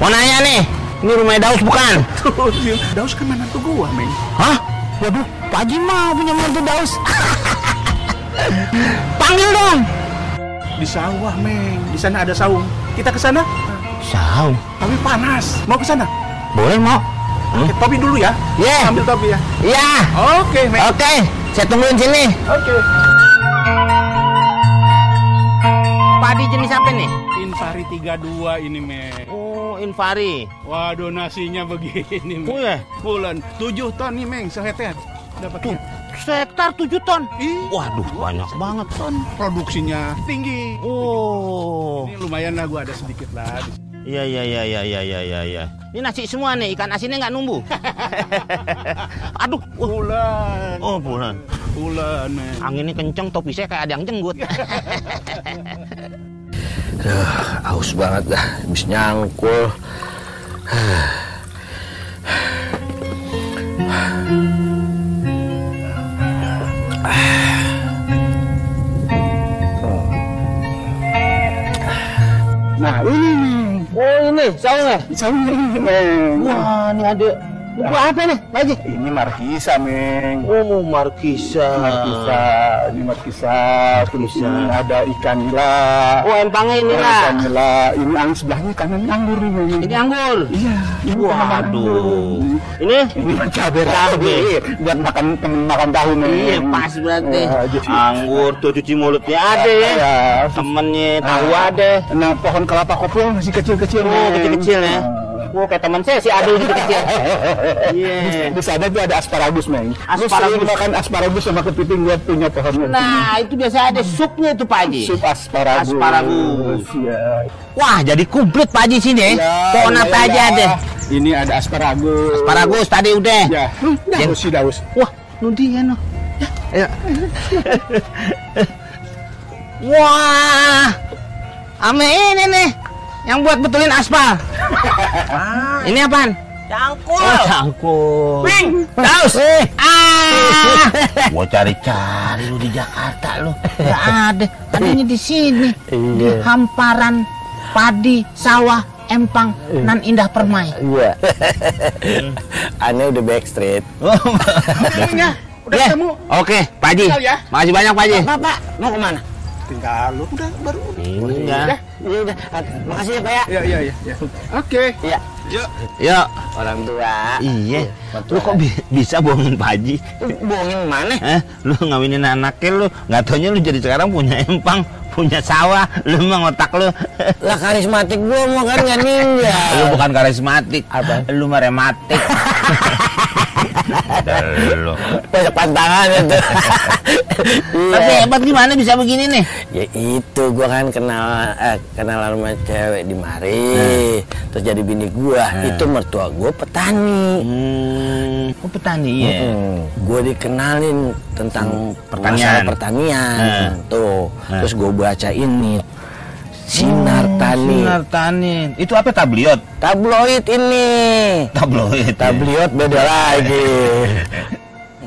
Mau nanya nih, ini rumah Daus bukan? Daus kan menantu gua, Meng. Hah? Waduh, Pak Haji mau punya mantu Daus. Panggil dong. Di sawah, Meng. Di sana ada saung. Kita ke sana? Saung. Tapi panas. Mau ke sana? Boleh mau? Hmm? Oke, topi dulu ya. Iya. Ambil topi ya. Iya. Oke, Meng. Oke, saya tungguin sini. Oke. Padi jenis apa nih? Invari 32 ini, Meng. Oh, Invari. Waduh, nasinya begini, Meng. Oh ya, Bulan 7 ton nih, Meng, seheter. Dapatnya. hektar 7 ton. Ih, Waduh, banyak banget. ton. Produksinya tinggi. Oh. Ini lumayan lah gua ada sedikit lah. Iya iya iya iya iya iya iya. iya. Ini nasi semua nih, ikan asinnya nggak numbuh. Aduh, uh. Bulan. oh bulan. Bulan, Meng. Anginnya kenceng, topi saya kayak ada yang jenggut. Haus banget dah, habis nyangkul. Nah, ini nih. Oh ini, ya? Saung ini, Meng. Wah, ini ada. Ini apa nih, Pak Haji? Ini markisa, Meng. Oh, markisa. Markisa, ini markisa. Terus Markisa. ini ada ikan nila. Oh, empangnya ini lah. Ikan nila. Ini ang sebelahnya kanan anggur nih, Meng. Ini anggur. Iya. ini. Waduh. Ini? Ini cabai Cabai. buat makan temen makan tahu Meng. Iya, pas berarti. Jadi- Anggur tuh cuci mulutnya ada ya. Iya. Temennya tahu Nah, ada. Nah, pohon kelapa kopong masih kecil-kecil. Oh, kecil-kecil ya. Nah. Oh, kayak teman saya si Adul gitu kecil. Iya. Di sana tuh ada asparagus, Meng. Asparagus. makan asparagus sama kepiting gua punya pohonnya. Nah, itu biasa ada supnya itu Pak Haji. Sup asparagus. Asparagus. Iya. Wah, jadi komplit Pak Haji sini. Ya, Pohon apa iya. aja ada? Ini ada asparagus. Asparagus tadi udah. Ya, daus sih daus. Wah, nudi ya no. Ayo. Wah, ame ini nih yang buat betulin aspal. Ini apaan? Cangkul. Oh, cangkul. Ping, Daus. Ah. Gua cari-cari lu di Jakarta lu. Gak ada. Adanya di sini. Di Iya. hamparan padi sawah empang nan indah permai. Iya. Aneh udah backstreet. Udah Ya, ketemu. Oke, Pak Haji. Ya. Makasih banyak Pak Haji. Pak, Pak, mau ke mana? Tinggal lu udah baru. Enggak. Iya, udah. Makasih ya, Pak ya. Iya, iya, iya, iya. Oke. Iya. Yuk. Yuk. Orang tua. Iya. Betul. Lu kok bi- bisa bohongin Pak Haji? bohongin mana? Eh, lu ngawinin anaknya lu, nggak taunya lu jadi sekarang punya empang, punya sawah, lu emang otak lu. Lah karismatik gua mau kan nggak ninggal. lu bukan karismatik, Apa? Lu mah rematik. Banyak pantangan itu. Tapi hebat gimana bisa begini nih? Ya itu gua kan kenal eh, kenal sama cewek di mari. Terus jadi bini gua. Itu mertua gua petani. Hmm, oh petani ya. Gue dikenalin tentang pertanian. masalah pertanian. Nah. Tuh. Nah. Terus gue baca ini. Sinar Tani. Sinar tani. Itu apa tabliot? Tabloid ini. Tabloid. Tabloid beda lagi.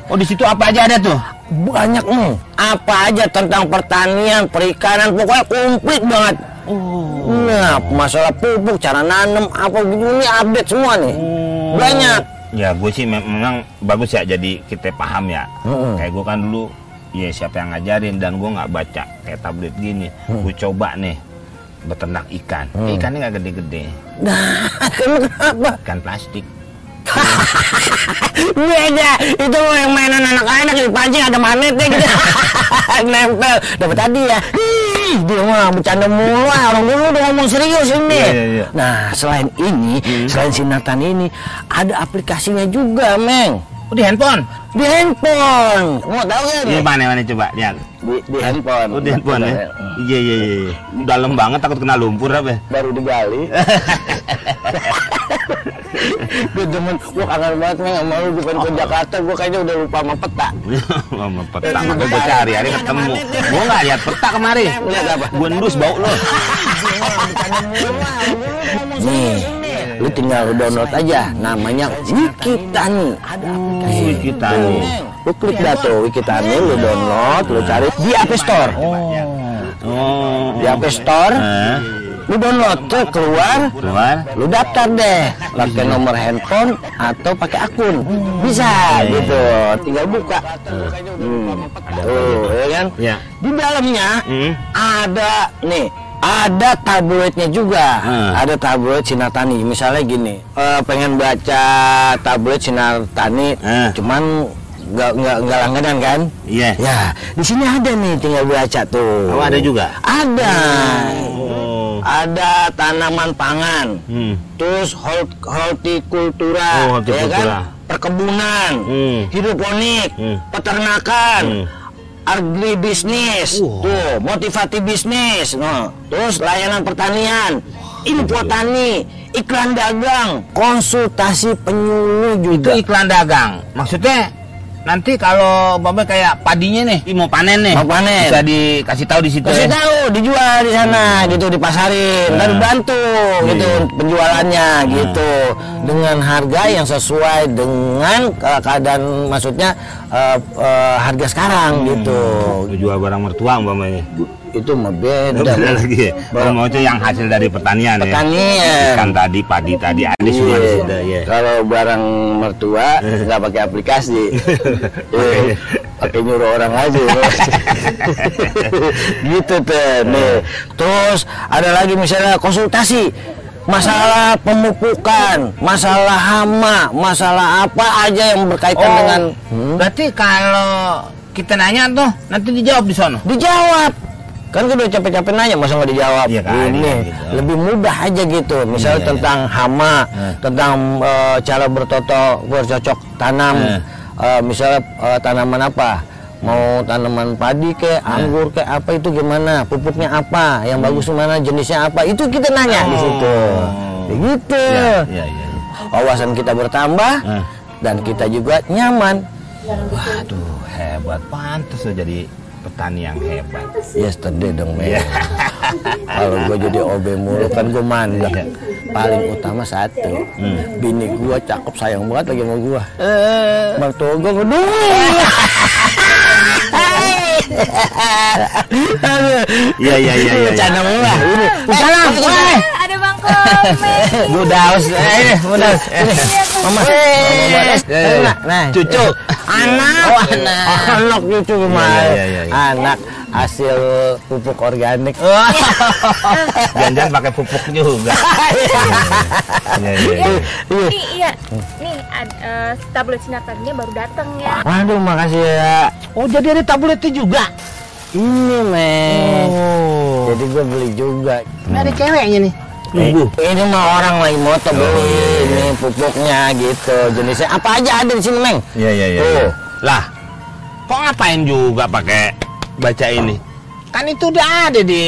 Oh di situ apa aja ada tuh? Banyak nih. Apa aja tentang pertanian, perikanan, pokoknya komplit banget. Oh. Nah, masalah pupuk, cara nanam, apa gitu ini update semua nih. Banyak. Ya gue sih mem- memang bagus ya jadi kita paham ya. Mm-mm. Kayak gue kan dulu ya siapa yang ngajarin dan gue nggak baca kayak tablet gini. Gue coba nih beternak ikan. Ikannya nggak gede-gede. Nah, kenapa? Ikan plastik. Beda, itu mah yang mainan anak-anak di pancing ada magnetnya gitu. Nempel. Dapat tadi ya. Ih, dia mah bercanda mulu, ah. orang dulu udah ngomong serius ini. Iya, iya, iya. Nah, selain ini, selain sinatan ini, ada aplikasinya juga, Meng. Oh di handphone? Di handphone. Mau tahu kan? Di mana mana coba lihat. Di, di handphone. Oh di handphone ya? Iya iya iya. Dalam banget takut kena lumpur apa? ya? Baru digali. gue demen, gue kangen banget nih sama lu, bukan ke Jakarta, gue kayaknya udah lupa sama peta. Sama peta, makanya gue cari hari ketemu. Gue nggak lihat peta kemarin. Lihat apa? Gue endus bau lo. Nih, lu tinggal download aja, namanya Wikitani. Wikitani. Lu klik dah tuh Wikitani, lu download, lu cari di App Store. Oh. Di App Store, lu download tuh keluar, keluar. lu daftar deh pakai nomor handphone atau pakai akun bisa gitu tinggal buka hmm. tuh ya kan Ya. di dalamnya Hmm. ada nih ada tabloidnya juga Hmm. ada tabloid sinar tani misalnya gini eh, pengen baca tabloid sinar tani Hmm. cuman nggak nggak nggak langganan kan Iya. ya di sini ada nih tinggal baca tuh Oh, ada juga? ada Oh. ada tanaman pangan Hmm. terus hort- hortikultura, Oh, hortikultura. ya kan? perkebunan, Hmm. hidroponik, Hmm. peternakan, Hmm. Agribisnis, Wah. tuh motivasi bisnis, no. terus layanan pertanian, info tani, iklan dagang, konsultasi penyuluh Itu juga. iklan dagang. Maksudnya nanti kalau babe kayak padinya nih, mau panen nih. Mau panen. Bisa dikasih tahu di situ Kasih ya. tahu dijual di sana gitu dipasarin Nah. dan bantu gitu Iya. penjualannya gitu dengan harga yang sesuai dengan ke- keadaan maksudnya eh, eh, harga sekarang gitu Lu jual barang mertua umpamanya. Itu mah beda Beda lagi. ya. Kalau mau itu yang hasil dari pertanian ya. Pertanian. Ikan tadi, padi tadi, ada semua di Iya. situ ya. Kalau barang mertua nggak pakai aplikasi, Iya, pakai nyuruh orang aja. gitu tuh. Nih. Terus ada lagi misalnya konsultasi masalah pemupukan, masalah hama, masalah apa aja yang berkaitan Oh, dengan Hmm? berarti kalau kita nanya tuh nanti dijawab di sono. dijawab kan gue udah capek-capek nanya masa nggak dijawab Iya kan, ini iya gitu. lebih mudah aja gitu misalnya Iya, iya. tentang hama Hmm. tentang eh, cara bertoto bercocok tanam Hmm. Eh, misalnya eh, tanaman apa mau tanaman padi ke Hmm. anggur ke apa itu gimana pupuknya apa yang bagus mana jenisnya apa itu kita nanya di situ Oh. begitu Iya, iya, iya. wawasan kita bertambah Hmm. dan kita juga nyaman Waduh, hebat. Pantas jadi petani yang hebat. Yesterday dong Iya. men Kalau gue jadi OB mulu kan gue mandek. Paling utama satu. Hmm. Bini gue cakep sayang banget lagi sama gue Eh, Mertua gue ngedung Iya, iya, iya, iya. Bercanda mulu lah. Ini Salam, Budaus, eh, budaus. Eh, Mama Eh, eh, Nah, nah cucu. Anak Oh, anak. Anak cucu gimana Iya, iya, iya. Anak hasil pupuk organik Jangan-jangan pakai pupuk juga. Iya, iya, iya. Nih, eh, tablet sinar tadinya baru datang ya. Waduh makasih ya Oh, jadi ada tabletnya juga. Ini men Oh. Jadi gue beli juga Ini ada ceweknya nih. Nunggu. ini mah orang lagi moto beli ini pupuknya gitu jenisnya apa aja ada di sini meng Iya, iya, iya. Tuh. iya. Lah, kok ngapain juga pakai baca ini? Kan itu udah ada di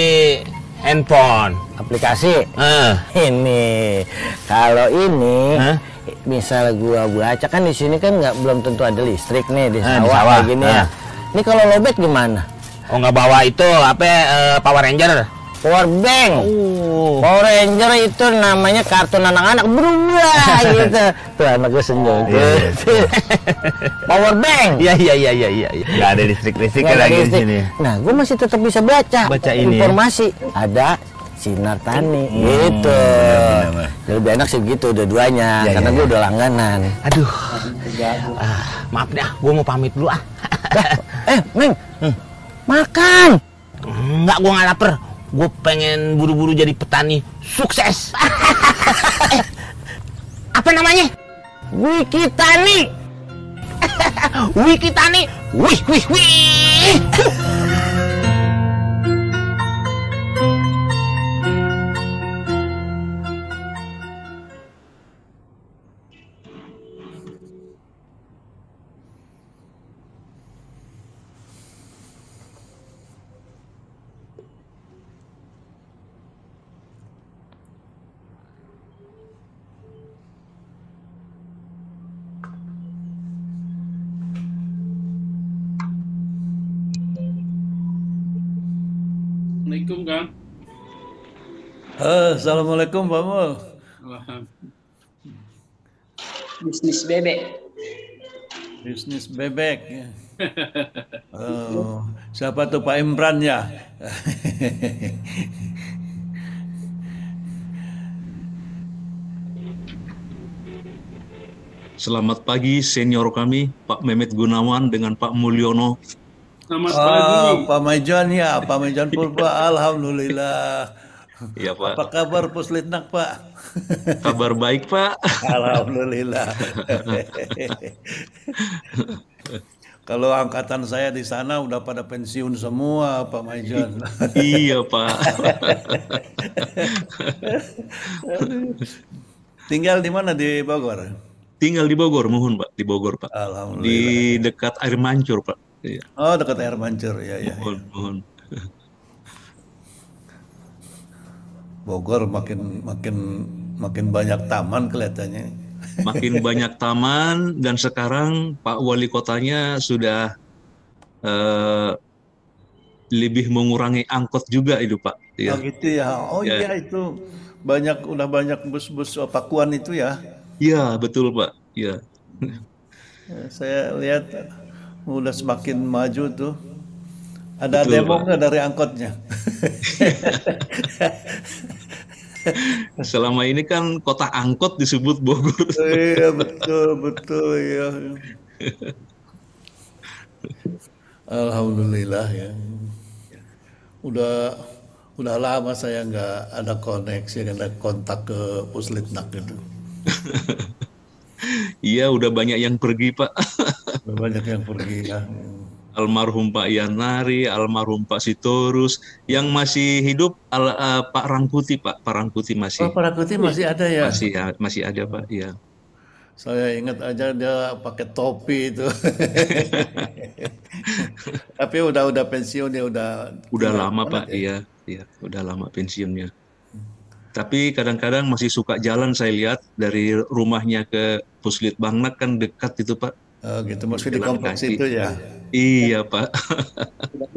handphone. aplikasi Eh, ini kalau ini Hah? misal gua baca kan di sini kan nggak belum tentu ada listrik nih di sawah, di sawah. kayak gini ya Ah. ini kalau lobet gimana oh nggak bawa itu apa eh, Power Ranger? Power bank Oh. Power Ranger itu namanya kartun anak-anak berubah gitu. Tuh anak gue senyum. Iya, iya. Tuh. Power bank. Iya iya iya iya iya. Nggak ada listrik-listrik lagi di sini. Nah, gue masih tetap bisa baca, Baca ini ya? informasi. Ada sinar tani gitu. benar, benar. Lebih enak sih gitu dua-duanya Iya, karena iya, gue iya. udah langganan. Aduh. Ah, maaf ah, gue mau pamit dulu ah. eh, Meng. Makan. Enggak, gue nggak lapar. Gue pengen buru-buru jadi petani sukses. eh, apa namanya? Wiki Tani. Wiki Tani. Wih, wih, wih. Kang. Eh, Assalamualaikum Pak Mul. Bisnis bebek. Bisnis bebek. ya. Oh, siapa tuh Pak Imran ya? Selamat pagi senior kami Pak Mehmet Gunawan dengan Pak Mulyono. Selamat Ah, pagi. Pak Maijan ya, Pak Maijan Purba. Alhamdulillah. Ya Pak, Apa kabar Puslitnak Pak? kabar baik Pak. Alhamdulillah. Kalau angkatan saya di sana udah pada pensiun semua Pak Maijan. iya Pak. Tinggal di mana di Bogor? Tinggal di Bogor, mohon Pak, di Bogor Pak. Alhamdulillah. Di dekat air mancur Pak. Iya, Oh dekat air mancur ya ya. mohon, mohon. Bogor makin makin makin banyak taman kelihatannya. Makin banyak taman dan sekarang Pak Wali Kotanya sudah eh, lebih mengurangi angkot juga itu Pak. Oh Ya. gitu ya. Oh Ya. iya itu banyak udah banyak bus-bus pakuan itu ya. Iya betul Pak. Iya. Eh, Saya lihat udah semakin maju tuh. Ada Betul, demo nggak dari angkotnya? Selama ini kan kota angkot disebut Bogor. iya betul betul ya. Alhamdulillah ya. Udah udah lama saya nggak ada koneksi, nggak ada kontak ke Puslitnak itu. Iya, udah banyak yang pergi Pak. Udah banyak yang pergi ya. almarhum Pak Yanari, almarhum Pak Sitorus, yang masih hidup al- eh, Pak Rangkuti Pak, Pak Rangkuti masih Oh, Parakuti masih ada ya? masih ya, masih ada Pak, ya. Saya ingat aja dia pakai topi itu. Tapi udah udah pensiun dia udah Udah lama Pak, dia? iya, iya, udah lama pensiunnya. Tapi kadang-kadang masih suka jalan saya lihat dari rumahnya ke Puslit Bangnak kan dekat itu Pak. Oh, gitu masih di Jalan kompleks kaki. itu ya. Iya Pak.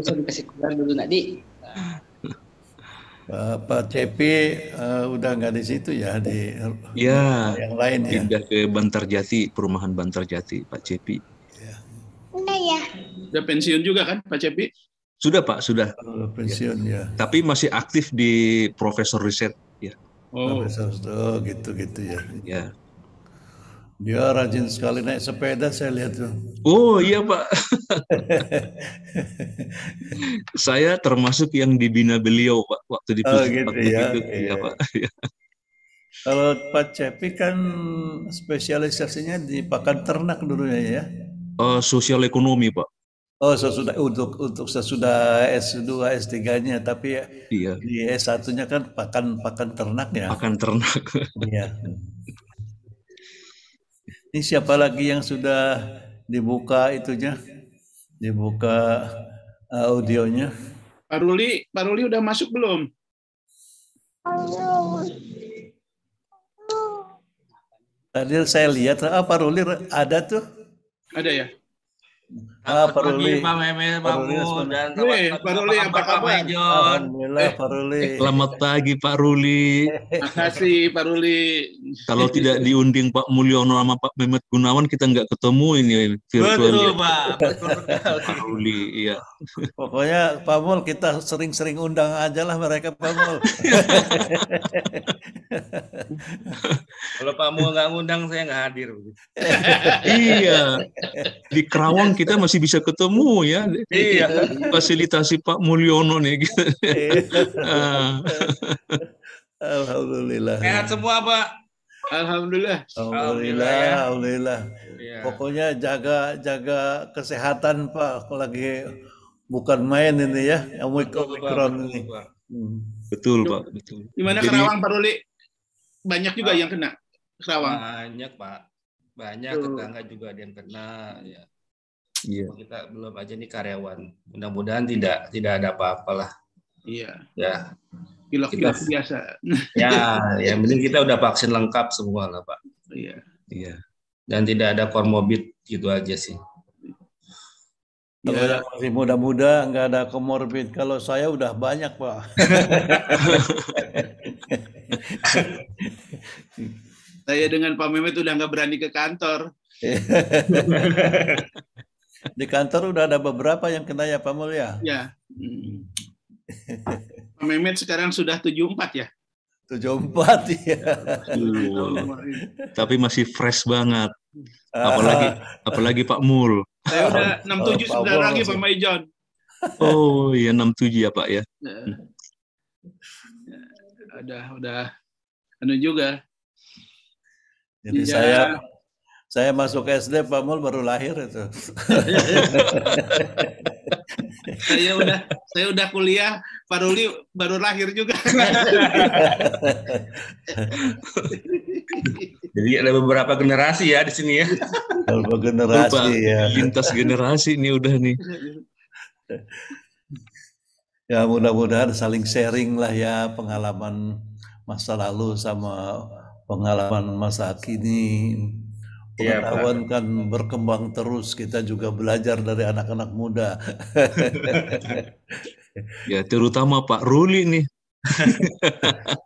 Bisa dikasih keluar dulu nak di. Pak Pak Cepi eh, udah nggak di situ ya di Ya, yang lain ya. pindah ke Bantarjati, perumahan Bantarjati, Pak Cepi. Udah pensiun juga kan Pak Cepi? Sudah Pak, sudah. Udah pensiun ya. Tapi masih aktif di Profesor Riset. Ya, Oh, oh, gitu gitu ya. ya. Dia rajin sekali naik sepeda saya lihat tuh. Oh iya Pak. Saya termasuk yang dibina beliau Pak waktu di Oh, gitu waktu ya. itu. Iya. Iya Pak. Iya. Kalau Pak Cepi kan spesialisasinya di pakan ternak dulunya ya. Eh, sosial ekonomi Pak. Oh, sesudah untuk untuk sesudah S2, S3-nya, tapi ya Iya. di S1-nya kan pakan pakan ternak ya. Pakan ternak. Iya. Ini siapa lagi yang sudah dibuka itunya? Dibuka uh, audionya? Pak Ruli, Pak Ruli udah masuk belum? Tadi saya lihat, ah Pak Ruli ada tuh. Ada ya? Ah, Pak Ruli. Pak Mehmet, Pak Pak Ruli, Mu, selamat- dan Pak Ruli, apa Pak kabar? Alhamdulillah Pak Ruli. Selamat pagi Pak Ruli. Makasih Pak Ruli. Kalau tidak diunding Pak Mulyono sama Pak Mehmet Gunawan kita nggak ketemu ini virtual Betul. Pak. Betul. Pak Ruli, iya. Pokoknya Pak Mul kita sering-sering undang aja lah mereka Pak Mul. Kalau Pak Mu nggak ngundang, saya nggak hadir. iya. Di Kerawang kita masih bisa ketemu ya. Iya. Fasilitasi Pak Mulyono nih. gitu. Ah. Alhamdulillah. Sehat semua, Pak. Alhamdulillah. Alhamdulillah, ya. alhamdulillah. Iya. Pokoknya jaga jaga kesehatan Pak, lagi bukan main ini ya, yang. Omikron ini. Pak. Hmm. Betul Pak, betul. Gimana Jadi- Kerawang Pak Ruli? Banyak juga Ah. yang kena Kerawang. Banyak, Pak. Banyak tetangga juga ada yang kena. Ya. Iya. Kita belum aja nih karyawan. Mudah-mudahan tidak tidak ada apa-apa lah. Iya. Ya, Pilok-pilok Kita- biasa. ya, yang penting kita udah vaksin lengkap semua lah, Pak. Iya. Iya. Dan tidak ada komorbid gitu aja sih. Kalau Ya. masih muda-muda nggak ada komorbid. Kalau saya udah banyak pak. Saya dengan Pak Mehmet udah nggak berani ke kantor. Di kantor udah ada beberapa yang kena ya Pak Mulya. Ya. Hmm. Pak Mehmet sekarang sudah 74 ya? 74 ya. Aduh, tapi masih fresh banget. Apalagi apalagi Pak Mul. Saya udah 67 Oh, Bol lagi. Pak Maijon. Oh iya 67 ya Pak ya. Udah, udah. Anu juga. Jadi Ya. saya saya masuk SD Pak Mul baru lahir itu. Saya udah saya udah kuliah, Pak Ruli baru lahir juga. Jadi ada beberapa generasi ya di sini ya. Beberapa Lupa, generasi ya. lintas generasi nih udah nih. Ya mudah-mudahan saling sharing lah ya pengalaman masa lalu sama pengalaman masa kini. Iya. Pengetahuan kan berkembang terus, kita juga belajar dari anak-anak muda. Ya terutama Pak Ruli nih.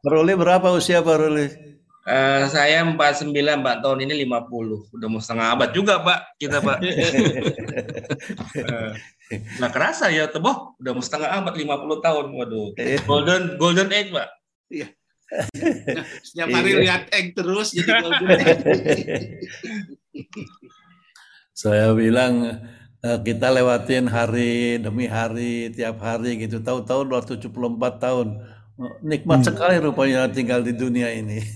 Pak Ruli berapa usia Pak Ruli? Eh, saya 49 Pak, tahun ini 50. Udah mau setengah abad juga Pak, kita Pak. Eh, Nggak kerasa ya, teboh. Udah mau setengah abad, 50 tahun. Waduh. Golden golden age Pak. Setiap hari Iya. lihat egg terus jadi golden egg. Saya bilang eh, kita lewatin hari demi hari, tiap hari gitu. Tahu-tahu 274 tahun. Nikmat sekali rupanya tinggal di dunia ini.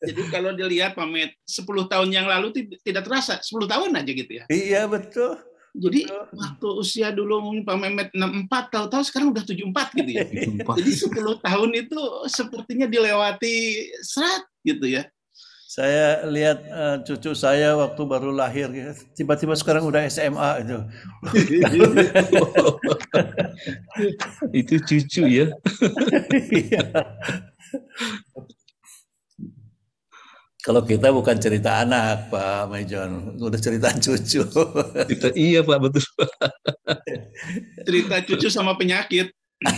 Jadi kalau dilihat Pak Met, 10 tahun yang lalu ti- tidak terasa, 10 tahun aja gitu ya. iya betul. Jadi waktu usia dulu mungkin Pak Mehmet 64, tahu-tahu sekarang udah 74 gitu ya. Jadi 10 tahun itu sepertinya dilewati serat gitu ya. Saya lihat eh, cucu saya waktu baru lahir, tiba-tiba sekarang udah SMA itu. Itu cucu ya. Kalau kita bukan cerita anak, Pak Mejon, udah cerita cucu. Kita, iya Pak betul. Cerita cucu sama penyakit.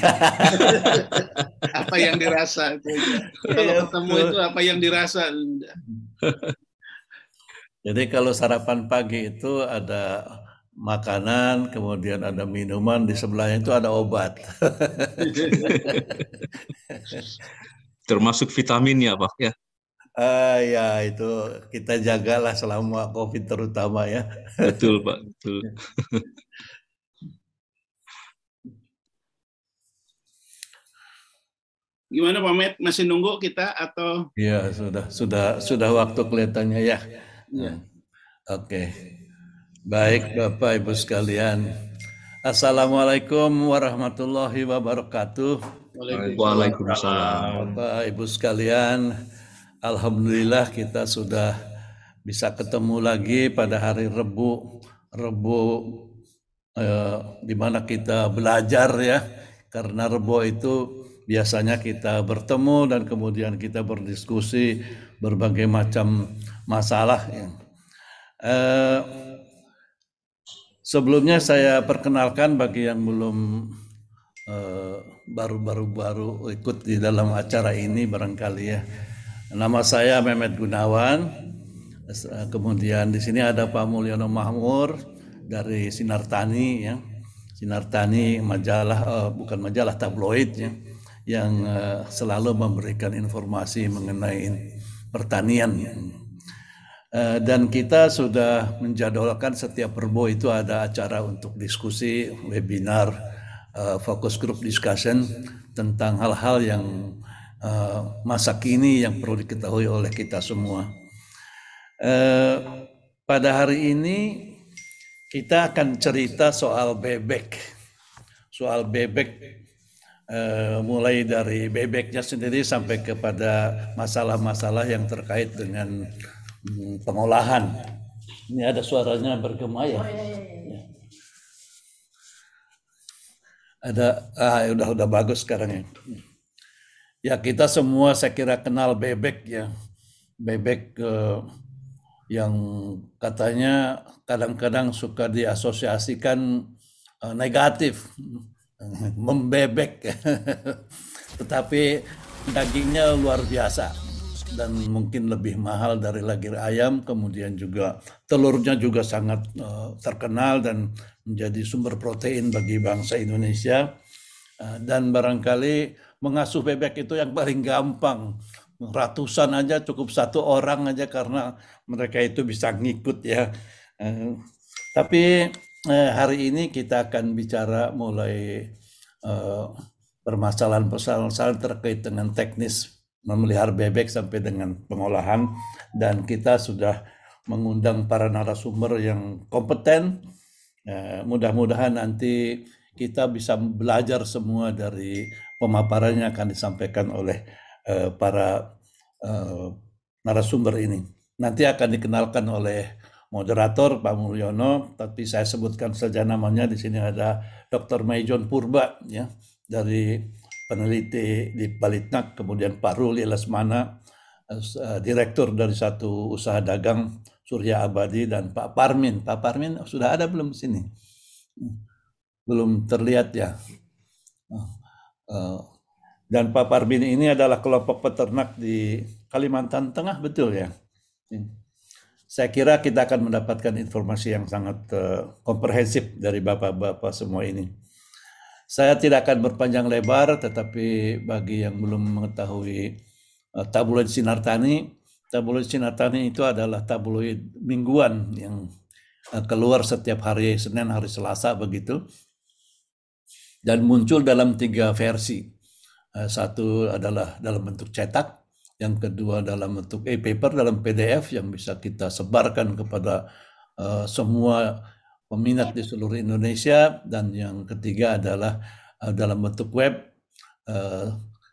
apa yang dirasa itu. Kalau Iya, ketemu itu apa yang dirasa. Jadi kalau sarapan pagi itu ada makanan, kemudian ada minuman, di sebelahnya itu ada obat. Termasuk vitaminnya Pak ya. Ah ya itu kita jagalah selama COVID terutama ya. Betul Pak, betul. Gimana Pak Met? Masih nunggu kita atau Iya sudah sudah sudah waktu kelihatannya ya. Iya. Oke. Baik Bapak Ibu sekalian. Assalamualaikum warahmatullahi wabarakatuh. Waalaikumsalam. Bapak Ibu sekalian, alhamdulillah kita sudah bisa ketemu lagi pada hari Rebu, Rebu eh, di mana kita belajar ya. Karena Rebu itu biasanya kita bertemu dan kemudian kita berdiskusi berbagai macam masalah. ya. Eh, sebelumnya saya perkenalkan bagi yang belum eh, baru-baru-baru ikut di dalam acara ini barangkali ya. Nama saya Mehmet Gunawan. Eh, Kemudian di sini ada Pak Mulyono Mahmur dari Sinar Tani ya. Sinar Tani majalah eh, bukan majalah tabloid ya yang eh, selalu memberikan informasi mengenai pertanian. Eh, dan kita sudah menjadwalkan setiap Rebo itu ada acara untuk diskusi, webinar, eh, focus group discussion tentang hal-hal yang eh, masa kini yang perlu diketahui oleh kita semua. Eh, pada hari ini kita akan cerita soal bebek, soal bebek eh, mulai dari bebeknya sendiri sampai kepada masalah-masalah yang terkait dengan mm, pengolahan. Ini ada suaranya bergema ya. Ya. Ada ah udah udah bagus sekarang ya. Ya kita semua saya kira kenal bebek ya. Bebek eh, yang katanya kadang-kadang suka diasosiasikan eh, negatif, membebek, tetapi dagingnya luar biasa dan mungkin lebih mahal dari lagir ayam. Kemudian juga telurnya juga sangat eh, terkenal dan menjadi sumber protein bagi bangsa Indonesia. Eh, dan barangkali mengasuh bebek itu yang paling gampang ratusan aja cukup satu orang aja karena mereka itu bisa ngikut ya. Eh, tapi eh, hari ini kita akan bicara mulai permasalahan-permasalahan terkait dengan teknis memelihara bebek sampai dengan pengolahan dan kita sudah mengundang para narasumber yang kompeten. Eh, mudah-mudahan nanti kita bisa belajar semua dari pemaparan yang akan disampaikan oleh Eh, para eh, narasumber ini. Nanti akan dikenalkan oleh moderator Pak Mulyono, tapi saya sebutkan saja namanya di sini ada Dr. Maijon Purba ya dari peneliti di Balitnak, kemudian Pak Ruli Lesmana, eh, direktur dari satu usaha dagang Surya Abadi dan Pak Parmin. Pak Parmin sudah ada belum di sini? Belum terlihat ya. Dan Pak Parbin ini adalah kelompok peternak di Kalimantan Tengah, betul ya? Saya kira kita akan mendapatkan informasi yang sangat uh, komprehensif dari bapak-bapak semua ini. Saya tidak akan berpanjang lebar, tetapi bagi yang belum mengetahui uh, tabloid Sinar Tani, tabloid Sinar Tani itu adalah tabloid mingguan yang keluar setiap hari Senin, hari Selasa begitu, dan muncul dalam tiga versi. Eh, satu adalah dalam bentuk cetak, yang kedua dalam bentuk e-paper dalam PDF yang bisa kita sebarkan kepada uh, semua peminat di seluruh Indonesia. Dan yang ketiga adalah uh, dalam bentuk web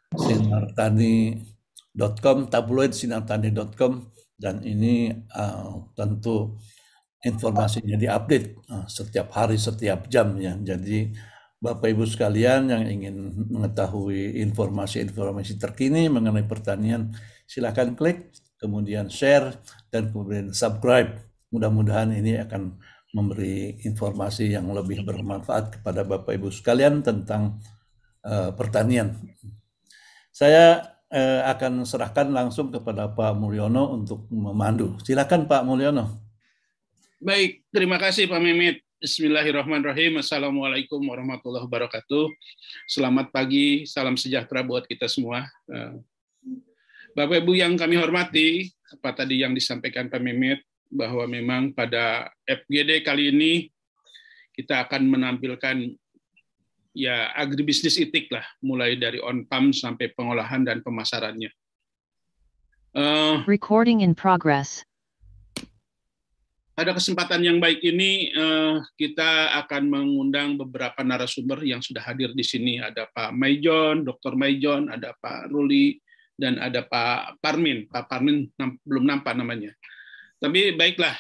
sinartani.com tabloid sinartani.com dan ini tentu informasinya diupdate setiap hari setiap jam ya. Jadi Bapak Ibu sekalian yang ingin mengetahui informasi-informasi terkini mengenai pertanian, silakan klik, kemudian share, dan kemudian subscribe. Mudah-mudahan ini akan memberi informasi yang lebih bermanfaat kepada Bapak Ibu sekalian tentang uh, pertanian. Saya uh, akan serahkan langsung kepada Pak Mulyono untuk memandu. Silakan Pak Mulyono. Baik, terima kasih Pak Mehmet. Bismillahirrahmanirrahim. Assalamualaikum warahmatullahi wabarakatuh. Selamat pagi, salam sejahtera buat kita semua. Eh, Bapak Ibu yang kami hormati, apa tadi yang disampaikan Pak Mehmet, bahwa memang pada FGD kali ini kita akan menampilkan ya agribisnis itik lah, mulai dari on-farm sampai pengolahan dan pemasarannya. Uh, Recording in progress pada kesempatan yang baik ini eh, kita akan mengundang beberapa narasumber yang sudah hadir di sini. Ada Pak Maijon, Dr. Maijon, ada Pak Ruli, dan ada Pak Parmin. Pak Parmin belum nampak namanya. Tapi baiklah,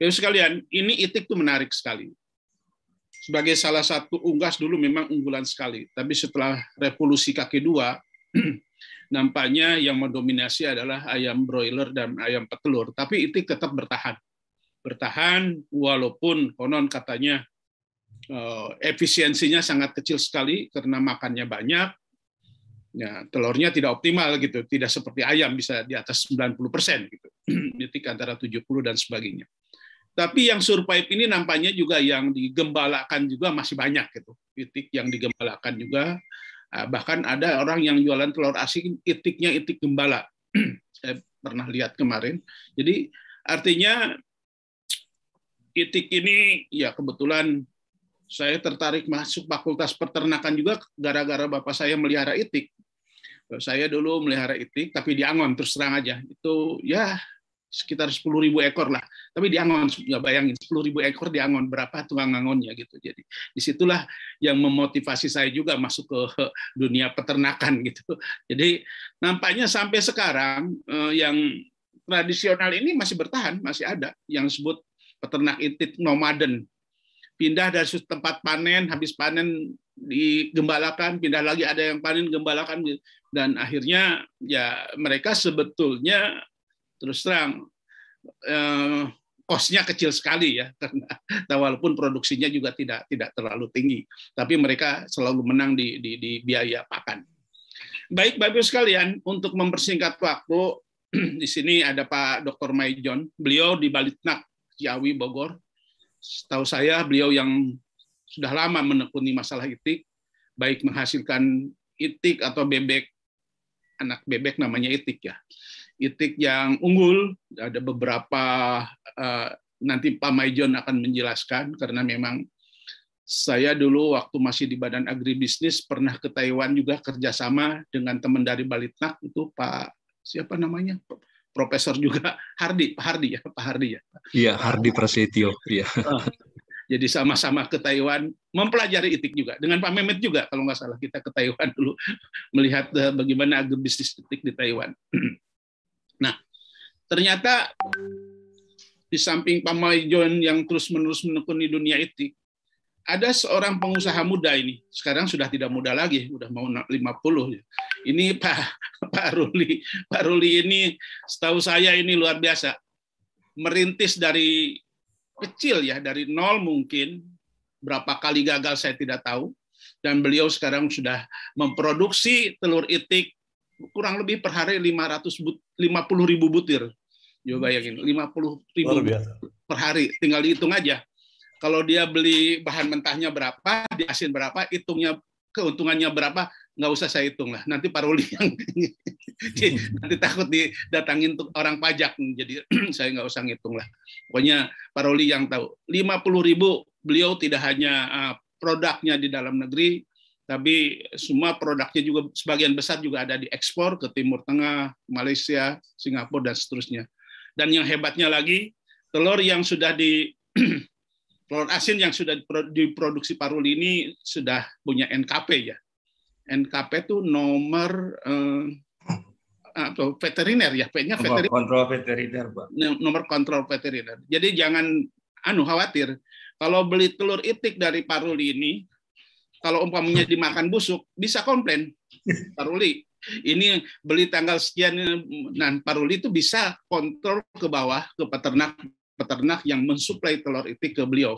Bapak sekalian, ini itik itu menarik sekali. Sebagai salah satu unggas dulu memang unggulan sekali. Tapi setelah revolusi kaki dua, nampaknya yang mendominasi adalah ayam broiler dan ayam petelur. Tapi itik tetap bertahan bertahan walaupun konon katanya uh, efisiensinya sangat kecil sekali karena makannya banyak. Ya, telurnya tidak optimal gitu, tidak seperti ayam bisa di atas 90% gitu. Nitik antara 70 dan sebagainya. Tapi yang survive ini nampaknya juga yang digembalakan juga masih banyak gitu. Itik yang digembalakan juga ah, bahkan ada orang yang jualan telur asin itiknya itik gembala. Saya pernah lihat kemarin. Jadi artinya itik ini ya kebetulan saya tertarik masuk fakultas peternakan juga gara-gara bapak saya melihara itik. Saya dulu melihara itik, tapi di Angon terus terang aja. Itu ya sekitar 10 ribu ekor lah. Tapi di Angon, ya bayangin 10 ribu ekor di Angon, berapa tukang Angonnya gitu. Jadi di situlah yang memotivasi saya juga masuk ke dunia peternakan gitu. Jadi nampaknya sampai sekarang eh, yang tradisional ini masih bertahan, masih ada. Yang disebut peternak itik nomaden. Pindah dari tempat panen, habis panen digembalakan, pindah lagi ada yang panen gembalakan dan akhirnya ya mereka sebetulnya terus terang eh, kosnya kecil sekali ya karena nah, walaupun produksinya juga tidak tidak terlalu tinggi tapi mereka selalu menang di di, di biaya pakan. Baik Bapak sekalian untuk mempersingkat waktu di sini ada Pak Dr. Maijon beliau di Balitnak Ciawi Bogor. Tahu saya beliau yang sudah lama menekuni masalah itik baik menghasilkan itik atau bebek anak bebek namanya itik ya itik yang unggul. Ada beberapa uh, nanti Pak Maijon akan menjelaskan karena memang saya dulu waktu masih di Badan Agribisnis pernah ke Taiwan juga kerjasama dengan teman dari Balitnak itu Pak siapa namanya Profesor juga Hardi Pak Hardi ya Pak Hardi ya Iya Hardi Prasetyo ya jadi sama-sama ke Taiwan mempelajari itik juga dengan Pak Mehmet juga kalau nggak salah kita ke Taiwan dulu melihat eh, bagaimana agribisnis itik di Taiwan Nah, ternyata di samping Pak Maijon yang terus-menerus menekuni dunia itu, ada seorang pengusaha muda ini. Sekarang sudah tidak muda lagi, sudah mau 50. Ini Pak Pak Ruli. Pak Ruli ini setahu saya ini luar biasa. Merintis dari kecil ya, dari nol mungkin. Berapa kali gagal saya tidak tahu. Dan beliau sekarang sudah memproduksi telur itik kurang lebih per hari 500 but, 50 ribu butir. Coba bayangin, 50 ribu per hari. Tinggal dihitung aja. Kalau dia beli bahan mentahnya berapa, di asin berapa, hitungnya keuntungannya berapa, nggak usah saya hitung lah. Nanti paroli yang nanti takut didatangin untuk orang pajak, jadi saya nggak usah ngitung lah. Pokoknya paroli yang tahu. 50 ribu beliau tidak hanya ah, produknya di dalam negeri, tapi semua produknya juga sebagian besar juga ada diekspor ke Timur Tengah, Malaysia, Singapura dan seterusnya. Dan yang hebatnya lagi, telur yang sudah di telur asin yang sudah diproduksi Paruli ini sudah punya NKP ya. NKP itu nomor eh, atau veteriner ya, P-nya veteriner. Kontrol veteriner, Pak. Nomor kontrol veteriner. Jadi jangan anu khawatir kalau beli telur itik dari Paruli ini kalau umpamanya dimakan busuk bisa komplain Paruli ini beli tanggal sekian nah Paruli itu bisa kontrol ke bawah ke peternak peternak yang mensuplai telur itu ke beliau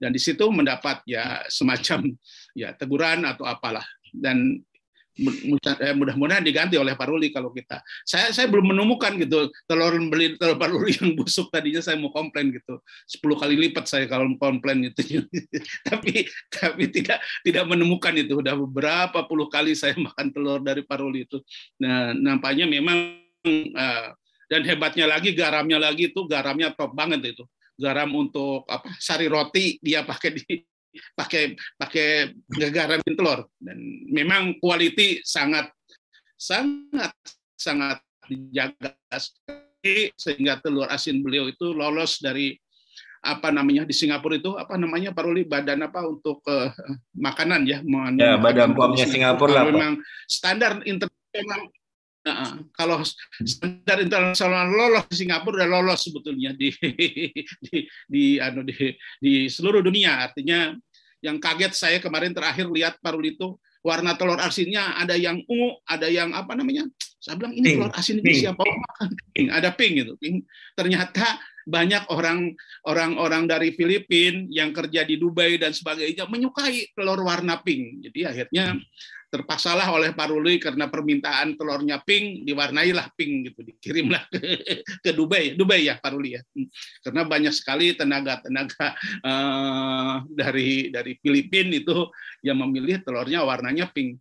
dan di situ mendapat ya semacam ya teguran atau apalah dan Eh, mudah-mudahan diganti oleh Paruli kalau kita. Saya saya belum menemukan gitu telur beli telur Paruli yang busuk tadinya saya mau komplain gitu. 10 kali lipat saya kalau komplain itu. tapi tapi tidak tidak menemukan itu. Udah beberapa puluh kali saya makan telur dari Paruli itu. Nah, nampaknya memang uh, dan hebatnya lagi garamnya lagi itu garamnya top banget itu garam untuk apa sari roti dia pakai di pakai pakai garam telur. Dan memang quality sangat sangat sangat dijaga. Sekali sehingga telur asin beliau itu lolos dari apa namanya di Singapura itu apa namanya Paroli badan apa untuk uh, makanan ya ya badan pomnya Singapura lah memang standar internasional Nah, kalau standar internasional lolos di Singapura udah lolos sebetulnya di di di, anu, di di seluruh dunia. Artinya yang kaget saya kemarin terakhir lihat parul itu warna telur asinnya ada yang ungu, ada yang apa namanya? Saya bilang ini pink. telur asin ini siapa makan? Pink, ada pink gitu. Pink. Ternyata banyak orang orang-orang dari Filipina yang kerja di Dubai dan sebagainya menyukai telur warna pink. Jadi akhirnya terpaksalah oleh Paruli karena permintaan telurnya pink diwarnailah pink gitu dikirimlah ke, ke Dubai. Dubai ya Paruli ya. Hmm. karena banyak sekali tenaga-tenaga uh, dari dari Filipina itu yang memilih telurnya warnanya pink.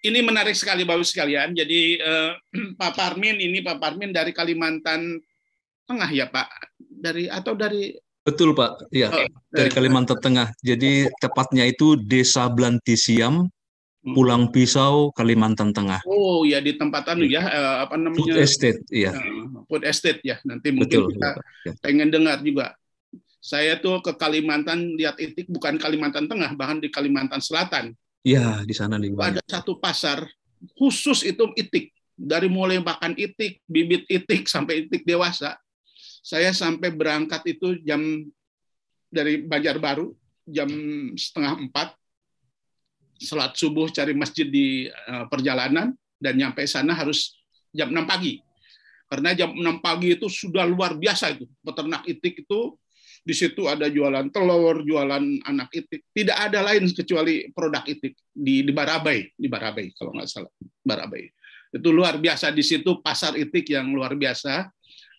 Ini menarik sekali bapak sekalian. Jadi uh, Pak Parmin ini Pak Parmin dari Kalimantan Tengah ya Pak? Dari atau dari Betul Pak, ya oh, dari Kalimantan Tengah. Jadi tepatnya itu Desa Blantisiam, hmm. Pulang Pisau, Kalimantan Tengah. Oh ya di tempat anu ya eh, apa namanya? Food Estate, iya. Eh, food Estate ya. Nanti mungkin Betul, kita ya. pengen dengar juga. Saya tuh ke Kalimantan lihat itik bukan Kalimantan Tengah, bahkan di Kalimantan Selatan. Iya, di sana di Ada satu pasar khusus itu itik. Dari mulai makan itik, bibit itik sampai itik dewasa saya sampai berangkat itu jam dari Banjarbaru jam setengah empat, sholat subuh cari masjid di eh, perjalanan dan nyampe sana harus jam 6 pagi. Karena jam 6 pagi itu sudah luar biasa itu. Peternak itik itu di situ ada jualan telur, jualan anak itik. Tidak ada lain kecuali produk itik di, di Barabai, di Barabai kalau nggak salah, Barabai. Itu luar biasa di situ pasar itik yang luar biasa.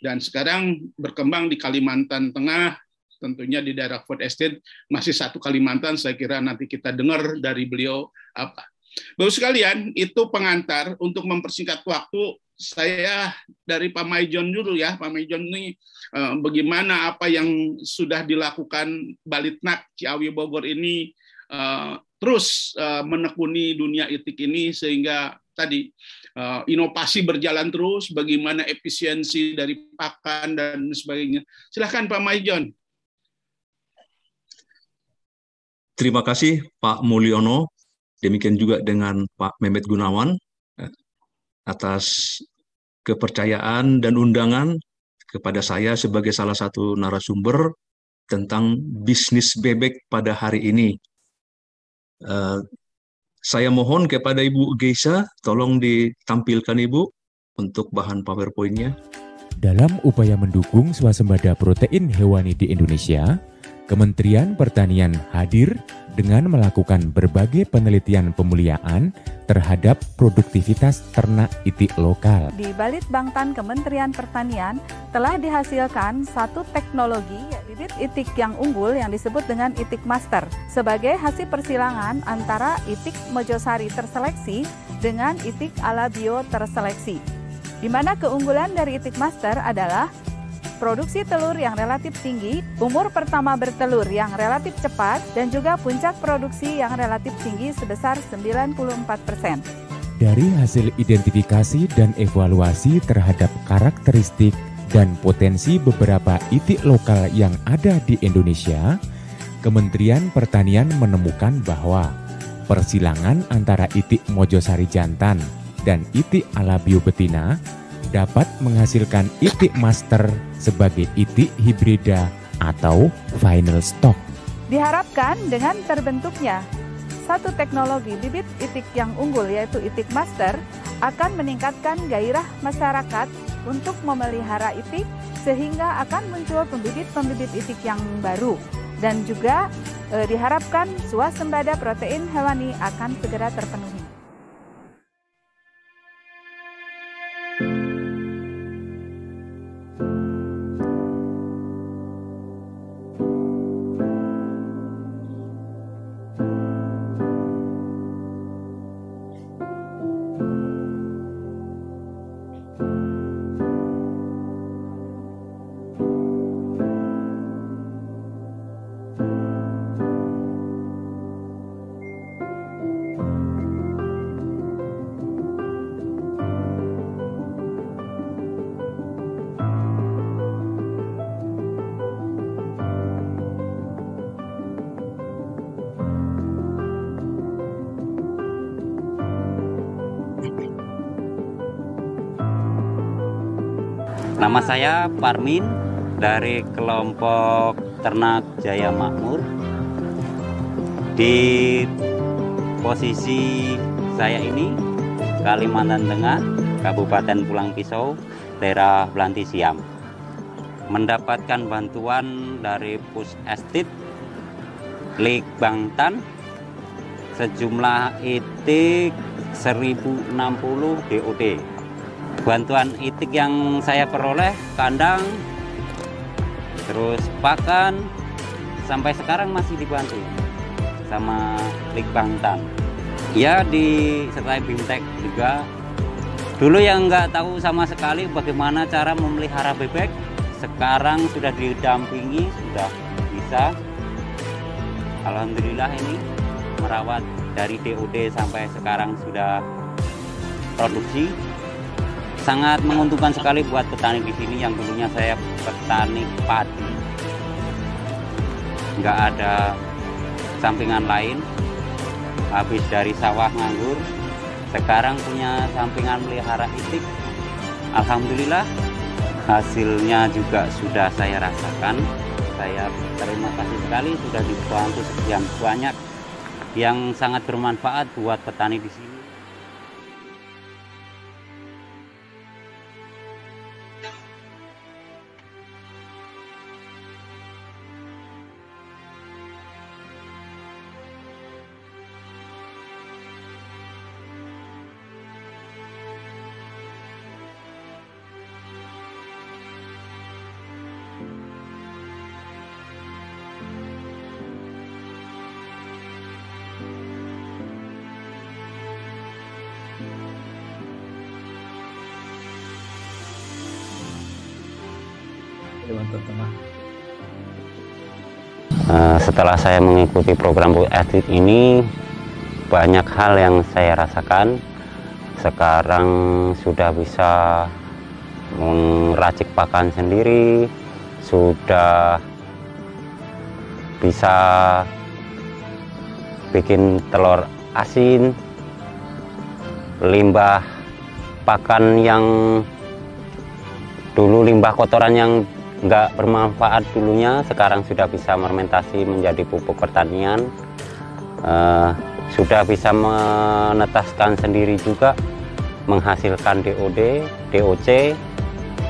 Dan sekarang berkembang di Kalimantan Tengah, tentunya di daerah Food Estate masih satu Kalimantan. Saya kira nanti kita dengar dari beliau apa. Baru sekalian, itu pengantar untuk mempersingkat waktu saya dari Pak Maijon dulu ya, Pak Maijon ini eh, bagaimana apa yang sudah dilakukan Balitnak Ciawi Bogor ini eh, terus eh, menekuni dunia itik ini sehingga tadi inovasi berjalan terus, bagaimana efisiensi dari pakan dan sebagainya. Silahkan Pak Maijon. Terima kasih Pak Mulyono. Demikian juga dengan Pak Mehmet Gunawan atas kepercayaan dan undangan kepada saya sebagai salah satu narasumber tentang bisnis bebek pada hari ini. Uh, saya mohon kepada Ibu Geisa, tolong ditampilkan Ibu untuk bahan PowerPoint-nya. Dalam upaya mendukung swasembada protein hewani di Indonesia, Kementerian Pertanian hadir dengan melakukan berbagai penelitian pemuliaan terhadap produktivitas ternak itik lokal. Di Balit Bangtan Kementerian Pertanian telah dihasilkan satu teknologi bibit itik yang unggul yang disebut dengan itik master sebagai hasil persilangan antara itik Mojosari terseleksi dengan itik alabio terseleksi. Di mana keunggulan dari itik master adalah produksi telur yang relatif tinggi, umur pertama bertelur yang relatif cepat, dan juga puncak produksi yang relatif tinggi sebesar 94%. Dari hasil identifikasi dan evaluasi terhadap karakteristik dan potensi beberapa itik lokal yang ada di Indonesia, Kementerian Pertanian menemukan bahwa persilangan antara itik Mojosari jantan dan itik Alabio betina dapat menghasilkan itik master sebagai itik hibrida atau final stock. Diharapkan dengan terbentuknya satu teknologi bibit itik yang unggul yaitu itik master akan meningkatkan gairah masyarakat untuk memelihara itik sehingga akan muncul pembibit-pembibit itik yang baru dan juga eh, diharapkan swasembada protein hewani akan segera terpenuhi. Nama saya Parmin dari kelompok Ternak Jaya Makmur. Di posisi saya ini Kalimantan Tengah, Kabupaten Pulang Pisau, daerah Belanti Siam. Mendapatkan bantuan dari Pus Estit Lik Bangtan sejumlah itik 1060 DOD bantuan itik yang saya peroleh kandang terus pakan sampai sekarang masih dibantu sama Lik Bangtan ya di sertai Bimtek juga. Dulu yang nggak tahu sama sekali bagaimana cara memelihara bebek sekarang sudah didampingi sudah bisa. Alhamdulillah ini merawat dari DOD sampai sekarang sudah produksi sangat menguntungkan sekali buat petani di sini yang dulunya saya petani padi. Nggak ada sampingan lain. Habis dari sawah nganggur sekarang punya sampingan melihara itik. Alhamdulillah hasilnya juga sudah saya rasakan. Saya terima kasih sekali sudah dibantu sekian banyak yang sangat bermanfaat buat petani di sini Eh, setelah saya mengikuti program Edit ini banyak hal yang saya rasakan. Sekarang sudah bisa meracik pakan sendiri sudah bisa bikin telur asin limbah pakan yang dulu limbah kotoran yang nggak bermanfaat dulunya sekarang sudah bisa fermentasi menjadi pupuk pertanian. Uh, sudah bisa menetaskan sendiri juga menghasilkan DOD, DOC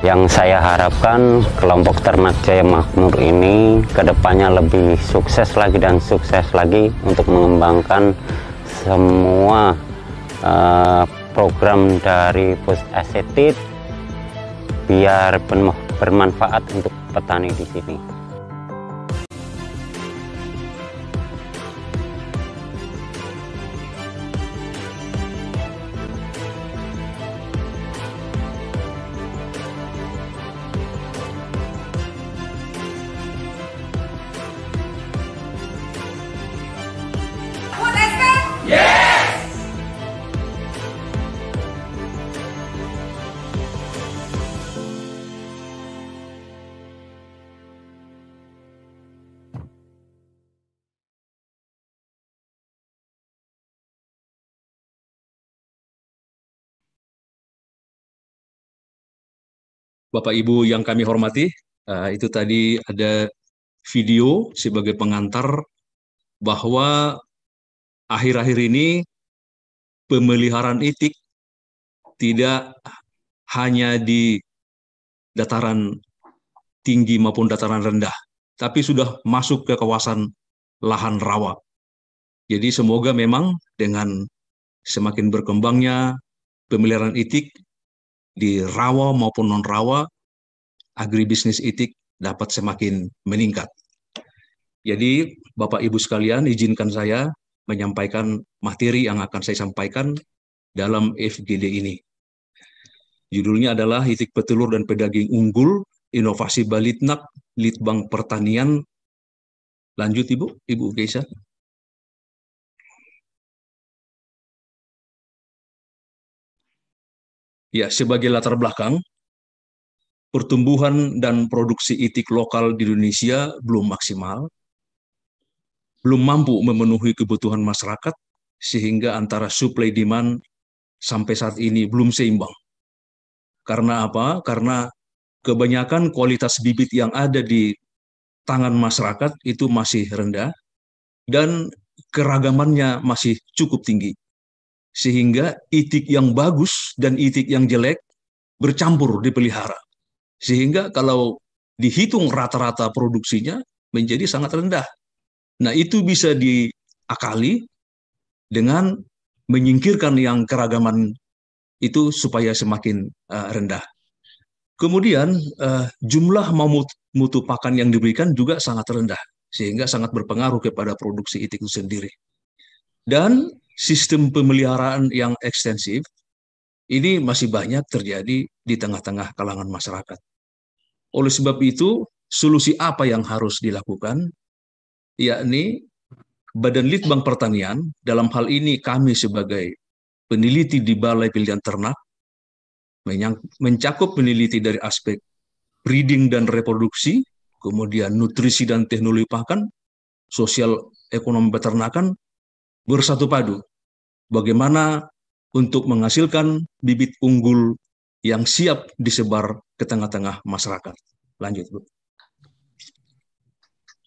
yang saya harapkan kelompok ternak Jaya Makmur ini ke depannya lebih sukses lagi dan sukses lagi untuk mengembangkan semua uh, program dari Pus Asetit biar bermanfaat untuk petani di sini. Bapak Ibu yang kami hormati, uh, itu tadi ada video sebagai pengantar bahwa akhir-akhir ini pemeliharaan itik tidak hanya di dataran tinggi maupun dataran rendah, tapi sudah masuk ke kawasan lahan rawa. Jadi semoga memang dengan semakin berkembangnya pemeliharaan itik di rawa maupun non rawa, agribisnis itik dapat semakin meningkat. Jadi, Bapak Ibu sekalian, izinkan saya menyampaikan materi yang akan saya sampaikan dalam FGD ini. Judulnya adalah Itik Petelur dan Pedaging Unggul, Inovasi Balitnak, Litbang Pertanian. Lanjut Ibu, Ibu Keisha. Ya, sebagai latar belakang, pertumbuhan dan produksi itik lokal di Indonesia belum maksimal, belum mampu memenuhi kebutuhan masyarakat, sehingga antara supply demand sampai saat ini belum seimbang. Karena apa? Karena kebanyakan kualitas bibit yang ada di tangan masyarakat itu masih rendah dan keragamannya masih cukup tinggi sehingga itik yang bagus dan itik yang jelek bercampur dipelihara. Sehingga kalau dihitung rata-rata produksinya menjadi sangat rendah. Nah, itu bisa diakali dengan menyingkirkan yang keragaman itu supaya semakin uh, rendah. Kemudian uh, jumlah mamut mutu pakan yang diberikan juga sangat rendah sehingga sangat berpengaruh kepada produksi itik itu sendiri. Dan sistem pemeliharaan yang ekstensif ini masih banyak terjadi di tengah-tengah kalangan masyarakat. Oleh sebab itu, solusi apa yang harus dilakukan? Yakni Badan Litbang Pertanian, dalam hal ini kami sebagai peneliti di Balai Pilihan Ternak, mencakup peneliti dari aspek breeding dan reproduksi, kemudian nutrisi dan teknologi pakan, sosial ekonomi peternakan, bersatu padu bagaimana untuk menghasilkan bibit unggul yang siap disebar ke tengah-tengah masyarakat. Lanjut, Bu.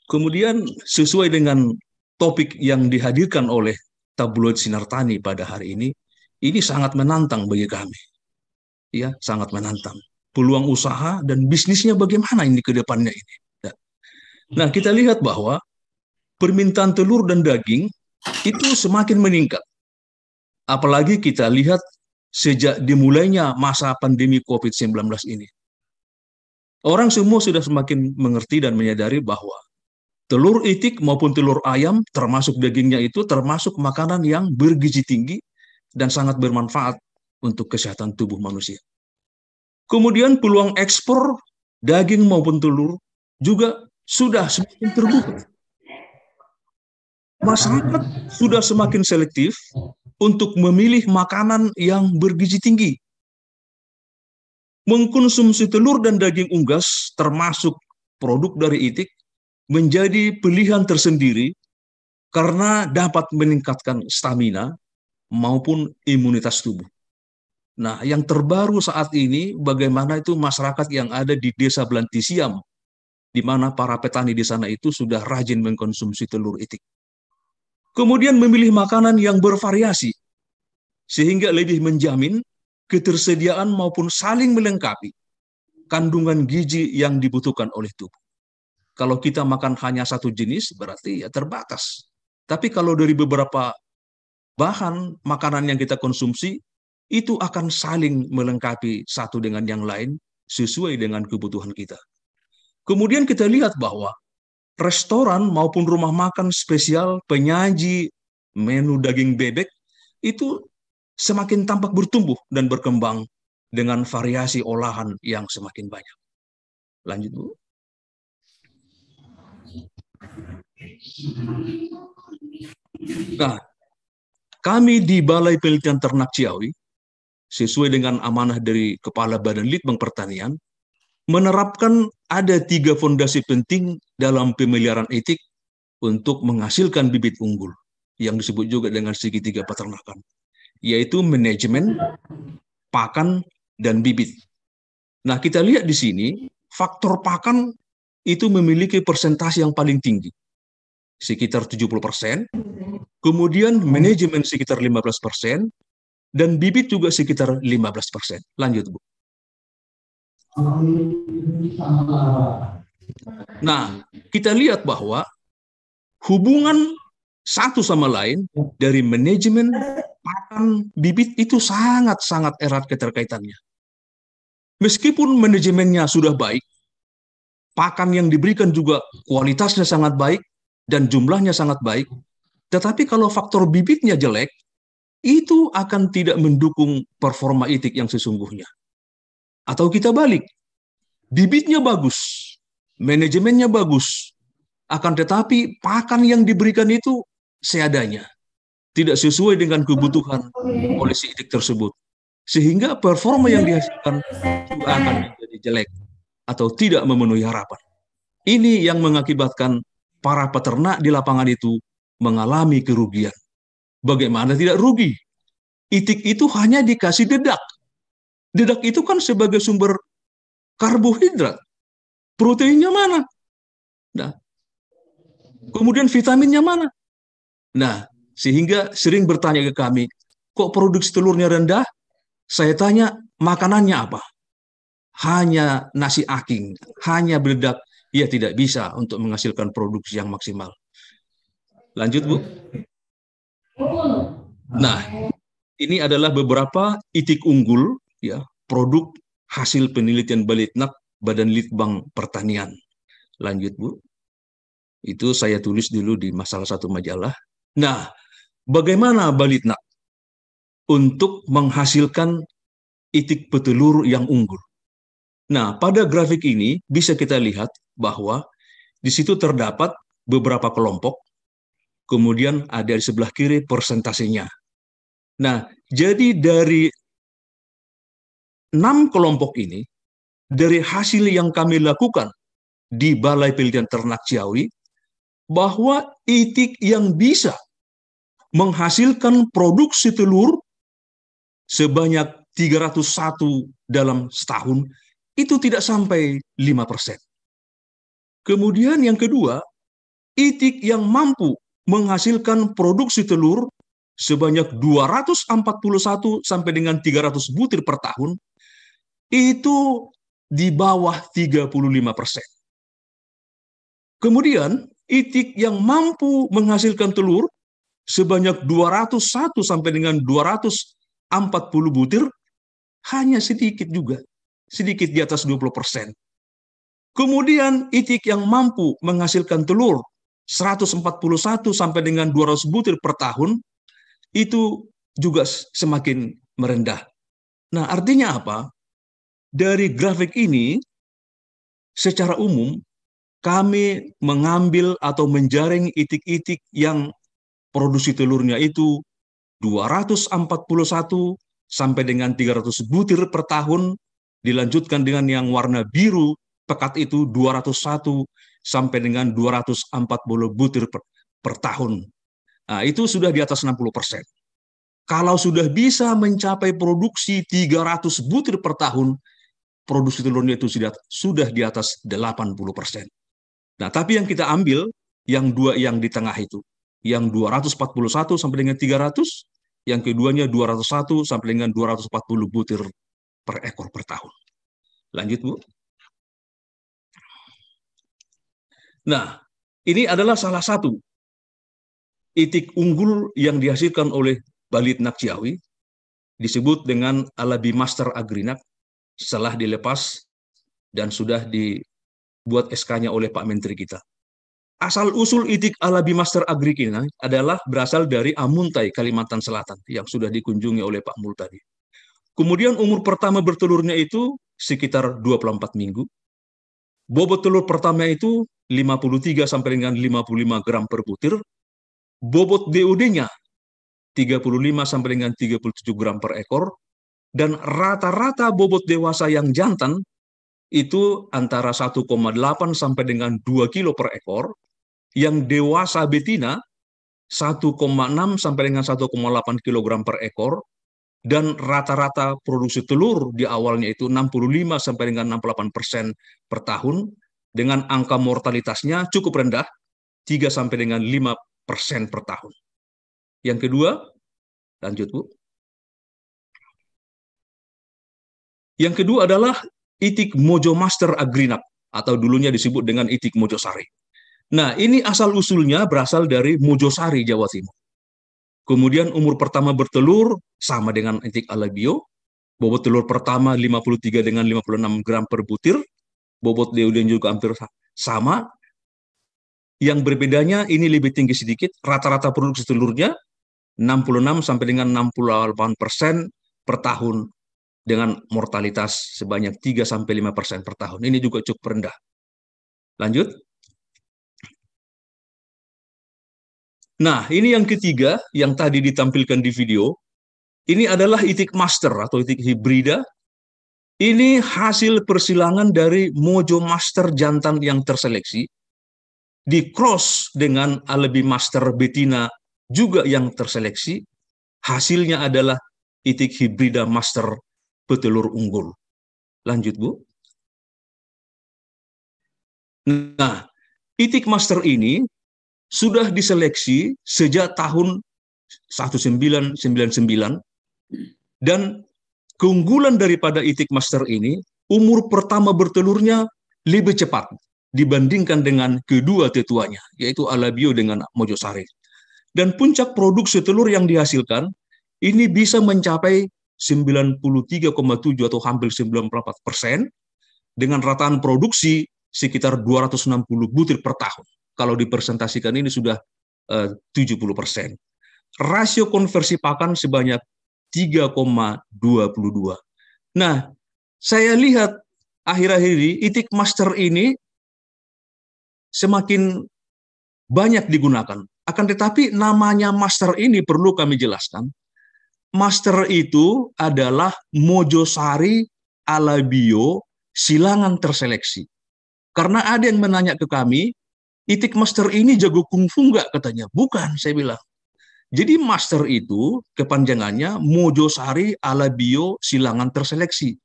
Kemudian sesuai dengan topik yang dihadirkan oleh tabloid Sinar Tani pada hari ini, ini sangat menantang bagi kami. Ya, sangat menantang. Peluang usaha dan bisnisnya bagaimana ini ke depannya ini. Ya. Nah, kita lihat bahwa permintaan telur dan daging itu semakin meningkat. Apalagi kita lihat sejak dimulainya masa pandemi COVID-19 ini. Orang semua sudah semakin mengerti dan menyadari bahwa telur itik maupun telur ayam termasuk dagingnya itu termasuk makanan yang bergizi tinggi dan sangat bermanfaat untuk kesehatan tubuh manusia. Kemudian peluang ekspor daging maupun telur juga sudah semakin terbuka. Masyarakat sudah semakin selektif untuk memilih makanan yang bergizi tinggi. Mengkonsumsi telur dan daging unggas termasuk produk dari itik menjadi pilihan tersendiri karena dapat meningkatkan stamina maupun imunitas tubuh. Nah, yang terbaru saat ini bagaimana itu masyarakat yang ada di Desa Belantisiam, di mana para petani di sana itu sudah rajin mengkonsumsi telur itik. Kemudian memilih makanan yang bervariasi, sehingga lebih menjamin ketersediaan maupun saling melengkapi kandungan gizi yang dibutuhkan oleh tubuh. Kalau kita makan hanya satu jenis, berarti ya terbatas. Tapi kalau dari beberapa bahan makanan yang kita konsumsi, itu akan saling melengkapi satu dengan yang lain sesuai dengan kebutuhan kita. Kemudian kita lihat bahwa restoran maupun rumah makan spesial penyaji menu daging bebek itu semakin tampak bertumbuh dan berkembang dengan variasi olahan yang semakin banyak. Lanjut, Bu. Nah, kami di Balai Penelitian Ternak Ciawi sesuai dengan amanah dari Kepala Badan Litbang Pertanian, menerapkan ada tiga fondasi penting dalam pemeliharaan etik untuk menghasilkan bibit unggul, yang disebut juga dengan segitiga peternakan, yaitu manajemen, pakan, dan bibit. Nah, kita lihat di sini, faktor pakan itu memiliki persentase yang paling tinggi, sekitar 70%, kemudian manajemen sekitar 15%, dan bibit juga sekitar 15 persen. Lanjut, Bu. Nah, kita lihat bahwa hubungan satu sama lain dari manajemen pakan bibit itu sangat-sangat erat keterkaitannya. Meskipun manajemennya sudah baik, pakan yang diberikan juga kualitasnya sangat baik dan jumlahnya sangat baik, tetapi kalau faktor bibitnya jelek, itu akan tidak mendukung performa itik yang sesungguhnya. Atau kita balik, bibitnya bagus, manajemennya bagus, akan tetapi pakan yang diberikan itu seadanya, tidak sesuai dengan kebutuhan oleh si itik tersebut. Sehingga performa yang dihasilkan juga akan menjadi jelek atau tidak memenuhi harapan. Ini yang mengakibatkan para peternak di lapangan itu mengalami kerugian. Bagaimana tidak rugi? Itik itu hanya dikasih dedak. Dedak itu kan sebagai sumber karbohidrat. Proteinnya mana? Nah, kemudian vitaminnya mana? Nah, sehingga sering bertanya ke kami, kok produksi telurnya rendah? Saya tanya, makanannya apa? Hanya nasi aking, hanya beledak, ya tidak bisa untuk menghasilkan produksi yang maksimal. Lanjut, Bu. Nah, ini adalah beberapa itik unggul ya, produk hasil penelitian Balitnak Badan Litbang Pertanian. Lanjut, Bu. Itu saya tulis dulu di masalah satu majalah. Nah, bagaimana Balitnak untuk menghasilkan itik petelur yang unggul? Nah, pada grafik ini bisa kita lihat bahwa di situ terdapat beberapa kelompok kemudian ada di sebelah kiri persentasenya. Nah, jadi dari enam kelompok ini, dari hasil yang kami lakukan di Balai Penelitian Ternak Ciawi, bahwa itik yang bisa menghasilkan produksi telur sebanyak 301 dalam setahun, itu tidak sampai 5%. Kemudian yang kedua, itik yang mampu menghasilkan produksi telur sebanyak 241 sampai dengan 300 butir per tahun, itu di bawah 35 persen. Kemudian, itik yang mampu menghasilkan telur sebanyak 201 sampai dengan 240 butir, hanya sedikit juga, sedikit di atas 20 persen. Kemudian itik yang mampu menghasilkan telur 141 sampai dengan 200 butir per tahun itu juga semakin merendah. Nah, artinya apa? Dari grafik ini secara umum kami mengambil atau menjaring itik-itik yang produksi telurnya itu 241 sampai dengan 300 butir per tahun, dilanjutkan dengan yang warna biru pekat itu 201 sampai dengan 240 butir per, per tahun. Nah, itu sudah di atas 60 persen. Kalau sudah bisa mencapai produksi 300 butir per tahun, produksi telurnya itu sudah, sudah di atas 80 persen. Nah, tapi yang kita ambil, yang dua yang di tengah itu, yang 241 sampai dengan 300, yang keduanya 201 sampai dengan 240 butir per ekor per tahun. Lanjut, Bu. Nah, ini adalah salah satu itik unggul yang dihasilkan oleh Balit Nakciawi, disebut dengan Alabi Master Agrinak, setelah dilepas dan sudah dibuat SK-nya oleh Pak Menteri kita. Asal usul itik Alabi Master Agrik ini adalah berasal dari Amuntai, Kalimantan Selatan, yang sudah dikunjungi oleh Pak Mul tadi. Kemudian umur pertama bertelurnya itu sekitar 24 minggu. Bobot telur pertama itu 53 sampai dengan 55 gram per butir. Bobot DOD-nya 35 sampai dengan 37 gram per ekor. Dan rata-rata bobot dewasa yang jantan itu antara 1,8 sampai dengan 2 kilo per ekor yang dewasa betina 1,6 sampai dengan 1,8 kg per ekor dan rata-rata produksi telur di awalnya itu 65 sampai dengan 68 persen per tahun dengan angka mortalitasnya cukup rendah 3 sampai dengan 5 persen per tahun. Yang kedua, lanjut Bu. Yang kedua adalah itik Mojo Master Agrinap atau dulunya disebut dengan itik Mojosari. Nah, ini asal-usulnya berasal dari Mojosari, Jawa Timur. Kemudian umur pertama bertelur sama dengan entik alabio. Bobot telur pertama 53 dengan 56 gram per butir. Bobot deoden juga hampir sama. Yang berbedanya ini lebih tinggi sedikit. Rata-rata produksi telurnya 66 sampai dengan 68 persen per tahun dengan mortalitas sebanyak 3 sampai 5 persen per tahun. Ini juga cukup rendah. Lanjut. Nah, ini yang ketiga yang tadi ditampilkan di video. Ini adalah itik master atau itik hibrida. Ini hasil persilangan dari Mojo Master jantan yang terseleksi. Di cross dengan Alebi Master betina juga yang terseleksi. Hasilnya adalah itik hibrida master petelur unggul. Lanjut, Bu. Nah, itik master ini sudah diseleksi sejak tahun 1999 dan keunggulan daripada itik master ini umur pertama bertelurnya lebih cepat dibandingkan dengan kedua tetuanya yaitu Alabio dengan Mojosari. Dan puncak produksi telur yang dihasilkan ini bisa mencapai 93,7 atau hampir 94 persen dengan rataan produksi sekitar 260 butir per tahun kalau dipresentasikan ini sudah eh, uh, 70 persen. Rasio konversi pakan sebanyak 3,22. Nah, saya lihat akhir-akhir ini itik master ini semakin banyak digunakan. Akan tetapi namanya master ini perlu kami jelaskan. Master itu adalah Mojosari Alabio silangan terseleksi. Karena ada yang menanya ke kami, Itik master ini jago kungfu nggak katanya? Bukan, saya bilang. Jadi master itu kepanjangannya Mojosari Alabio Silangan Terseleksi.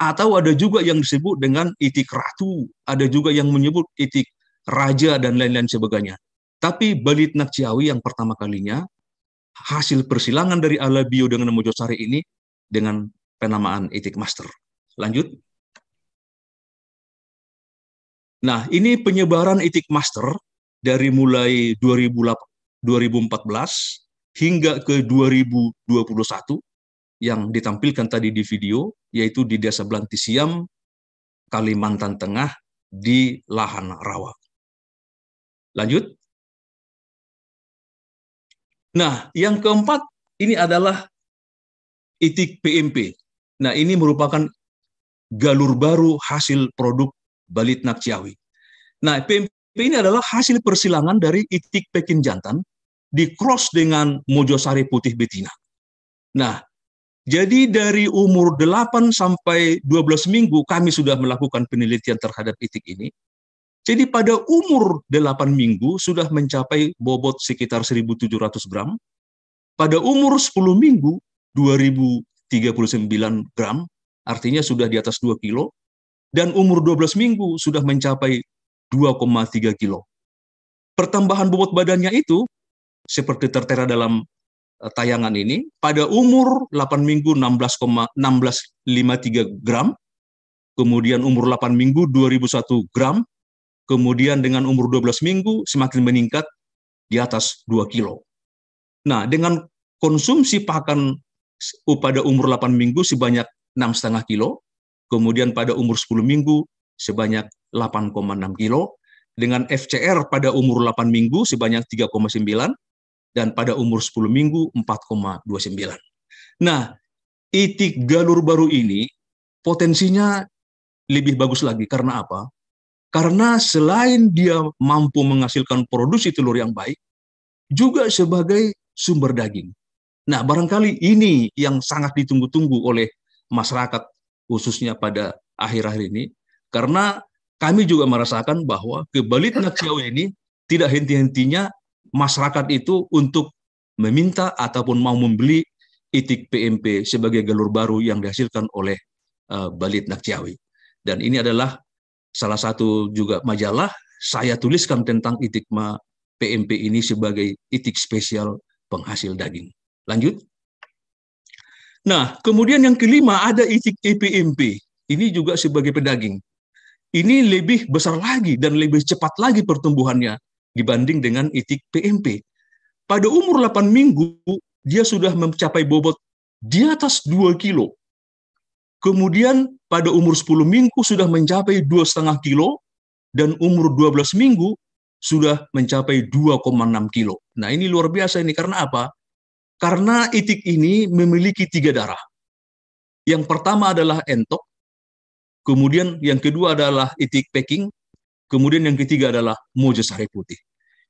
Atau ada juga yang disebut dengan itik ratu, ada juga yang menyebut itik raja dan lain-lain sebagainya. Tapi Balit Nakciawi yang pertama kalinya hasil persilangan dari Alabio dengan Mojosari ini dengan penamaan itik master. Lanjut. Nah, ini penyebaran itik master dari mulai 2014 hingga ke 2021 yang ditampilkan tadi di video, yaitu di Desa Blantisiam, Kalimantan Tengah, di lahan rawa. Lanjut. Nah, yang keempat ini adalah itik PMP. Nah, ini merupakan galur baru hasil produk Balitnak Ciawi. Nah, PMP ini adalah hasil persilangan dari itik Pekin jantan di cross dengan Mojosari putih betina. Nah, jadi dari umur 8 sampai 12 minggu kami sudah melakukan penelitian terhadap itik ini. Jadi pada umur 8 minggu sudah mencapai bobot sekitar 1.700 gram. Pada umur 10 minggu 2039 gram, artinya sudah di atas 2 kilo. Dan umur 12 minggu sudah mencapai 2,3 kilo. Pertambahan bobot badannya itu seperti tertera dalam eh, tayangan ini pada umur 8 minggu 16,1653 gram, kemudian umur 8 minggu 2001 gram, kemudian dengan umur 12 minggu semakin meningkat di atas 2 kilo. Nah, dengan konsumsi pakan pada umur 8 minggu sebanyak 6,5 kilo, kemudian pada umur 10 minggu sebanyak 8,6 kilo, dengan FCR pada umur 8 minggu sebanyak 3,9, dan pada umur 10 minggu 4,29. Nah, itik galur baru ini potensinya lebih bagus lagi. Karena apa? Karena selain dia mampu menghasilkan produksi telur yang baik, juga sebagai sumber daging. Nah, barangkali ini yang sangat ditunggu-tunggu oleh masyarakat, khususnya pada akhir-akhir ini, karena kami juga merasakan bahwa kebalit Ciawi ini tidak henti-hentinya masyarakat itu untuk meminta ataupun mau membeli itik PMP sebagai galur baru yang dihasilkan oleh uh, Balit Nakciawi. Dan ini adalah salah satu juga majalah saya tuliskan tentang itik PMP ini sebagai itik spesial penghasil daging. Lanjut. Nah, kemudian yang kelima ada itik EPMP. Ini juga sebagai pedaging ini lebih besar lagi dan lebih cepat lagi pertumbuhannya dibanding dengan itik PMP. Pada umur 8 minggu, dia sudah mencapai bobot di atas 2 kilo. Kemudian pada umur 10 minggu sudah mencapai 2,5 kilo, dan umur 12 minggu sudah mencapai 2,6 kilo. Nah ini luar biasa ini, karena apa? Karena itik ini memiliki tiga darah. Yang pertama adalah entok, Kemudian yang kedua adalah itik packing. Kemudian yang ketiga adalah mojo sari putih.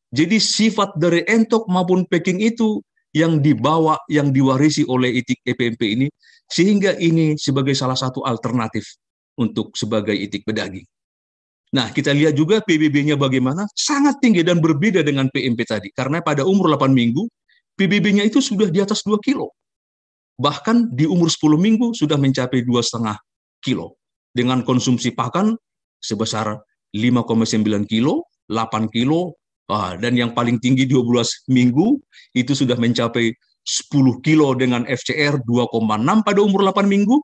Jadi sifat dari entok maupun packing itu yang dibawa, yang diwarisi oleh itik EPMP ini, sehingga ini sebagai salah satu alternatif untuk sebagai itik pedaging. Nah, kita lihat juga PBB-nya bagaimana, sangat tinggi dan berbeda dengan PMP tadi. Karena pada umur 8 minggu, PBB-nya itu sudah di atas 2 kilo. Bahkan di umur 10 minggu sudah mencapai 2,5 kilo dengan konsumsi pakan sebesar 5,9 kilo, 8 kilo, dan yang paling tinggi 12 minggu itu sudah mencapai 10 kilo dengan FCR 2,6 pada umur 8 minggu,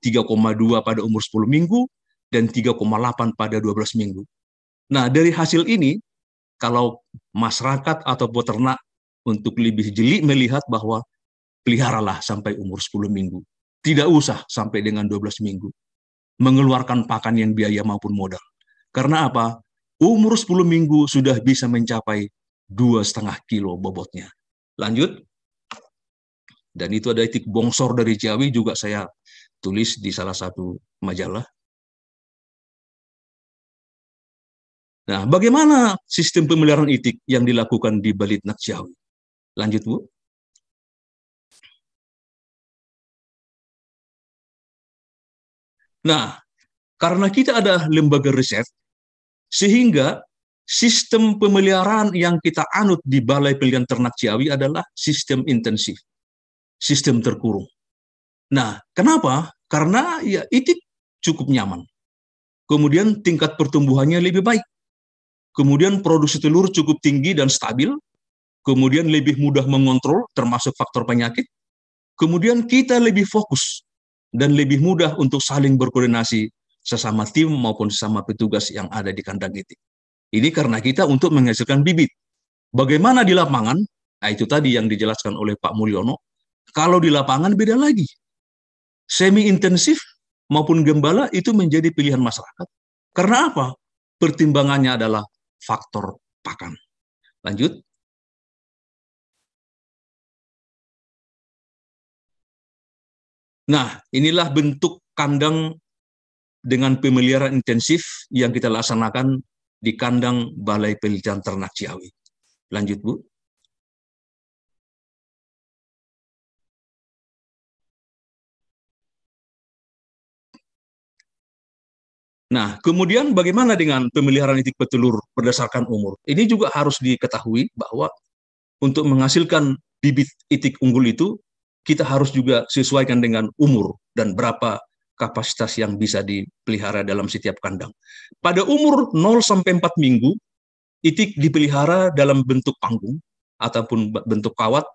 3,2 pada umur 10 minggu, dan 3,8 pada 12 minggu. Nah, dari hasil ini, kalau masyarakat atau peternak untuk lebih jeli melihat bahwa peliharalah sampai umur 10 minggu. Tidak usah sampai dengan 12 minggu mengeluarkan pakan yang biaya maupun modal. Karena apa? Umur 10 minggu sudah bisa mencapai dua setengah kilo bobotnya. Lanjut. Dan itu ada etik bongsor dari Ciawi juga saya tulis di salah satu majalah. Nah, bagaimana sistem pemeliharaan itik yang dilakukan di Balitnak Ciawi? Lanjut, Bu. Nah, karena kita ada lembaga riset, sehingga sistem pemeliharaan yang kita anut di Balai Pilihan Ternak Ciawi adalah sistem intensif, sistem terkurung. Nah, kenapa? Karena ya itu cukup nyaman. Kemudian tingkat pertumbuhannya lebih baik. Kemudian produksi telur cukup tinggi dan stabil. Kemudian lebih mudah mengontrol termasuk faktor penyakit. Kemudian kita lebih fokus dan lebih mudah untuk saling berkoordinasi sesama tim maupun sesama petugas yang ada di kandang itu. Ini karena kita untuk menghasilkan bibit. Bagaimana di lapangan? Nah, itu tadi yang dijelaskan oleh Pak Mulyono. Kalau di lapangan beda lagi. Semi intensif maupun gembala itu menjadi pilihan masyarakat. Karena apa? Pertimbangannya adalah faktor pakan. Lanjut. Nah, inilah bentuk kandang dengan pemeliharaan intensif yang kita laksanakan di kandang Balai Penelitian Ternak Ciawi. Lanjut, Bu. Nah, kemudian bagaimana dengan pemeliharaan itik petelur berdasarkan umur? Ini juga harus diketahui bahwa untuk menghasilkan bibit itik unggul itu, kita harus juga sesuaikan dengan umur dan berapa kapasitas yang bisa dipelihara dalam setiap kandang. Pada umur 0 sampai 4 minggu, itik dipelihara dalam bentuk panggung ataupun bentuk kawat.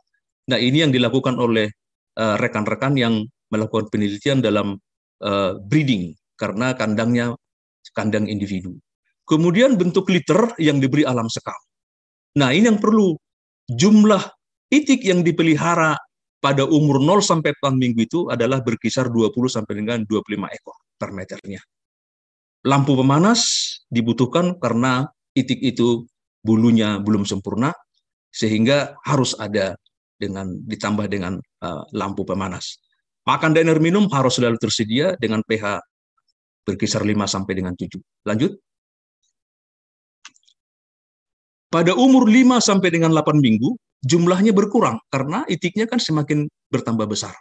Nah, ini yang dilakukan oleh eh, rekan-rekan uh, yang melakukan penelitian dalam uh, breeding karena kandangnya kandang individu. Kemudian bentuk liter yang diberi alam sekam. Nah, ini yang perlu. Jumlah itik yang dipelihara pada umur 0 sampai 4 minggu itu adalah berkisar 20 sampai dengan 25 ekor per meternya. Lampu pemanas dibutuhkan karena itik itu bulunya belum sempurna sehingga harus ada dengan ditambah dengan uh, lampu pemanas. Makan dan air minum harus selalu tersedia dengan pH berkisar 5 sampai dengan 7. Lanjut. Pada umur 5 sampai dengan 8 minggu, jumlahnya berkurang karena itiknya kan semakin bertambah besar.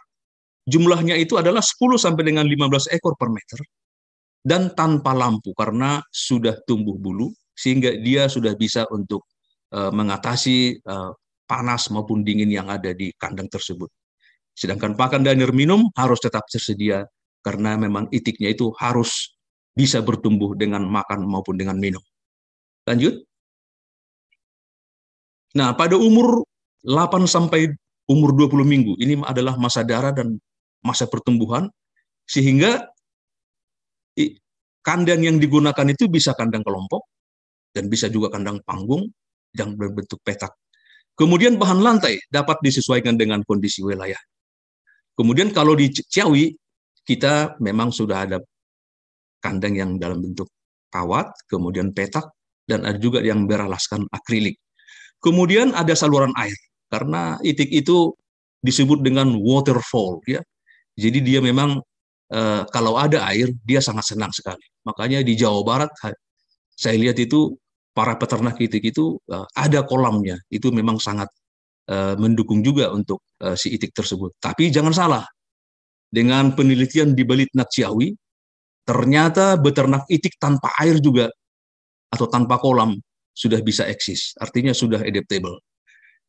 Jumlahnya itu adalah 10 sampai dengan 15 ekor per meter dan tanpa lampu karena sudah tumbuh bulu sehingga dia sudah bisa untuk uh, mengatasi uh, panas maupun dingin yang ada di kandang tersebut. Sedangkan pakan dan air minum harus tetap tersedia karena memang itiknya itu harus bisa bertumbuh dengan makan maupun dengan minum. Lanjut. Nah, pada umur 8 sampai umur 20 minggu, ini adalah masa darah dan masa pertumbuhan, sehingga kandang yang digunakan itu bisa kandang kelompok, dan bisa juga kandang panggung yang berbentuk petak. Kemudian bahan lantai dapat disesuaikan dengan kondisi wilayah. Kemudian kalau di Ciawi, kita memang sudah ada kandang yang dalam bentuk kawat, kemudian petak, dan ada juga yang beralaskan akrilik. Kemudian ada saluran air, karena itik itu disebut dengan waterfall, ya. Jadi dia memang e, kalau ada air, dia sangat senang sekali. Makanya di Jawa Barat, saya lihat itu para peternak itik itu e, ada kolamnya, itu memang sangat e, mendukung juga untuk e, si itik tersebut. Tapi jangan salah, dengan penelitian di Balitnak Ciawi, ternyata beternak itik tanpa air juga atau tanpa kolam sudah bisa eksis, artinya sudah adaptable.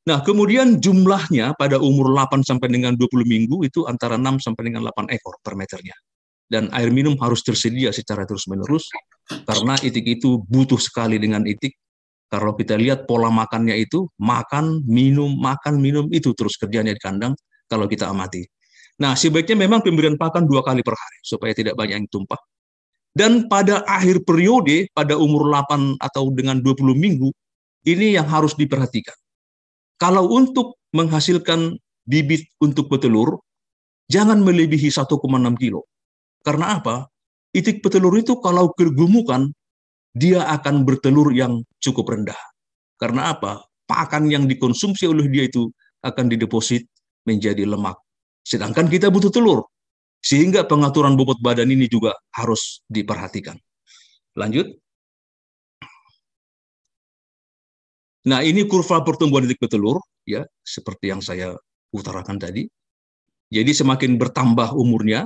Nah, kemudian jumlahnya pada umur 8 sampai dengan 20 minggu itu antara 6 sampai dengan 8 ekor per meternya. Dan air minum harus tersedia secara terus-menerus karena itik itu butuh sekali dengan itik. Kalau kita lihat pola makannya itu makan, minum, makan, minum itu terus kerjanya di kandang kalau kita amati. Nah, sebaiknya memang pemberian pakan dua kali per hari supaya tidak banyak yang tumpah. Dan pada akhir periode, pada umur 8 atau dengan 20 minggu, ini yang harus diperhatikan. Kalau untuk menghasilkan bibit untuk petelur, jangan melebihi 1,6 kilo. Karena apa? Itik petelur itu kalau kegemukan, dia akan bertelur yang cukup rendah. Karena apa? Pakan yang dikonsumsi oleh dia itu akan dideposit menjadi lemak Sedangkan kita butuh telur. Sehingga pengaturan bobot badan ini juga harus diperhatikan. Lanjut. Nah, ini kurva pertumbuhan titik petelur ya, seperti yang saya utarakan tadi. Jadi semakin bertambah umurnya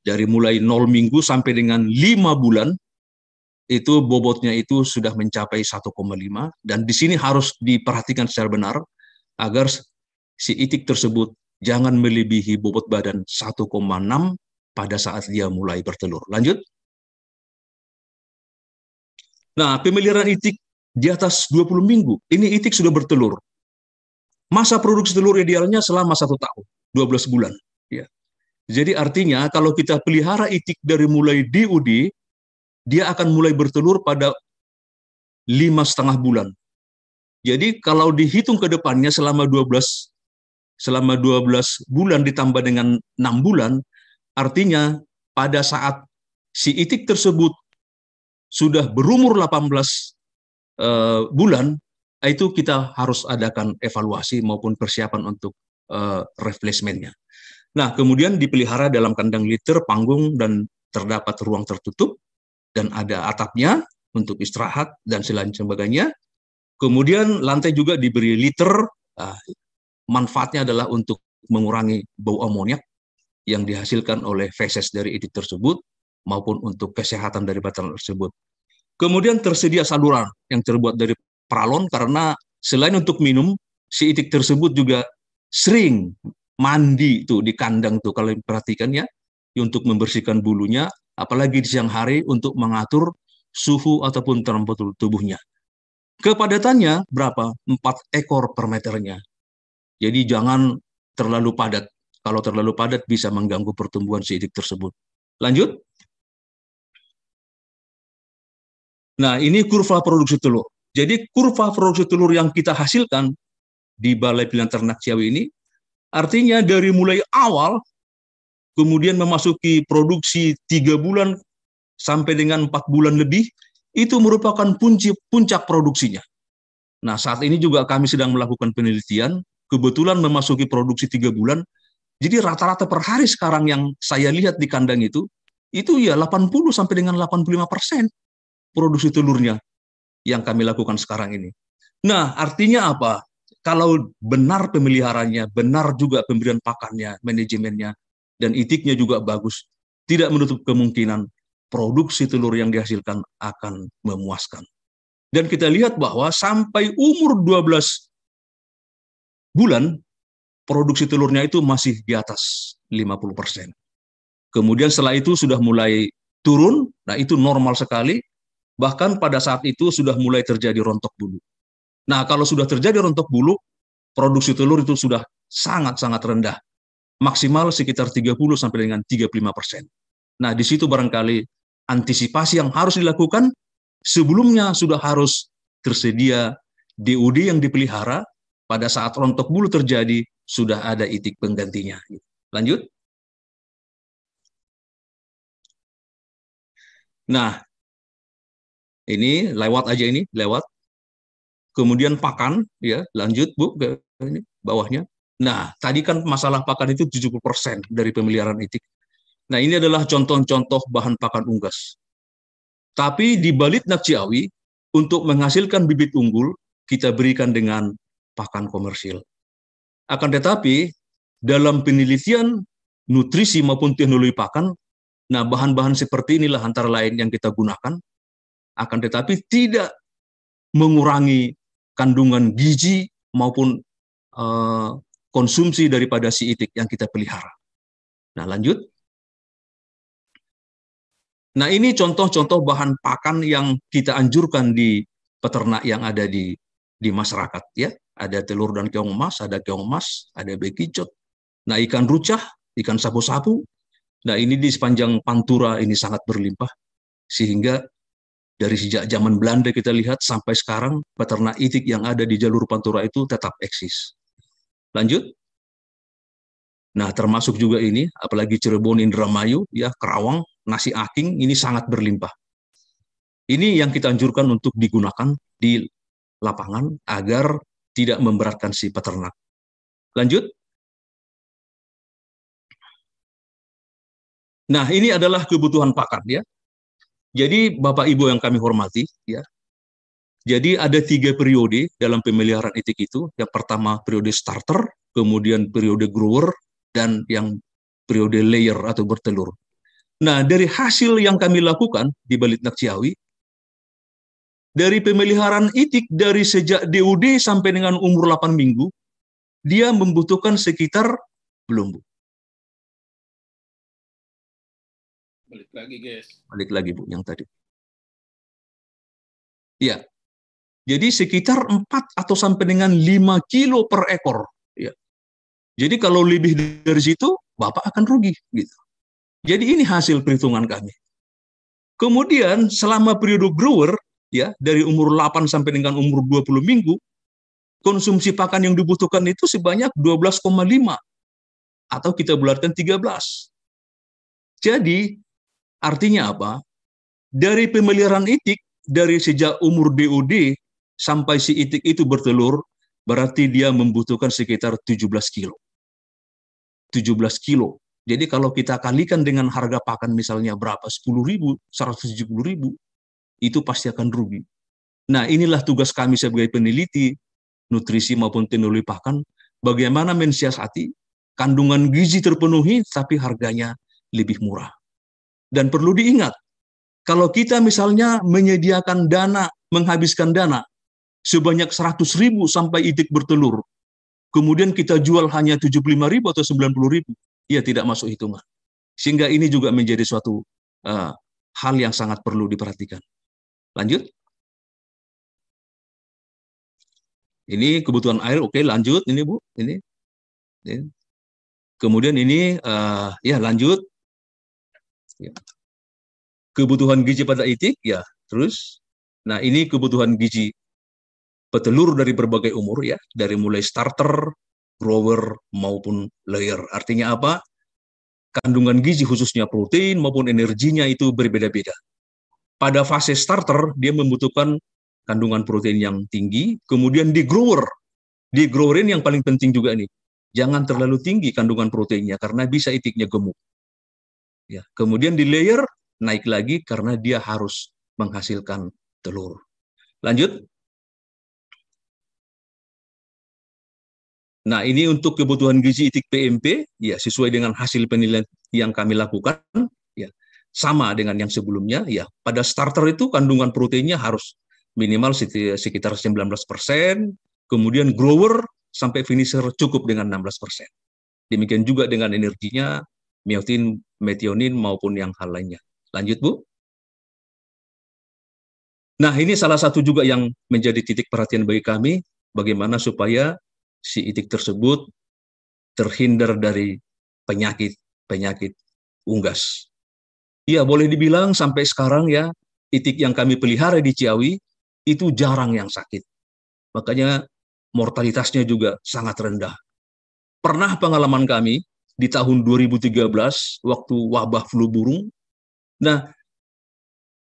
dari mulai 0 minggu sampai dengan 5 bulan itu bobotnya itu sudah mencapai 1,5 dan di sini harus diperhatikan secara benar agar si itik tersebut jangan melebihi bobot badan 1,6 pada saat dia mulai bertelur. Lanjut. Nah, pemeliharaan itik di atas 20 minggu, ini itik sudah bertelur. Masa produksi telur idealnya selama satu tahun, 12 bulan. Ya. Jadi artinya kalau kita pelihara itik dari mulai DUD, dia akan mulai bertelur pada lima setengah bulan. Jadi kalau dihitung ke depannya selama 12 selama 12 bulan ditambah dengan 6 bulan, artinya pada saat si itik tersebut sudah berumur 18 uh, bulan, itu kita harus adakan evaluasi maupun persiapan untuk uh, replacementnya. Nah, kemudian dipelihara dalam kandang liter, panggung, dan terdapat ruang tertutup dan ada atapnya untuk istirahat dan selain sebagainya. Kemudian lantai juga diberi liter. Manfaatnya adalah untuk mengurangi bau amoniak yang dihasilkan oleh feses dari itik tersebut maupun untuk kesehatan dari batang tersebut. Kemudian tersedia saluran yang terbuat dari pralon karena selain untuk minum, si itik tersebut juga sering mandi tuh di kandang tuh kalau perhatikan ya untuk membersihkan bulunya apalagi di siang hari untuk mengatur suhu ataupun temperatur tubuhnya. Kepadatannya berapa? 4 ekor per meternya. Jadi jangan terlalu padat. Kalau terlalu padat bisa mengganggu pertumbuhan si itik tersebut. Lanjut. Nah, ini kurva produksi telur. Jadi kurva produksi telur yang kita hasilkan di Balai Pilihan Ternak Ciawi ini artinya dari mulai awal kemudian memasuki produksi tiga bulan sampai dengan empat bulan lebih, itu merupakan puncak produksinya. Nah, saat ini juga kami sedang melakukan penelitian, kebetulan memasuki produksi tiga bulan, jadi rata-rata per hari sekarang yang saya lihat di kandang itu, itu ya 80 sampai dengan 85 persen produksi telurnya yang kami lakukan sekarang ini. Nah, artinya apa? Kalau benar pemeliharannya, benar juga pemberian pakannya, manajemennya, dan itiknya juga bagus, tidak menutup kemungkinan produksi telur yang dihasilkan akan memuaskan. Dan kita lihat bahwa sampai umur 12 bulan, produksi telurnya itu masih di atas 50%. Kemudian setelah itu sudah mulai turun, nah itu normal sekali, bahkan pada saat itu sudah mulai terjadi rontok bulu. Nah kalau sudah terjadi rontok bulu, produksi telur itu sudah sangat-sangat rendah maksimal sekitar 30 sampai dengan 35 persen. Nah, di situ barangkali antisipasi yang harus dilakukan sebelumnya sudah harus tersedia DUD yang dipelihara pada saat rontok bulu terjadi sudah ada itik penggantinya. Lanjut. Nah, ini lewat aja ini, lewat. Kemudian pakan, ya, lanjut Bu ke ini bawahnya. Nah, tadi kan masalah pakan itu 70% dari pemeliharaan itik. Nah, ini adalah contoh-contoh bahan pakan unggas. Tapi di Balit Ciawi, untuk menghasilkan bibit unggul, kita berikan dengan pakan komersil. Akan tetapi, dalam penelitian nutrisi maupun teknologi pakan, nah bahan-bahan seperti inilah antara lain yang kita gunakan, akan tetapi tidak mengurangi kandungan gizi maupun uh, konsumsi daripada si itik yang kita pelihara. Nah, lanjut. Nah, ini contoh-contoh bahan pakan yang kita anjurkan di peternak yang ada di di masyarakat ya. Ada telur dan keong emas, ada keong emas, ada bekicot. Nah, ikan rucah, ikan sapu-sapu. Nah, ini di sepanjang Pantura ini sangat berlimpah sehingga dari sejak zaman Belanda kita lihat sampai sekarang peternak itik yang ada di jalur Pantura itu tetap eksis. Lanjut. Nah, termasuk juga ini, apalagi Cirebon, Indramayu, ya Kerawang, nasi aking ini sangat berlimpah. Ini yang kita anjurkan untuk digunakan di lapangan agar tidak memberatkan si peternak. Lanjut. Nah, ini adalah kebutuhan pakan ya. Jadi Bapak Ibu yang kami hormati ya, jadi ada tiga periode dalam pemeliharaan itik itu. Yang pertama periode starter, kemudian periode grower, dan yang periode layer atau bertelur. Nah, dari hasil yang kami lakukan di Balitnak Ciawi, dari pemeliharaan itik dari sejak DUD sampai dengan umur 8 minggu, dia membutuhkan sekitar belum, Bu. Balik lagi, guys. Balik lagi, Bu, yang tadi. Iya, jadi sekitar 4 atau sampai dengan 5 kilo per ekor. Ya. Jadi kalau lebih dari situ, Bapak akan rugi. gitu. Jadi ini hasil perhitungan kami. Kemudian selama periode grower, ya dari umur 8 sampai dengan umur 20 minggu, konsumsi pakan yang dibutuhkan itu sebanyak 12,5 atau kita bulatkan 13. Jadi artinya apa? Dari pemeliharaan itik dari sejak umur DOD sampai si itik itu bertelur, berarti dia membutuhkan sekitar 17 kilo. 17 kilo Jadi kalau kita kalikan dengan harga pakan misalnya berapa, 10 ribu, 170 ribu, itu pasti akan rugi. Nah inilah tugas kami sebagai peneliti, nutrisi maupun teknologi pakan, bagaimana mensiasati kandungan gizi terpenuhi tapi harganya lebih murah. Dan perlu diingat, kalau kita misalnya menyediakan dana, menghabiskan dana sebanyak 100 ribu sampai itik bertelur, kemudian kita jual hanya 75 ribu atau 90 ribu, ya tidak masuk hitungan. Sehingga ini juga menjadi suatu uh, hal yang sangat perlu diperhatikan. Lanjut. Ini kebutuhan air, oke lanjut. Ini Bu, ini. ini. Kemudian ini, uh, ya lanjut. Ya. Kebutuhan gizi pada itik, ya terus. Nah ini kebutuhan gizi petelur dari berbagai umur ya, dari mulai starter, grower maupun layer. Artinya apa? Kandungan gizi khususnya protein maupun energinya itu berbeda-beda. Pada fase starter dia membutuhkan kandungan protein yang tinggi, kemudian di grower. Di grower ini yang paling penting juga nih. Jangan terlalu tinggi kandungan proteinnya karena bisa itiknya gemuk. Ya, kemudian di layer naik lagi karena dia harus menghasilkan telur. Lanjut. Nah, ini untuk kebutuhan gizi itik PMP, ya sesuai dengan hasil penilaian yang kami lakukan, sama dengan yang sebelumnya, ya pada starter itu kandungan proteinnya harus minimal sekitar 19 persen, kemudian grower sampai finisher cukup dengan 16 persen. Demikian juga dengan energinya, miotin, metionin maupun yang hal lainnya. Lanjut Bu. Nah ini salah satu juga yang menjadi titik perhatian bagi kami, bagaimana supaya si itik tersebut terhindar dari penyakit-penyakit unggas. Ya, boleh dibilang sampai sekarang ya, itik yang kami pelihara di Ciawi itu jarang yang sakit. Makanya mortalitasnya juga sangat rendah. Pernah pengalaman kami di tahun 2013 waktu wabah flu burung. Nah,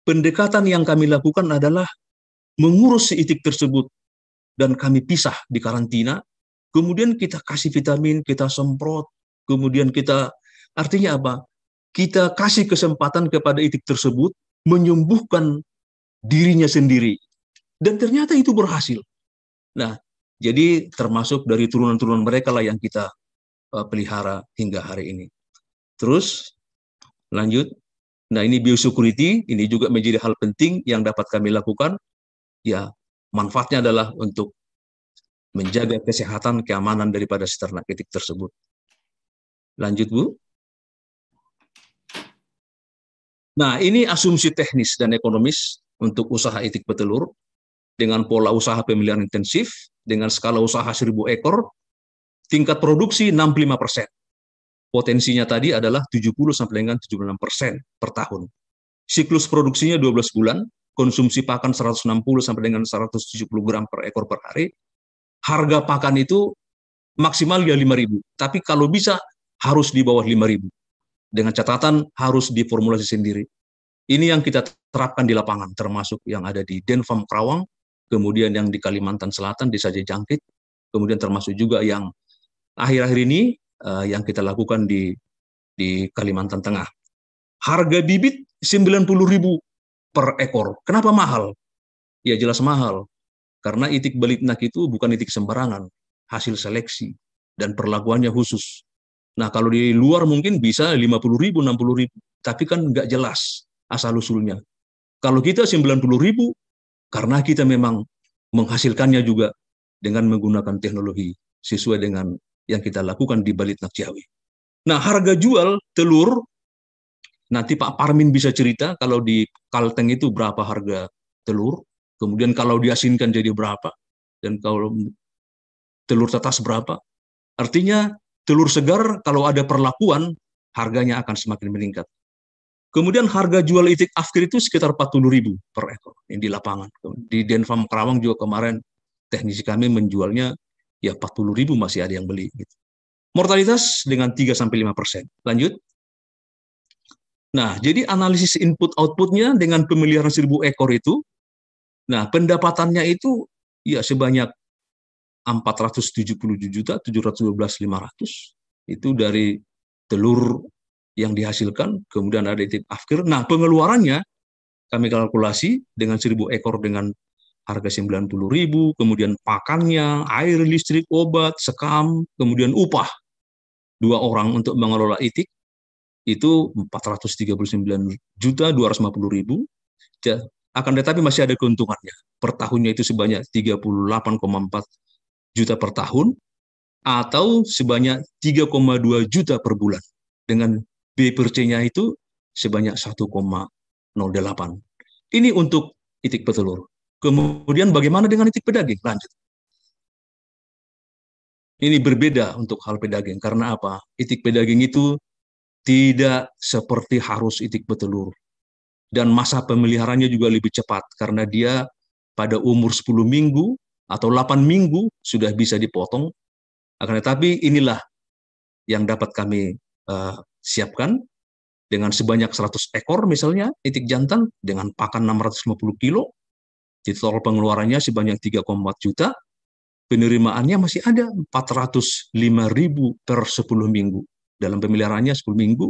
pendekatan yang kami lakukan adalah mengurus si itik tersebut dan kami pisah di karantina Kemudian kita kasih vitamin, kita semprot, kemudian kita artinya apa? Kita kasih kesempatan kepada itik tersebut menyembuhkan dirinya sendiri. Dan ternyata itu berhasil. Nah, jadi termasuk dari turunan-turunan mereka lah yang kita uh, pelihara hingga hari ini. Terus lanjut. Nah, ini biosecurity, ini juga menjadi hal penting yang dapat kami lakukan. Ya, manfaatnya adalah untuk menjaga kesehatan keamanan daripada si ternak itik tersebut. Lanjut Bu. Nah, ini asumsi teknis dan ekonomis untuk usaha itik petelur dengan pola usaha pemilihan intensif dengan skala usaha 1000 ekor, tingkat produksi 65 persen. Potensinya tadi adalah 70 sampai dengan 76 persen per tahun. Siklus produksinya 12 bulan, konsumsi pakan 160 sampai dengan 170 gram per ekor per hari, harga pakan itu maksimal ya 5.000. Tapi kalau bisa harus di bawah 5.000. Dengan catatan harus diformulasi sendiri. Ini yang kita terapkan di lapangan, termasuk yang ada di Denfam Kerawang, kemudian yang di Kalimantan Selatan, di Saja Jangkit, kemudian termasuk juga yang akhir-akhir ini uh, yang kita lakukan di di Kalimantan Tengah. Harga bibit 90.000 per ekor. Kenapa mahal? Ya jelas mahal. Karena itik balitnak itu bukan itik sembarangan, hasil seleksi dan perlakuannya khusus. Nah kalau di luar mungkin bisa 50 ribu, 60 ribu, tapi kan nggak jelas asal usulnya. Kalau kita 90 ribu, karena kita memang menghasilkannya juga dengan menggunakan teknologi sesuai dengan yang kita lakukan di Balitnak Ciawi. Nah harga jual telur, nanti Pak Parmin bisa cerita kalau di Kalteng itu berapa harga telur, Kemudian kalau diasinkan jadi berapa? Dan kalau telur tetas berapa? Artinya telur segar kalau ada perlakuan harganya akan semakin meningkat. Kemudian harga jual itik afkir itu sekitar 40 ribu per ekor yang di lapangan. Di Denfam Kerawang juga kemarin teknisi kami menjualnya ya 40 ribu masih ada yang beli. Gitu. Mortalitas dengan 3 sampai 5 persen. Lanjut. Nah, jadi analisis input outputnya dengan pemeliharaan 1000 ekor itu Nah, pendapatannya itu ya sebanyak 477 juta 712 500 itu dari telur yang dihasilkan, kemudian ada itik afkir. Nah, pengeluarannya kami kalkulasi dengan 1000 ekor dengan harga 90.000, kemudian pakannya, air, listrik, obat, sekam, kemudian upah. Dua orang untuk mengelola itik itu 439 juta 250 ribu. Akan tetapi masih ada keuntungannya. Per tahunnya itu sebanyak 38,4 juta per tahun atau sebanyak 3,2 juta per bulan. Dengan B per C-nya itu sebanyak 1,08 ini untuk itik petelur. Kemudian bagaimana dengan itik pedaging? Lanjut. Ini berbeda untuk hal pedaging. Karena apa? Itik pedaging itu tidak seperti harus itik betelur. Dan masa pemeliharaannya juga lebih cepat. Karena dia pada umur 10 minggu atau 8 minggu sudah bisa dipotong. Akan tetapi inilah yang dapat kami uh, siapkan dengan sebanyak 100 ekor misalnya itik jantan dengan pakan 650 kilo. Di total pengeluarannya sebanyak 3,4 juta. Penerimaannya masih ada 405 ribu per 10 minggu dalam pemeliharaannya 10 minggu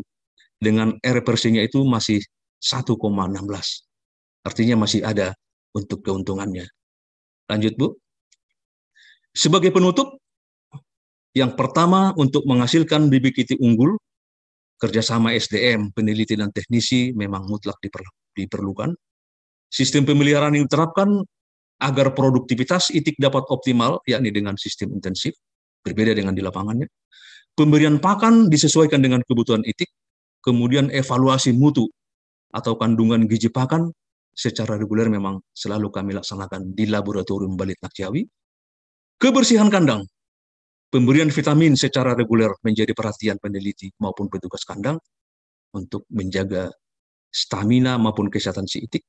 dengan R nya itu masih 1,16. Artinya masih ada untuk keuntungannya. Lanjut, Bu. Sebagai penutup, yang pertama untuk menghasilkan bibit itik unggul, kerjasama SDM, peneliti dan teknisi memang mutlak diperlukan. Sistem pemeliharaan yang diterapkan agar produktivitas itik dapat optimal, yakni dengan sistem intensif, berbeda dengan di lapangannya. Pemberian pakan disesuaikan dengan kebutuhan itik, kemudian evaluasi mutu atau kandungan gizi pakan secara reguler memang selalu kami laksanakan di laboratorium Balit Nakciawi. Kebersihan kandang, pemberian vitamin secara reguler menjadi perhatian peneliti maupun petugas kandang untuk menjaga stamina maupun kesehatan si itik.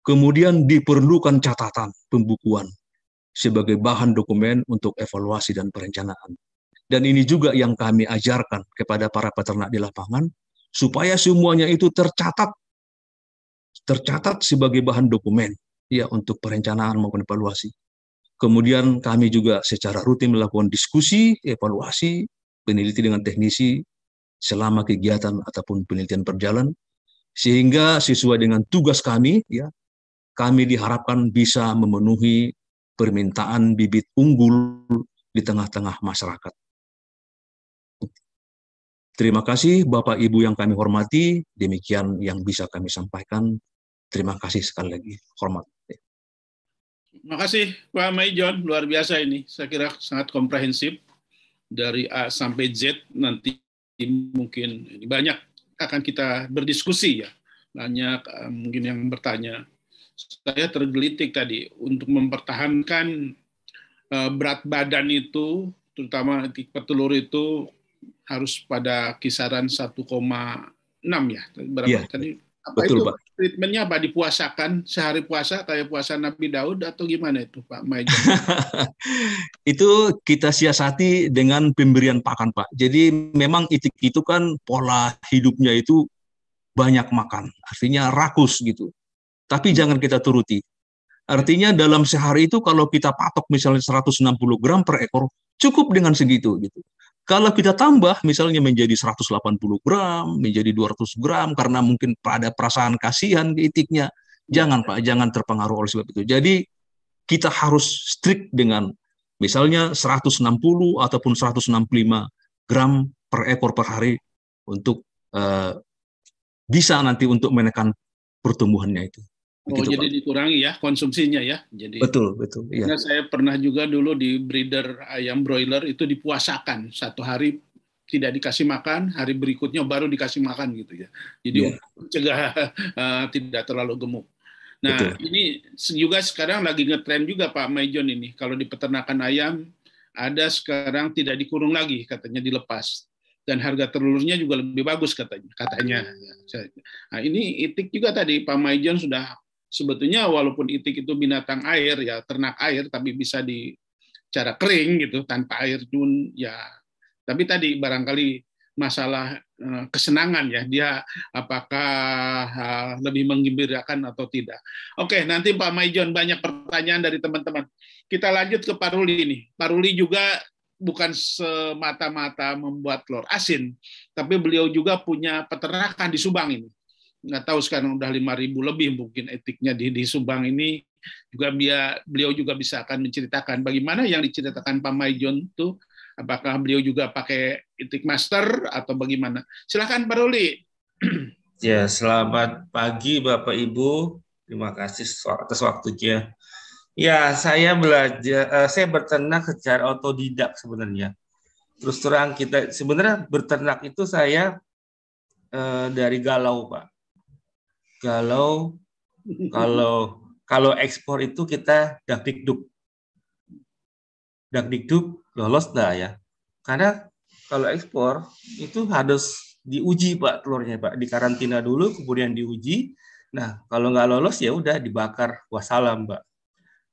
Kemudian diperlukan catatan pembukuan sebagai bahan dokumen untuk evaluasi dan perencanaan. Dan ini juga yang kami ajarkan kepada para peternak di lapangan, supaya semuanya itu tercatat, tercatat sebagai bahan dokumen ya untuk perencanaan maupun evaluasi. Kemudian kami juga secara rutin melakukan diskusi, evaluasi, peneliti dengan teknisi selama kegiatan ataupun penelitian berjalan, sehingga sesuai dengan tugas kami, ya, kami diharapkan bisa memenuhi permintaan bibit unggul di tengah-tengah masyarakat. Terima kasih Bapak Ibu yang kami hormati, demikian yang bisa kami sampaikan. Terima kasih sekali lagi, hormat. Terima kasih Pak Maijon, luar biasa ini. Saya kira sangat komprehensif dari A sampai Z nanti mungkin banyak akan kita berdiskusi ya. Banyak eh, mungkin yang bertanya. Saya tergelitik tadi untuk mempertahankan eh, berat badan itu, terutama petelur itu harus pada kisaran 1,6 ya. Berapa ya, tadi? Apa betul, itu Pak. treatmentnya apa? Dipuasakan sehari puasa kayak puasa Nabi Daud atau gimana itu Pak Maijan? itu kita siasati dengan pemberian pakan Pak. Jadi memang itik itu kan pola hidupnya itu banyak makan, artinya rakus gitu. Tapi jangan kita turuti. Artinya dalam sehari itu kalau kita patok misalnya 160 gram per ekor, cukup dengan segitu gitu. Kalau kita tambah misalnya menjadi 180 gram, menjadi 200 gram karena mungkin pada perasaan kasihan ke itiknya, jangan Pak, jangan terpengaruh oleh sebab itu. Jadi kita harus strict dengan misalnya 160 ataupun 165 gram per ekor per hari untuk uh, bisa nanti untuk menekan pertumbuhannya itu. Oh, jadi Pak. dikurangi ya konsumsinya ya. Jadi betul betul. Iya. Saya pernah juga dulu di breeder ayam broiler itu dipuasakan satu hari tidak dikasih makan, hari berikutnya baru dikasih makan gitu ya. Jadi yeah. mencegah uh, tidak terlalu gemuk. Nah betul. ini juga sekarang lagi ngetren juga Pak Maijon ini. Kalau di peternakan ayam ada sekarang tidak dikurung lagi katanya dilepas dan harga telurnya juga lebih bagus katanya katanya. Nah ini itik juga tadi Pak Maijon sudah sebetulnya walaupun itik itu binatang air ya ternak air tapi bisa di cara kering gitu tanpa air pun ya tapi tadi barangkali masalah eh, kesenangan ya dia apakah eh, lebih menggembirakan atau tidak. Oke, nanti Pak Maijon banyak pertanyaan dari teman-teman. Kita lanjut ke Pak Ruli ini. Pak Ruli juga bukan semata-mata membuat telur asin, tapi beliau juga punya peternakan di Subang ini. Nggak tahu sekarang udah 5.000 lebih mungkin etiknya di, di Subang ini juga dia beliau juga bisa akan menceritakan bagaimana yang diceritakan Pak Maijon itu apakah beliau juga pakai etik master atau bagaimana. Silakan Pak Ruli. Ya, selamat pagi Bapak Ibu. Terima kasih atas waktunya. Ya, saya belajar, uh, saya berternak secara otodidak sebenarnya. Terus terang kita sebenarnya berternak itu saya uh, dari galau, Pak. Galau kalau kalau ekspor itu kita dakdikduk. Dakdikduk lolos enggak ya? Karena kalau ekspor itu harus diuji pak telurnya pak. Di karantina dulu kemudian diuji. Nah kalau nggak lolos ya udah dibakar. Wassalam pak.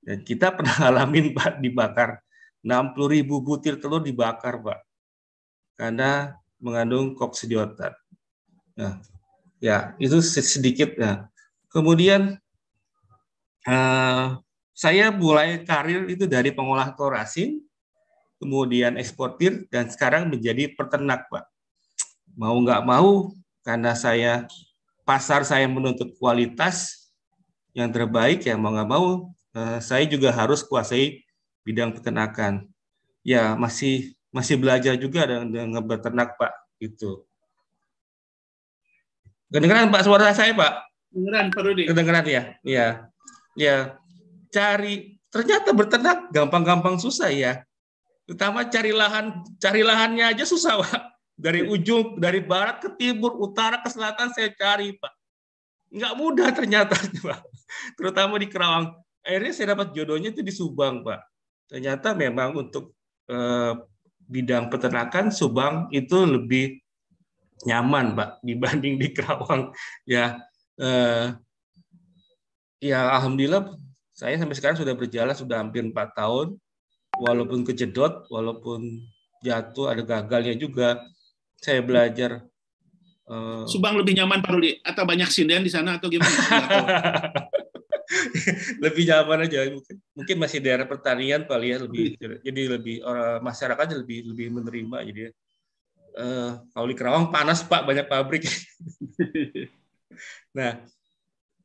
Dan kita pernah ngalamin pak dibakar. 60 ribu butir telur dibakar pak. Karena mengandung koksidiotat. Nah ya itu sedikit ya. Kemudian uh, saya mulai karir itu dari pengolah telur asin kemudian eksportir dan sekarang menjadi peternak pak. Mau nggak mau karena saya pasar saya menuntut kualitas yang terbaik ya mau nggak mau eh, saya juga harus kuasai bidang peternakan. Ya masih masih belajar juga dengan beternak pak itu kedengeran pak suara saya pak kedengeran pak Rudi kedengeran ya ya ya cari ternyata beternak gampang-gampang susah ya utama cari lahan cari lahannya aja susah pak dari ujung, dari barat ke timur, utara ke selatan saya cari, Pak. Nggak mudah ternyata, Pak. Terutama di Kerawang. Akhirnya saya dapat jodohnya itu di Subang, Pak. Ternyata memang untuk eh, bidang peternakan Subang itu lebih nyaman, Pak, dibanding di Kerawang. Ya, eh, ya alhamdulillah saya sampai sekarang sudah berjalan sudah hampir empat tahun. Walaupun kejedot, walaupun jatuh, ada gagalnya juga saya belajar. Uh... Subang lebih nyaman Pak Ruli atau banyak sinden di sana atau gimana? lebih nyaman aja mungkin mungkin masih daerah pertanian kali ya lebih jadi lebih orang masyarakat lebih lebih menerima jadi uh, kalau di Kerawang panas pak banyak pabrik nah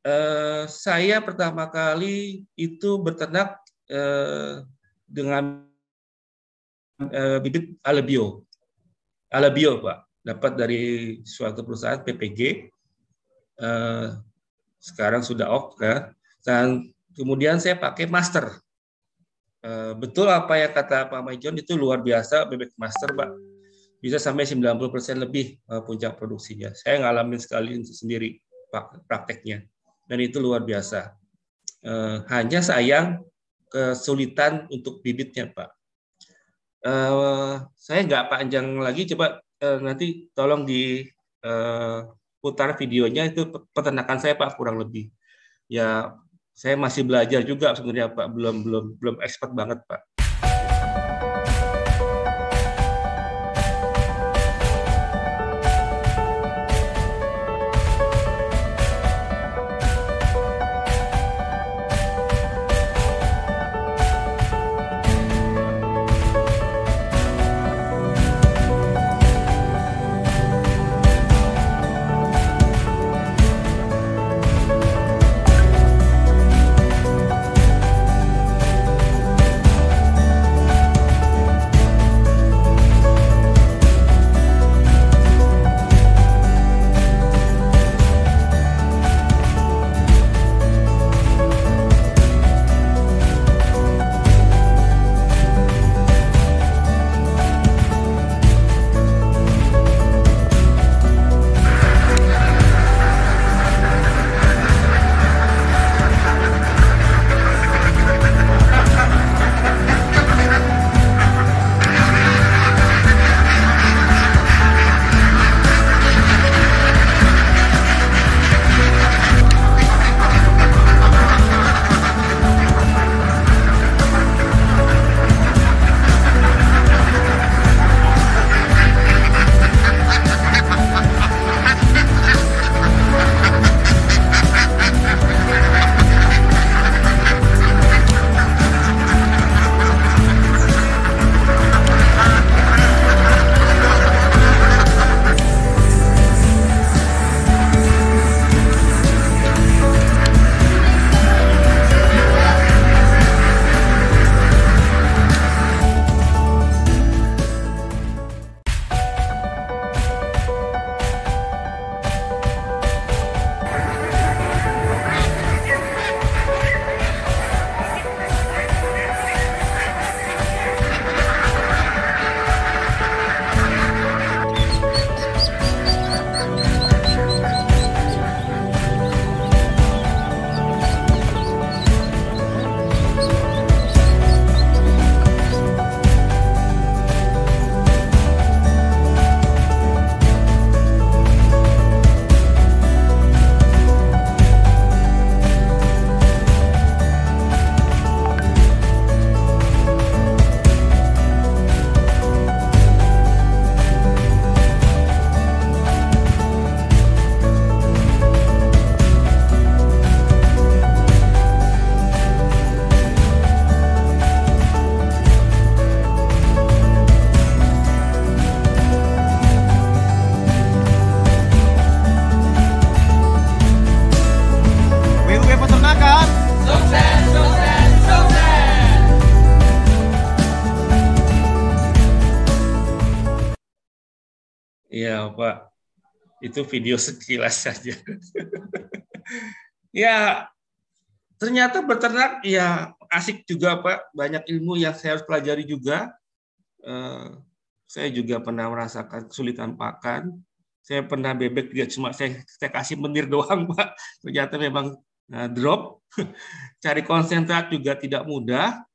uh, saya pertama kali itu beternak uh, dengan uh, bibit alebio Alabio, Pak. Dapat dari suatu perusahaan PPG. Eh, sekarang sudah off ya. Dan kemudian saya pakai master. Eh, betul apa yang kata Pak Maijon itu luar biasa bebek master, Pak. Bisa sampai 90% lebih eh, puncak produksinya. Saya ngalamin sekali sendiri prakteknya. Dan itu luar biasa. Eh, hanya sayang kesulitan untuk bibitnya, Pak Uh, saya nggak panjang lagi, coba nanti tolong diputar uh, videonya itu peternakan saya Pak kurang lebih. Ya saya masih belajar juga sebenarnya Pak, belum belum belum expert banget Pak. Iya Pak, itu video sekilas saja. ya ternyata beternak ya asik juga Pak, banyak ilmu yang saya harus pelajari juga. Eh, saya juga pernah merasakan kesulitan pakan. Saya pernah bebek juga cuma saya, saya kasih menir doang Pak. Ternyata memang uh, drop. Cari konsentrat juga tidak mudah.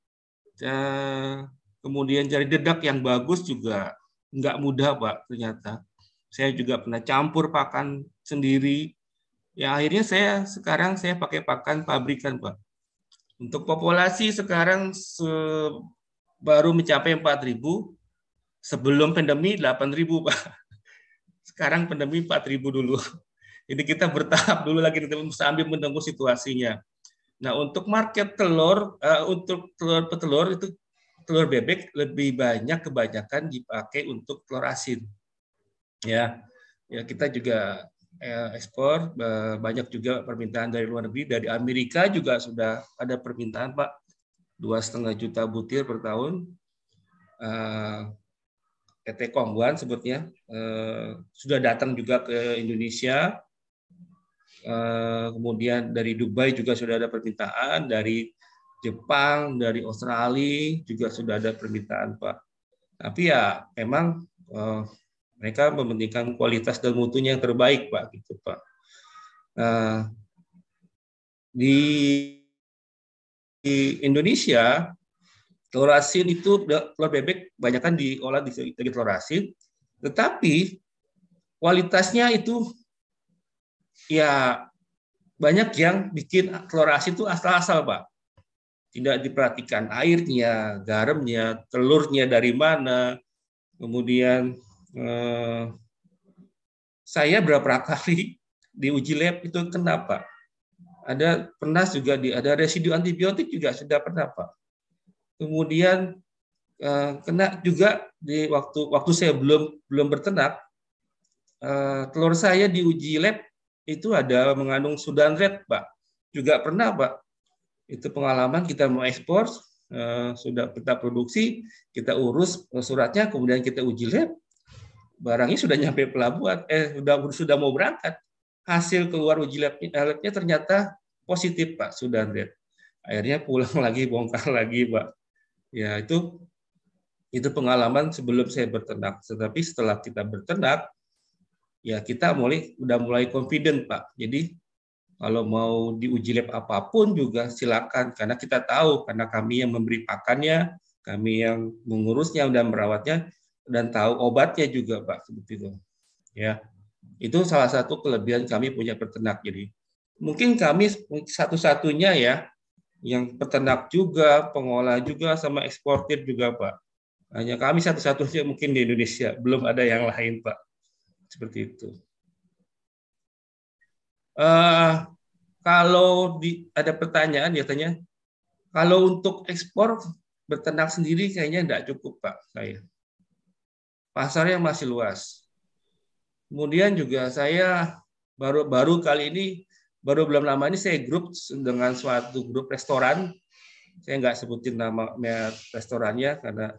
Uh, kemudian cari dedak yang bagus juga nggak mudah Pak ternyata. Saya juga pernah campur pakan sendiri. Ya akhirnya saya sekarang saya pakai pakan pabrikan Pak. Untuk populasi sekarang se baru mencapai 4.000, sebelum pandemi 8.000 Pak. Sekarang pandemi 4.000 dulu. Jadi kita bertahap dulu lagi sambil menunggu situasinya. Nah untuk market telur, uh, untuk telur petelur itu telur bebek lebih banyak kebanyakan dipakai untuk telur asin. Ya, ya kita juga eh, ekspor banyak juga permintaan dari luar negeri dari Amerika juga sudah ada permintaan pak dua setengah juta butir per tahun. Uh, eh, PT Kongguan sebutnya uh, sudah datang juga ke Indonesia. Kemudian dari Dubai juga sudah ada permintaan dari Jepang, dari Australia juga sudah ada permintaan Pak. Tapi ya memang uh, mereka mementingkan kualitas dan mutunya yang terbaik Pak gitu Pak. Uh, di, di Indonesia telur asin itu telur bebek banyak kan diolah di, di telur asin, tetapi kualitasnya itu ya banyak yang bikin telur asin itu asal-asal Pak tidak diperhatikan airnya, garamnya, telurnya dari mana. Kemudian eh, saya berapa kali di uji lab itu kenapa? Ada pernah juga di ada residu antibiotik juga sudah pernah Pak. Kemudian eh, kena juga di waktu waktu saya belum belum bertenak eh, telur saya di uji lab itu ada mengandung sudan red Pak. Juga pernah Pak itu pengalaman kita mau ekspor sudah kita produksi kita urus suratnya kemudian kita uji lab barangnya sudah nyampe pelabuhan eh sudah sudah mau berangkat. Hasil keluar uji labnya, eh, labnya ternyata positif pak sudah red akhirnya pulang lagi bongkar lagi pak. Ya itu itu pengalaman sebelum saya berternak tetapi setelah kita berternak ya kita mulai udah mulai confident pak. Jadi kalau mau diuji lab apa pun juga silakan karena kita tahu karena kami yang memberi pakannya, kami yang mengurusnya dan merawatnya dan tahu obatnya juga Pak seperti itu. Ya. Itu salah satu kelebihan kami punya peternak. Jadi mungkin kami satu-satunya ya yang peternak juga, pengolah juga sama eksportir juga Pak. Hanya kami satu-satunya mungkin di Indonesia, belum ada yang lain Pak. Seperti itu. Uh, kalau di, ada pertanyaan biasanya, kalau untuk ekspor berternak sendiri kayaknya tidak cukup Pak saya. Pasarnya masih luas. Kemudian juga saya baru baru kali ini baru belum lama ini saya grup dengan suatu grup restoran. Saya nggak sebutin nama restorannya karena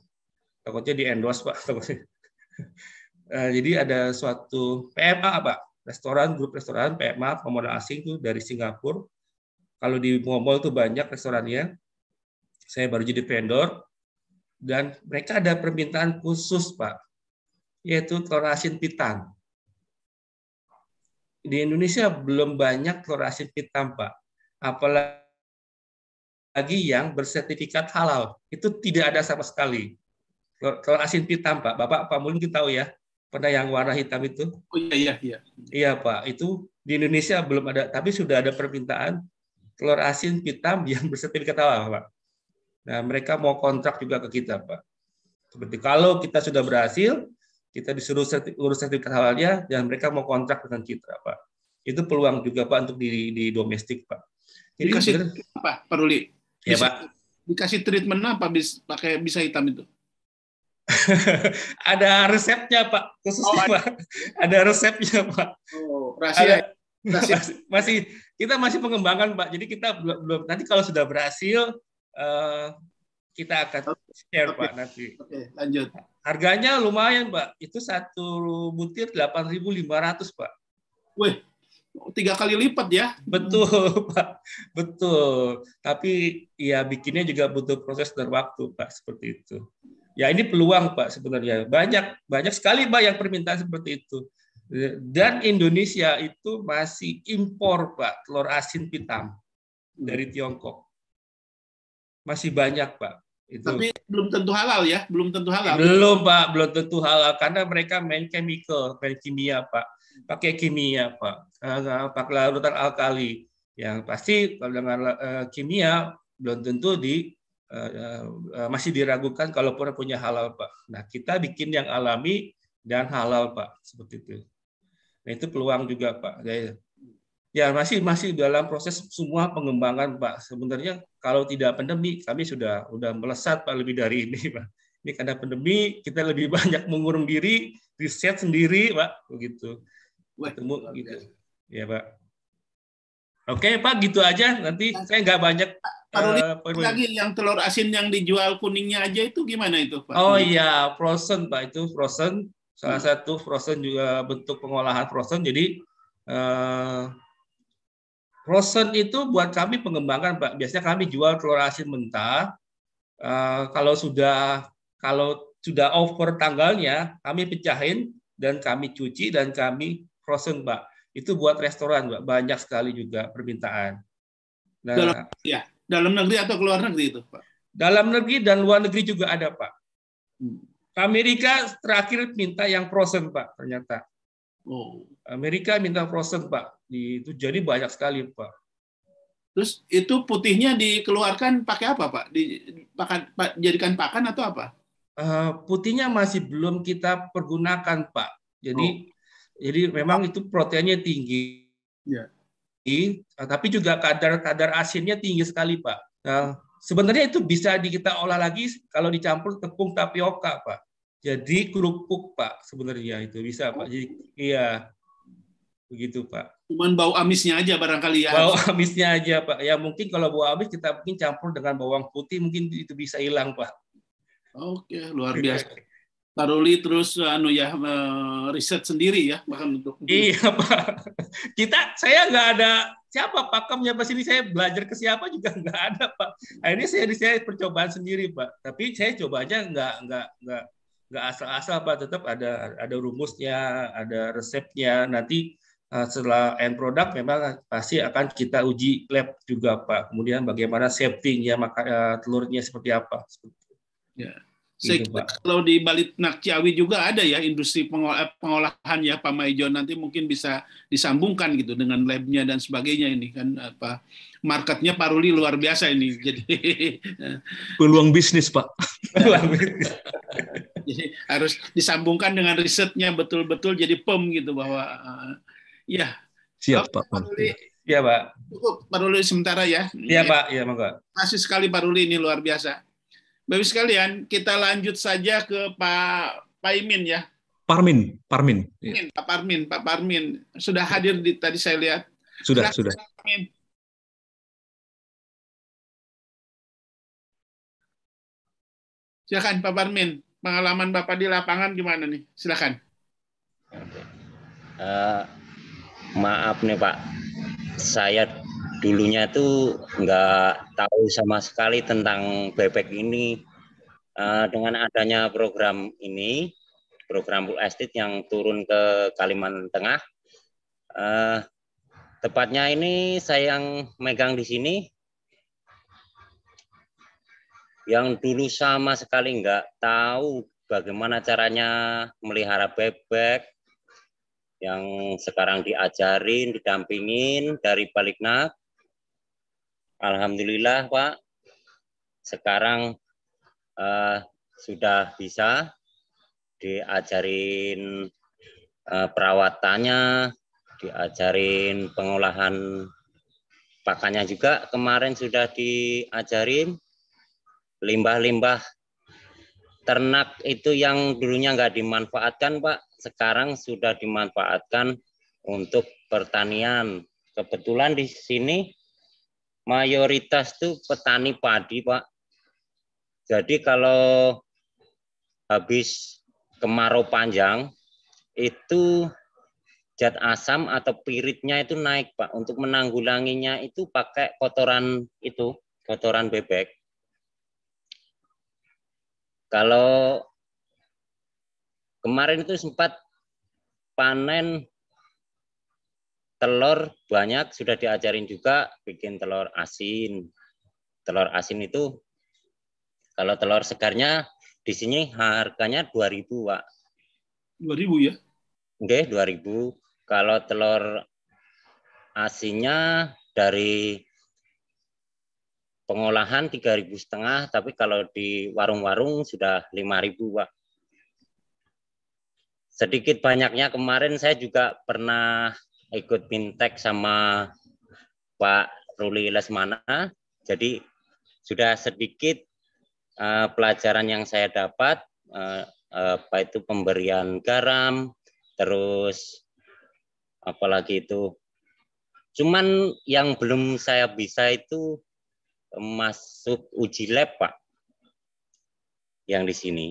takutnya di endorse Pak. Eh, jadi ada suatu PMA Pak restoran, grup restoran, PMA, pemoda asing tuh dari Singapura. Kalau di mall tuh banyak restorannya. Saya baru jadi vendor dan mereka ada permintaan khusus, Pak, yaitu telur asin pitam. Di Indonesia belum banyak telur asin pitam, Pak. Apalagi yang bersertifikat halal. Itu tidak ada sama sekali. Telur asin pitam, Pak. Bapak Pak Mulin tahu ya pernah yang warna hitam itu? Oh iya iya iya. Iya Pak, itu di Indonesia belum ada, tapi sudah ada permintaan telur asin hitam yang bersertifikat halal Pak. Nah mereka mau kontrak juga ke kita Pak. Seperti kalau kita sudah berhasil, kita disuruh urus sertifikat halalnya dan mereka mau kontrak dengan kita Pak. Itu peluang juga Pak untuk di, di domestik Pak. Jadi dikasih apa Pak Ruli? Ya Pak. Dikasih treatment apa bis, pakai bisa hitam itu? ada resepnya Pak, khususnya oh, Pak. Ada resepnya Pak. Oh, rahasia. Ada, masih, masih kita masih pengembangan Pak. Jadi kita belum, belum nanti kalau sudah berhasil uh, kita akan share okay. Pak nanti. Oke, okay, lanjut. Harganya lumayan, Pak. Itu satu butir 8.500, Pak. Wih, tiga kali lipat ya. Betul, Pak. Betul. Tapi ya bikinnya juga butuh proses dan waktu, Pak, seperti itu. Ya ini peluang, Pak, sebenarnya. Banyak banyak sekali, Pak, yang permintaan seperti itu. Dan Indonesia itu masih impor, Pak, telur asin hitam dari Tiongkok. Masih banyak, Pak. Itu. Tapi belum tentu halal ya, belum tentu halal. Belum, Pak, belum tentu halal karena mereka main chemical, main kimia, Pak. Pakai kimia, Pak. Eh, pakai larutan alkali. Yang pasti kalau dengan uh, kimia belum tentu di uh, uh, masih diragukan kalaupun punya halal, Pak. Nah, kita bikin yang alami dan halal, Pak, seperti itu. Nah, itu peluang juga, Pak. Ya masih masih dalam proses semua pengembangan Pak. Sebenarnya kalau tidak pandemi kami sudah sudah melesat Pak lebih dari ini Pak. Ini karena pandemi kita lebih banyak mengurung diri, riset sendiri Pak, begitu. Ketemu gitu. Ya Pak. Oke Pak, gitu aja. Nanti saya nggak banyak. Pak uh, lagi yang telur asin yang dijual kuningnya aja itu gimana itu Pak? Oh iya, frozen Pak itu frozen. Salah satu frozen juga bentuk pengolahan frozen. Jadi uh, Frozen itu buat kami pengembangan, Pak. Biasanya kami jual telur asin mentah. Uh, kalau sudah kalau sudah over tanggalnya, kami pecahin dan kami cuci dan kami frozen, Pak. Itu buat restoran, Pak. Banyak sekali juga permintaan. Nah, dalam, ya, dalam negeri atau luar negeri itu, Pak? Dalam negeri dan luar negeri juga ada, Pak. Hmm. Amerika terakhir minta yang frozen, Pak, ternyata. Oh. Amerika minta frozen, Pak. Di itu jadi banyak sekali pak. Terus itu putihnya dikeluarkan pakai apa pak? Di pakan jadikan pakan atau apa? Uh, putihnya masih belum kita pergunakan pak. Jadi oh. jadi memang itu proteinnya tinggi. Ya. I, tapi juga kadar kadar asinnya tinggi sekali pak. Nah, sebenarnya itu bisa di kita olah lagi kalau dicampur tepung tapioka pak jadi kerupuk pak sebenarnya itu bisa pak jadi iya begitu pak Cuman bau amisnya aja barangkali ya. Bau amisnya aja, Pak. Ya mungkin kalau bau amis kita mungkin campur dengan bawang putih mungkin itu bisa hilang, Pak. Oke, luar biasa. Pak Ruli terus anu ya riset sendiri ya bahkan untuk Iya, Pak. Kita saya nggak ada siapa pakemnya pas ini saya belajar ke siapa juga nggak ada, Pak. Akhirnya saya saya percobaan sendiri, Pak. Tapi saya coba aja nggak nggak nggak nggak asal-asal, Pak. Tetap ada ada rumusnya, ada resepnya. Nanti Eh, setelah end product memang pasti akan kita uji lab juga Pak. Kemudian bagaimana safety-nya maka uh, telurnya seperti apa. Ya. Gitu, Pak. kalau di Balik Nakciawi juga ada ya industri eh, pengolahan ya Pak Maijon nanti mungkin bisa disambungkan gitu dengan labnya dan sebagainya ini kan apa marketnya Pak Ruli luar biasa ini jadi peluang bisnis Pak peluang bisnis jadi harus disambungkan dengan risetnya betul-betul jadi pem gitu bahwa Iya. Siap Pak. Pak Ruli. Iya Pak. Cukup Pak Ruli sementara ya. Iya Pak. Iya monggo. Masih sekali Pak Ruli ini luar biasa. Bapak sekalian, kita lanjut saja ke Pak Pak Imin ya. Parmin, Parmin. Parmin, Pak Parmin, Pak Parmin sudah hadir di tadi saya lihat. Sudah, sudah. Parmin. Silakan Pak Parmin, pengalaman Bapak di lapangan gimana nih? Silakan. Uh, maaf nih Pak, saya dulunya tuh nggak tahu sama sekali tentang bebek ini. Uh, dengan adanya program ini, program Full Estate yang turun ke Kalimantan Tengah, uh, tepatnya ini saya yang megang di sini, yang dulu sama sekali nggak tahu bagaimana caranya melihara bebek, yang sekarang diajarin, didampingin dari Baliknak. Alhamdulillah Pak, sekarang uh, sudah bisa diajarin uh, perawatannya, diajarin pengolahan pakannya juga kemarin sudah diajarin limbah-limbah ternak itu yang dulunya nggak dimanfaatkan Pak sekarang sudah dimanfaatkan untuk pertanian. Kebetulan di sini mayoritas tuh petani padi, Pak. Jadi kalau habis kemarau panjang itu zat asam atau piritnya itu naik Pak. Untuk menanggulanginya itu pakai kotoran itu, kotoran bebek. Kalau kemarin itu sempat panen telur banyak sudah diajarin juga bikin telur asin. Telur asin itu kalau telur segarnya di sini harganya 2000, Pak. 2000 ya? Oke, 2000. Kalau telur asinnya dari pengolahan 3000 setengah, tapi kalau di warung-warung sudah 5000, Pak. Sedikit banyaknya kemarin saya juga pernah ikut bintek sama Pak Ruli Lesmana. Jadi sudah sedikit uh, pelajaran yang saya dapat, uh, apa itu pemberian garam, terus apalagi itu. Cuman yang belum saya bisa itu masuk uji lab, Pak. Yang di sini.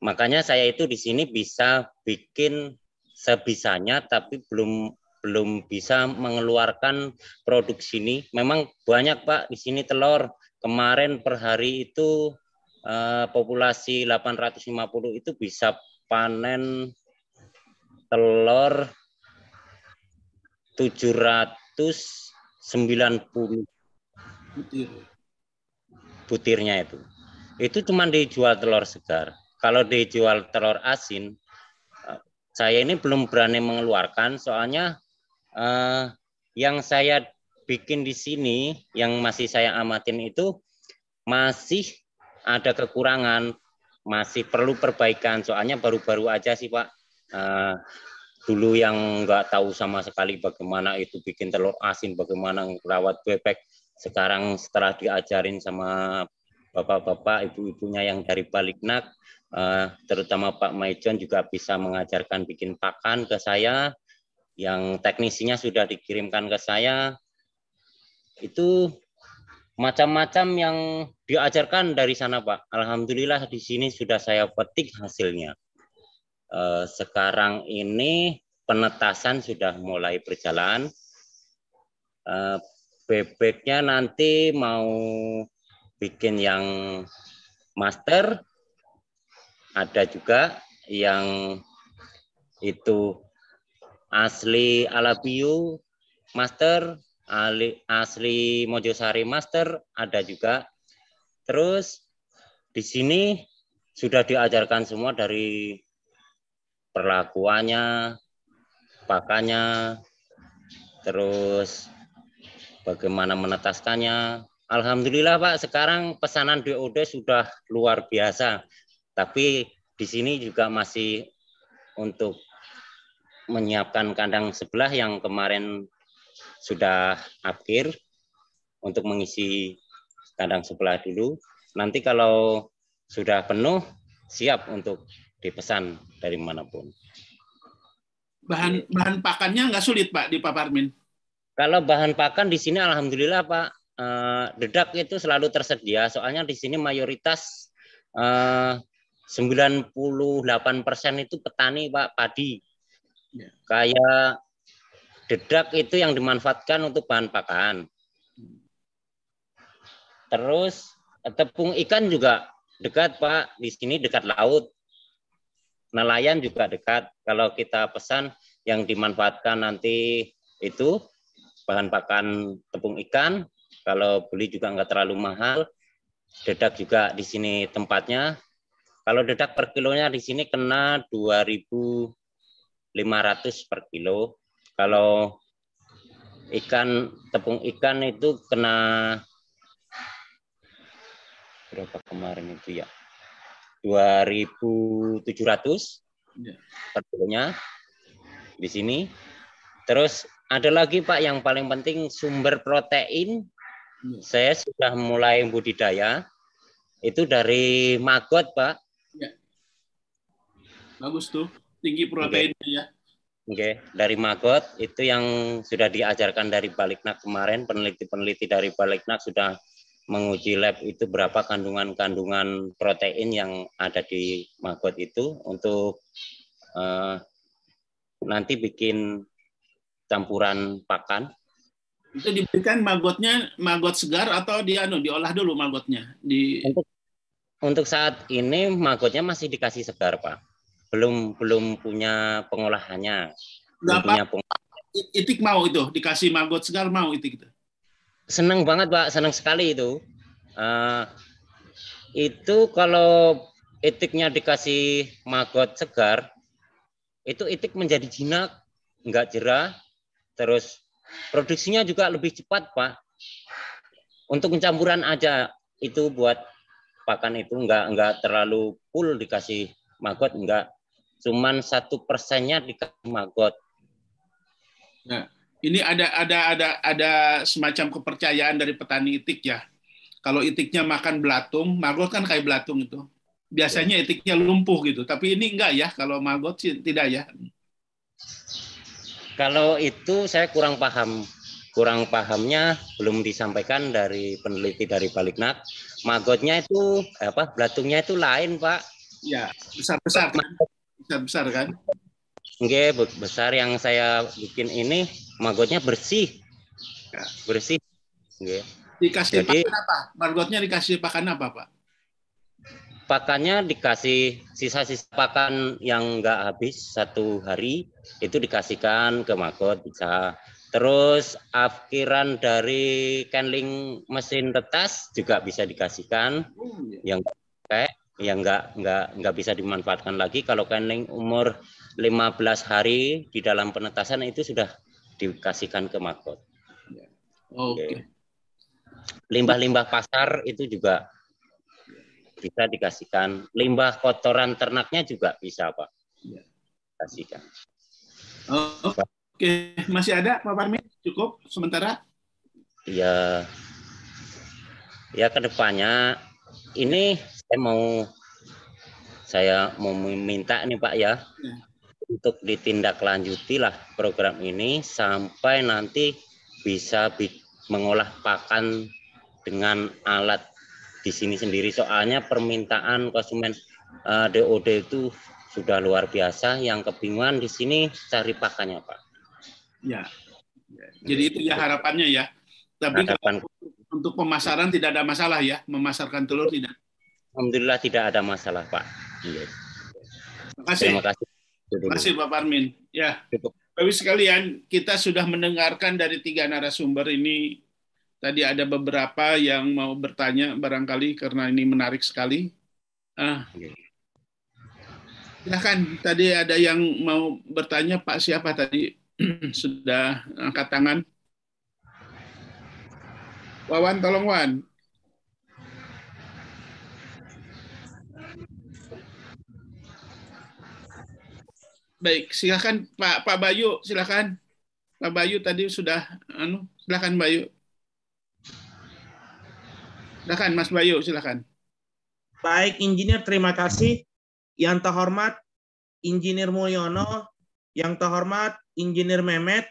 Makanya saya itu di sini bisa bikin sebisanya tapi belum belum bisa mengeluarkan produk sini. Memang banyak Pak di sini telur. Kemarin per hari itu eh, populasi 850 itu bisa panen telur 790 Butir. butirnya itu. Itu cuma dijual telur segar. Kalau dijual telur asin, eh, saya ini belum berani mengeluarkan soalnya uh, yang saya bikin di sini, yang masih saya amatin itu masih ada kekurangan, masih perlu perbaikan. Soalnya baru-baru aja sih Pak. Uh, dulu yang nggak tahu sama sekali bagaimana itu bikin telur asin, bagaimana merawat bebek. Sekarang setelah diajarin sama bapak-bapak, ibu-ibunya yang dari Baliknak, uh, terutama Pak Maijon juga bisa mengajarkan bikin pakan ke saya yang teknisinya sudah dikirimkan ke saya itu macam-macam yang diajarkan dari sana Pak. Alhamdulillah di sini sudah saya petik hasilnya. Eh, sekarang ini penetasan sudah mulai berjalan. Eh, bebeknya nanti mau bikin yang master, ada juga yang itu asli Alabio Master, asli Mojosari Master ada juga. Terus di sini sudah diajarkan semua dari perlakuannya, pakannya, terus bagaimana menetaskannya. Alhamdulillah Pak, sekarang pesanan DOD sudah luar biasa. Tapi di sini juga masih untuk menyiapkan kandang sebelah yang kemarin sudah akhir untuk mengisi kandang sebelah dulu. Nanti kalau sudah penuh, siap untuk dipesan dari mana pun. Bahan bahan pakannya nggak sulit Pak di Pak Parmin? Kalau bahan pakan di sini alhamdulillah Pak, eh, dedak itu selalu tersedia. Soalnya di sini mayoritas eh, 98% itu petani Pak padi. Ya. Kayak dedak itu yang dimanfaatkan untuk bahan pakan. Terus tepung ikan juga dekat Pak, di sini dekat laut. Nelayan juga dekat. Kalau kita pesan yang dimanfaatkan nanti itu bahan pakan tepung ikan, kalau beli juga nggak terlalu mahal. Dedak juga di sini tempatnya. Kalau dedak per kilonya di sini kena 2000 500 per kilo. Kalau ikan tepung ikan itu kena berapa kemarin itu ya? 2700 ya. per kilonya di sini. Terus ada lagi Pak yang paling penting sumber protein. Ya. Saya sudah mulai budidaya. Itu dari maggot, Pak. Ya. Bagus tuh tinggi proteinnya okay. ya. Oke, okay. dari maggot itu yang sudah diajarkan dari Baliknak kemarin, peneliti-peneliti dari Baliknak sudah menguji lab itu berapa kandungan-kandungan protein yang ada di maggot itu untuk uh, nanti bikin campuran pakan. Itu diberikan magotnya maggot segar atau dia anu diolah dulu magotnya di untuk untuk saat ini magotnya masih dikasih segar pak belum belum punya pengolahannya. Belum punya peng... itik mau itu dikasih maggot segar mau itik itu senang banget pak. Senang sekali itu. Uh, itu kalau itiknya dikasih maggot segar itu itik menjadi jinak nggak jerah. Terus produksinya juga lebih cepat pak. Untuk pencampuran aja itu buat pakan itu nggak nggak terlalu full dikasih maggot nggak cuman satu persennya dikasih maggot nah ini ada ada ada ada semacam kepercayaan dari petani itik ya kalau itiknya makan belatung maggot kan kayak belatung itu biasanya itiknya lumpuh gitu tapi ini enggak ya kalau maggot sih tidak ya kalau itu saya kurang paham kurang pahamnya belum disampaikan dari peneliti dari Baliknak. Magotnya itu apa? Belatungnya itu lain, Pak. Ya, besar-besar? Besar-besar kan? Oke, besar yang saya bikin ini magotnya bersih. Ya. Bersih. Oke. Dikasih Jadi, pakan apa? Magotnya dikasih pakan apa, Pak? Pakannya dikasih sisa-sisa pakan yang enggak habis satu hari itu dikasihkan ke magot bisa Terus afkiran dari canling mesin retas juga bisa dikasihkan oh, iya. yang kayak yang enggak enggak enggak bisa dimanfaatkan lagi kalau canling umur 15 hari di dalam penetasan itu sudah dikasihkan ke makot. Oke. Okay. Limbah-limbah pasar itu juga bisa dikasihkan. Limbah kotoran ternaknya juga bisa, Pak. Ya. Kasihkan. Oh, Oke, masih ada Pak Parmin? Cukup sementara? Ya, ya ke depannya ini saya mau saya mau meminta nih Pak ya, ya. untuk ditindaklanjuti lah program ini sampai nanti bisa mengolah pakan dengan alat di sini sendiri. Soalnya permintaan konsumen uh, eh, DOD itu sudah luar biasa. Yang kebingungan di sini cari pakannya Pak. Ya. Jadi itu ya harapannya ya. Tapi Harapan. untuk pemasaran tidak ada masalah ya, memasarkan telur tidak. Alhamdulillah tidak ada masalah Pak. Iya. Terima kasih. Terima kasih. Terima kasih Pak Parmin. Ya. Bapak sekalian, kita sudah mendengarkan dari tiga narasumber ini. Tadi ada beberapa yang mau bertanya barangkali karena ini menarik sekali. Ah. Silahkan, tadi ada yang mau bertanya Pak siapa tadi? sudah angkat tangan. Wawan, tolong Wan. Baik, silakan Pak Pak Bayu, silakan. Pak Bayu tadi sudah anu, silakan Bayu. Silakan Mas Bayu, silakan. Baik, Insinyur terima kasih. Yang terhormat Insinyur Mulyono, yang terhormat Insinyur Mehmet,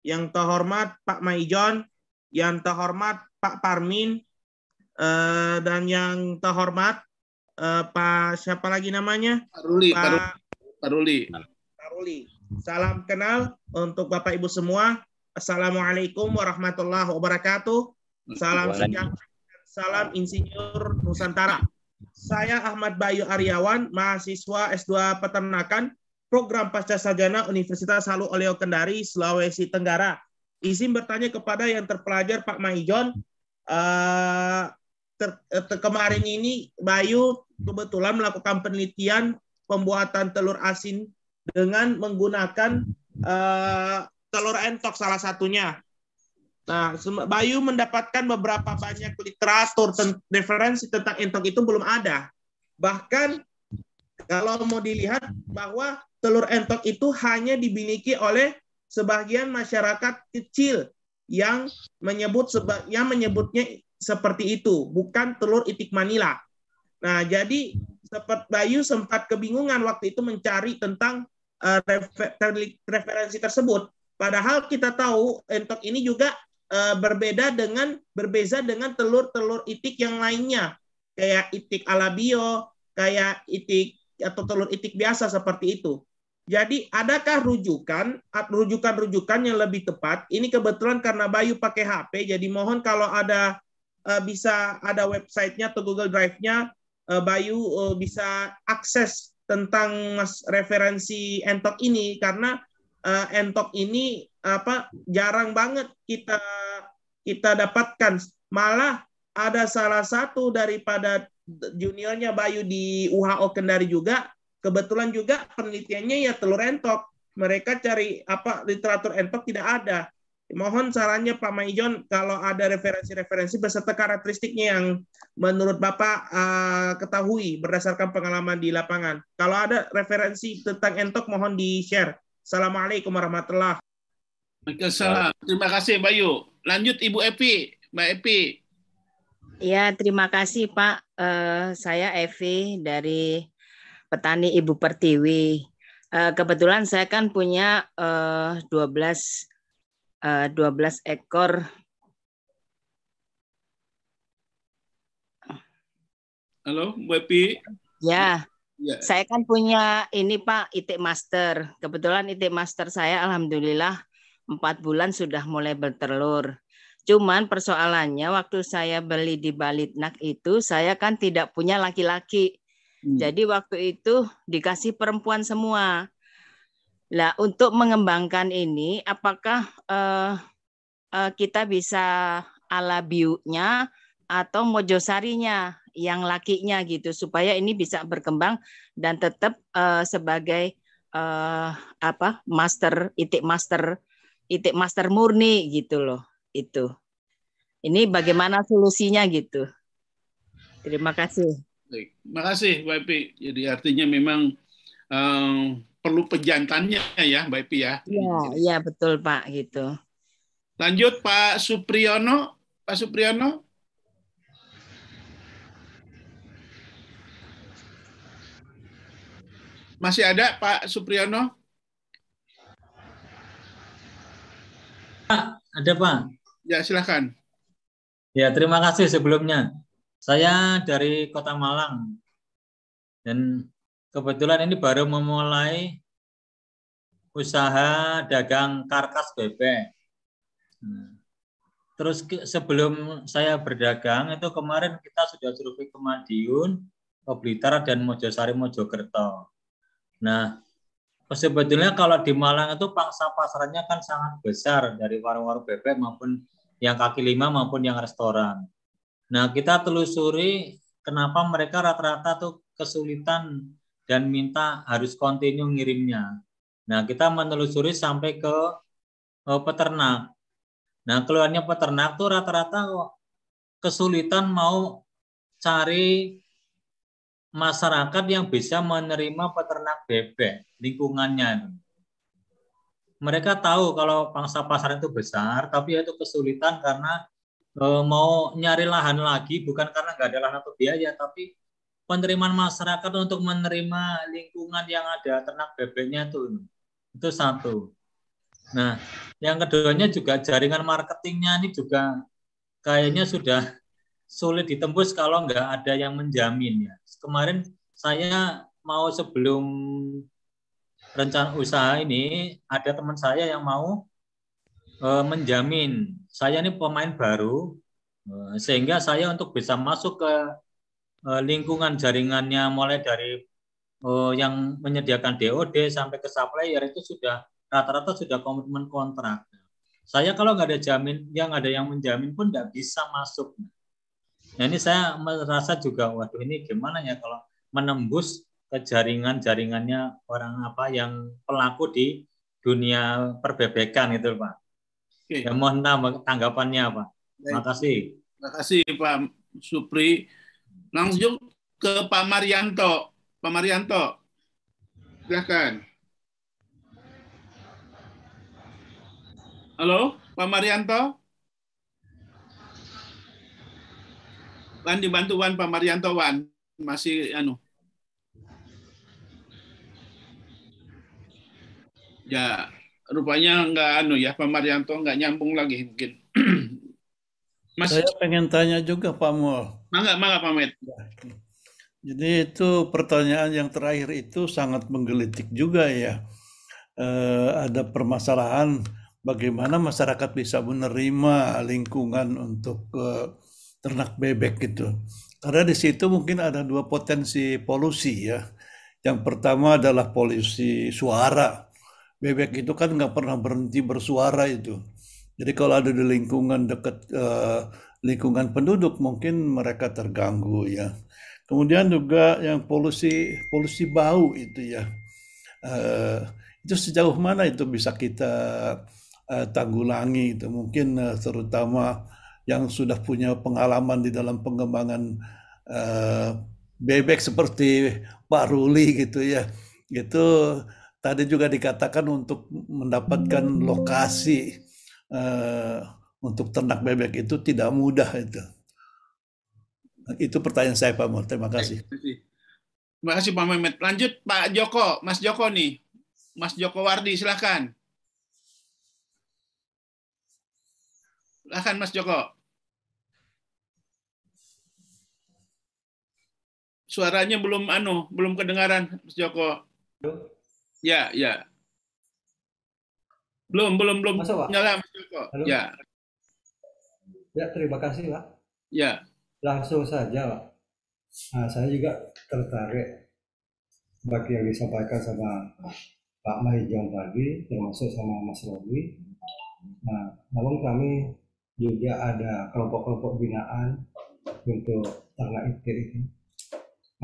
yang terhormat Pak Maijon, yang terhormat Pak Parmin, eh, dan yang terhormat eh, Pak siapa lagi namanya? Pak Ruli. Pak, Pak Ruli. Ruli. Salam kenal untuk Bapak Ibu semua. Assalamualaikum warahmatullahi wabarakatuh. Salam sejahtera. Salam Insinyur Nusantara. Saya Ahmad Bayu Aryawan, mahasiswa S2 Peternakan program pasca sarjana Universitas Halu Oleo Kendari, Sulawesi Tenggara. Izin bertanya kepada yang terpelajar Pak Maijon, uh, ter, ter, kemarin ini Bayu kebetulan melakukan penelitian pembuatan telur asin dengan menggunakan uh, telur entok salah satunya. Nah, Bayu mendapatkan beberapa banyak literatur referensi tentang entok itu belum ada. Bahkan kalau mau dilihat bahwa telur entok itu hanya dimiliki oleh sebagian masyarakat kecil yang menyebut seba, yang menyebutnya seperti itu, bukan telur itik Manila. Nah, jadi sempat Bayu sempat kebingungan waktu itu mencari tentang refer, referensi tersebut. Padahal kita tahu entok ini juga eh, berbeda dengan berbeda dengan telur-telur itik yang lainnya kayak itik alabio, kayak itik atau telur itik biasa seperti itu. Jadi adakah rujukan rujukan-rujukan yang lebih tepat? Ini kebetulan karena Bayu pakai HP, jadi mohon kalau ada uh, bisa ada websitenya atau Google Drive-nya, Bayu bisa akses tentang mas referensi entok ini karena uh, entok ini apa jarang banget kita kita dapatkan. Malah ada salah satu daripada juniornya Bayu di UHO Kendari juga Kebetulan juga penelitiannya ya telur entok. Mereka cari apa literatur entok tidak ada. Mohon sarannya Pak Maijon kalau ada referensi-referensi beserta karakteristiknya yang menurut Bapak uh, ketahui berdasarkan pengalaman di lapangan. Kalau ada referensi tentang entok mohon di-share. Assalamualaikum warahmatullahi Waalaikumsalam. Terima kasih Bayu. Lanjut Ibu Epi. Mbak Epi. Ya, terima kasih Pak. Uh, saya Evi dari petani Ibu Pertiwi. Uh, kebetulan saya kan punya uh, 12 uh, 12 ekor Halo, Bu Epi. Ya. ya. Saya kan punya ini Pak itik master. Kebetulan itik master saya alhamdulillah empat bulan sudah mulai bertelur. Cuman persoalannya waktu saya beli di Balitnak itu saya kan tidak punya laki-laki. Hmm. Jadi waktu itu dikasih perempuan semua. Lah untuk mengembangkan ini, apakah uh, uh, kita bisa ala biunya atau mojosarinya yang lakinya gitu supaya ini bisa berkembang dan tetap uh, sebagai uh, apa master itik master itik master murni gitu loh itu. Ini bagaimana solusinya gitu. Terima kasih. Makasih Mbak Epi. Jadi artinya memang um, perlu pejantannya ya Mbak Epi ya. Iya, iya betul Pak gitu. Lanjut Pak Supriyono, Pak Supriyono. Masih ada Pak Supriyono? Pak, ada Pak. Ya, silakan. Ya, terima kasih sebelumnya. Saya dari Kota Malang dan kebetulan ini baru memulai usaha dagang karkas bebek. Nah, terus sebelum saya berdagang itu kemarin kita sudah survei ke Madiun, ke Blitar dan Mojosari Mojokerto. Nah, sebetulnya kalau di Malang itu pangsa pasarnya kan sangat besar dari warung-warung bebek maupun yang kaki lima maupun yang restoran. Nah, kita telusuri kenapa mereka rata-rata tuh kesulitan dan minta harus kontinu ngirimnya. Nah, kita menelusuri sampai ke uh, peternak. Nah, keluarnya peternak tuh rata-rata kesulitan mau cari masyarakat yang bisa menerima peternak bebek lingkungannya. Mereka tahu kalau pangsa pasar itu besar, tapi itu kesulitan karena Eh, mau nyari lahan lagi bukan karena nggak ada lahan atau biaya, tapi penerimaan masyarakat untuk menerima lingkungan yang ada ternak bebeknya itu itu satu. Nah, yang keduanya juga jaringan marketingnya ini juga kayaknya sudah sulit ditembus kalau nggak ada yang menjamin ya. Kemarin saya mau sebelum rencana usaha ini ada teman saya yang mau uh, menjamin saya ini pemain baru uh, sehingga saya untuk bisa masuk ke uh, lingkungan jaringannya mulai dari uh, yang menyediakan DOD sampai ke supplier itu sudah rata-rata sudah komitmen kontrak. Saya kalau nggak ada jamin, yang ada yang menjamin pun nggak bisa masuk. Nah ini saya merasa juga, waduh ini gimana ya kalau menembus ke jaringan-jaringannya orang apa yang pelaku di dunia perbebekan itu, Pak. Oke. Ya, mohon tanggapannya Pak. Terima kasih. Terima kasih Pak Supri. Langsung ke Pak Marianto. Pak Marianto, silakan. Halo, Pak Marianto. Wan dibantu Wan Pak Marianto Wan masih anu. Ya, rupanya nggak anu ya Pak Marianto nggak nyambung lagi mungkin. Mas, Saya pengen tanya juga Pak Mul. Mangga, mangga Pak Met. Jadi itu pertanyaan yang terakhir itu sangat menggelitik juga ya. Eh, ada permasalahan bagaimana masyarakat bisa menerima lingkungan untuk eh, ternak bebek gitu. Karena di situ mungkin ada dua potensi polusi ya. Yang pertama adalah polusi suara. Bebek itu kan nggak pernah berhenti bersuara itu. Jadi kalau ada di lingkungan dekat eh, lingkungan penduduk mungkin mereka terganggu ya. Kemudian juga yang polusi polusi bau itu ya. Eh, itu sejauh mana itu bisa kita eh, tanggulangi itu mungkin eh, terutama yang sudah punya pengalaman di dalam pengembangan eh, bebek seperti Pak Ruli gitu ya. Itu tadi juga dikatakan untuk mendapatkan lokasi eh, untuk ternak bebek itu tidak mudah itu. Itu pertanyaan saya Pak Mul. Terima kasih. Terima kasih. Terima kasih Pak Mehmet. Lanjut Pak Joko, Mas Joko nih. Mas Joko Wardi, silahkan. Silahkan Mas Joko. Suaranya belum anu, belum kedengaran Mas Joko. Ya, ya. Belum, belum, belum Masuk, Pak? nyala Mas Joko. Halo? Ya, Ya, terima kasih, Pak. ya. Langsung saja, Pak. Nah, saya juga tertarik bagi yang disampaikan sama Pak Maijon tadi, termasuk sama Mas Robi. Nah, namun kami juga ada kelompok-kelompok binaan untuk ternak itir itu.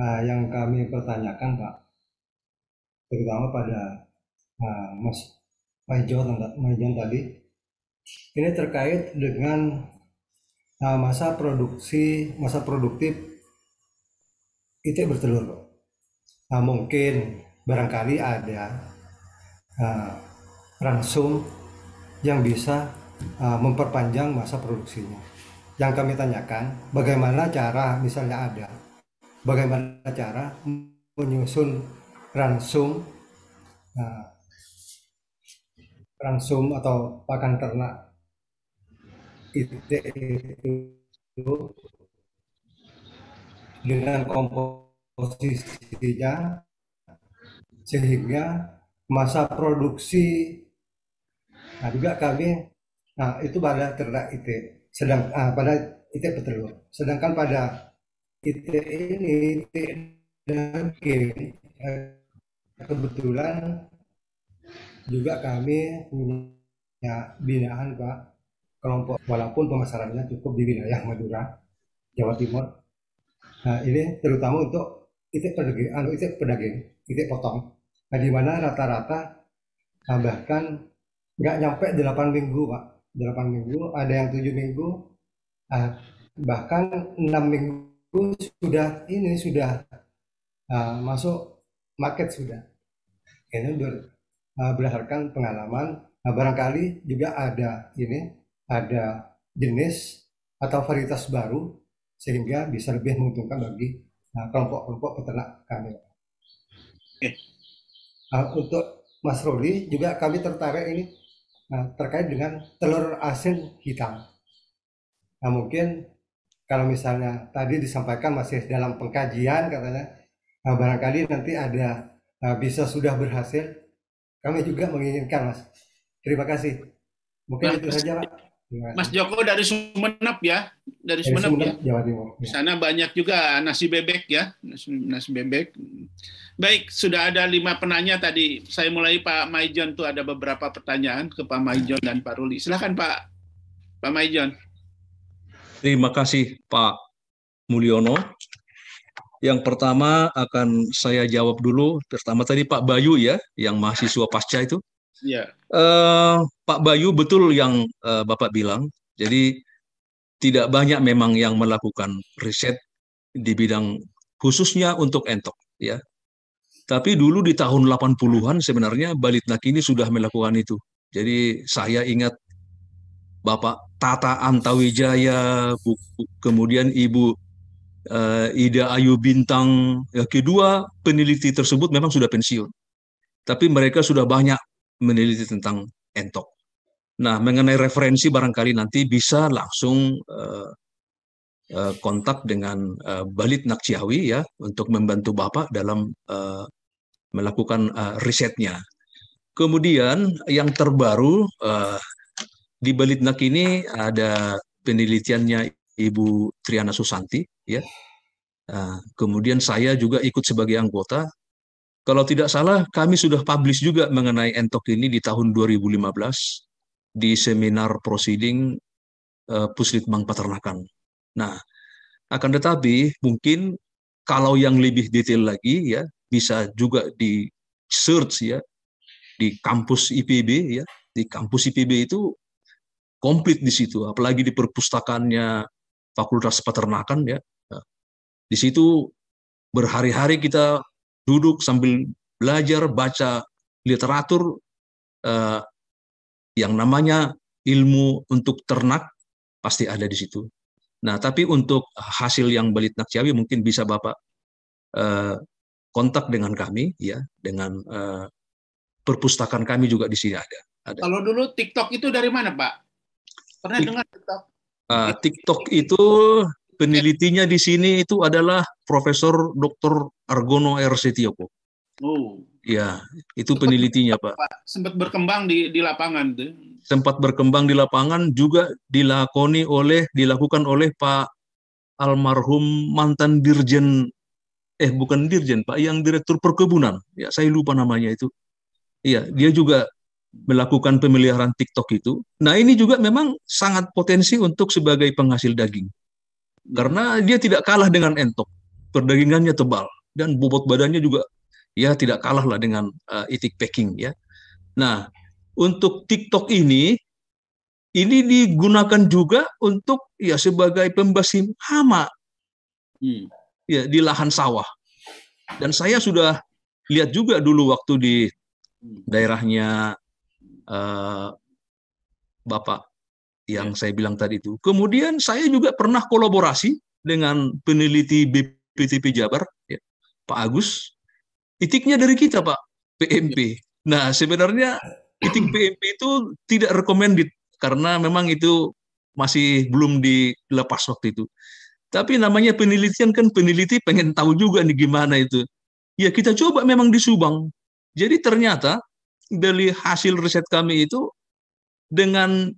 Nah, yang kami pertanyakan, Pak, terutama pada nah, Mas Maijon tadi, ini terkait dengan Nah, masa produksi, masa produktif itu bertelur. Nah, mungkin barangkali ada uh, ransum yang bisa uh, memperpanjang masa produksinya. Yang kami tanyakan, bagaimana cara, misalnya ada, bagaimana cara menyusun ransum, uh, ransum atau pakan ternak itu dengan komposisinya sehingga masa produksi nah juga kami nah itu pada ternak IT sedang ah, pada IT petelur sedangkan pada IT ini IT daging eh, kebetulan juga kami punya binaan Pak kelompok walaupun pemasarannya cukup di wilayah Madura, Jawa Timur. Nah ini terutama untuk itik pedaging, anu itik pedaging, itik potong. Nah di mana rata-rata nah, bahkan nggak nyampe 8 minggu pak, 8 minggu, ada yang 7 minggu, nah, bahkan 6 minggu sudah ini sudah nah, masuk market sudah. Ini ber, nah, berdasarkan pengalaman, nah, barangkali juga ada ini ada jenis atau varietas baru sehingga bisa lebih menguntungkan bagi nah, kelompok-kelompok peternak kami. Nah, untuk Mas Roli juga kami tertarik ini nah, terkait dengan telur asin hitam. Nah mungkin kalau misalnya tadi disampaikan masih dalam pengkajian katanya, nah, barangkali nanti ada nah, bisa sudah berhasil. Kami juga menginginkan Mas. Terima kasih. Mungkin Nah, itu saja Pak. Kasih. Mas Joko dari Sumenep ya, dari Dari Sumenep, ya. Jawa Timur. Di sana banyak juga nasi bebek ya, nasi, nasi bebek. Baik, sudah ada lima penanya tadi. Saya mulai Pak Maijon tuh ada beberapa pertanyaan ke Pak Maijon dan Pak Ruli. Silakan Pak, Pak Maijon. Terima kasih Pak Mulyono. Yang pertama akan saya jawab dulu. Pertama tadi Pak Bayu ya, yang mahasiswa pasca itu. Ya, Eh, Pak Bayu betul yang eh, Bapak bilang. Jadi tidak banyak memang yang melakukan riset di bidang khususnya untuk entok ya. Tapi dulu di tahun 80-an sebenarnya Balitnak ini sudah melakukan itu. Jadi saya ingat Bapak Tata Antawijaya, kemudian Ibu eh, Ida Ayu Bintang, ya, kedua peneliti tersebut memang sudah pensiun. Tapi mereka sudah banyak meneliti tentang entok. Nah, mengenai referensi barangkali nanti bisa langsung uh, uh, kontak dengan uh, Balit Nakciawi ya untuk membantu Bapak dalam uh, melakukan uh, risetnya. Kemudian yang terbaru uh, di Balitnak ini ada penelitiannya Ibu Triana Susanti ya. Uh, kemudian saya juga ikut sebagai anggota. Kalau tidak salah kami sudah publish juga mengenai entok ini di tahun 2015 di seminar proceeding uh, Puslitbang Peternakan. Nah, akan tetapi mungkin kalau yang lebih detail lagi ya bisa juga di search ya di kampus IPB ya di kampus IPB itu komplit di situ apalagi di perpustakaannya Fakultas Peternakan ya nah, di situ berhari-hari kita duduk sambil belajar baca literatur uh, yang namanya ilmu untuk ternak pasti ada di situ. Nah, tapi untuk hasil yang Balit Nakciawi mungkin bisa Bapak uh, kontak dengan kami, ya, dengan uh, perpustakaan kami juga di sini ada. ada. Kalau dulu TikTok itu dari mana, Pak? Pernah Tik dengar TikTok? Uh, TikTok itu penelitinya di sini itu adalah Profesor Dr. Argono R. Setioko. Oh. Ya, itu penelitinya Pak. Sempat berkembang di di lapangan tuh. Sempat berkembang di lapangan juga dilakoni oleh dilakukan oleh Pak almarhum mantan dirjen eh bukan dirjen Pak, yang direktur perkebunan. Ya, saya lupa namanya itu. Iya, dia juga melakukan pemeliharaan TikTok itu. Nah, ini juga memang sangat potensi untuk sebagai penghasil daging. Karena dia tidak kalah dengan entok. Perdagingannya tebal dan bobot badannya juga ya tidak kalah lah dengan uh, itik packing ya. Nah, untuk TikTok ini ini digunakan juga untuk ya sebagai pembasim hama hmm. ya di lahan sawah. Dan saya sudah lihat juga dulu waktu di daerahnya uh, Bapak yang saya bilang tadi itu. Kemudian saya juga pernah kolaborasi dengan peneliti BPTP Jabar, ya, Pak Agus, Itiknya dari kita, Pak, PMP. Nah, sebenarnya itik PMP itu tidak recommended karena memang itu masih belum dilepas waktu itu. Tapi namanya penelitian kan peneliti pengen tahu juga nih gimana itu. Ya kita coba memang di Subang. Jadi ternyata dari hasil riset kami itu dengan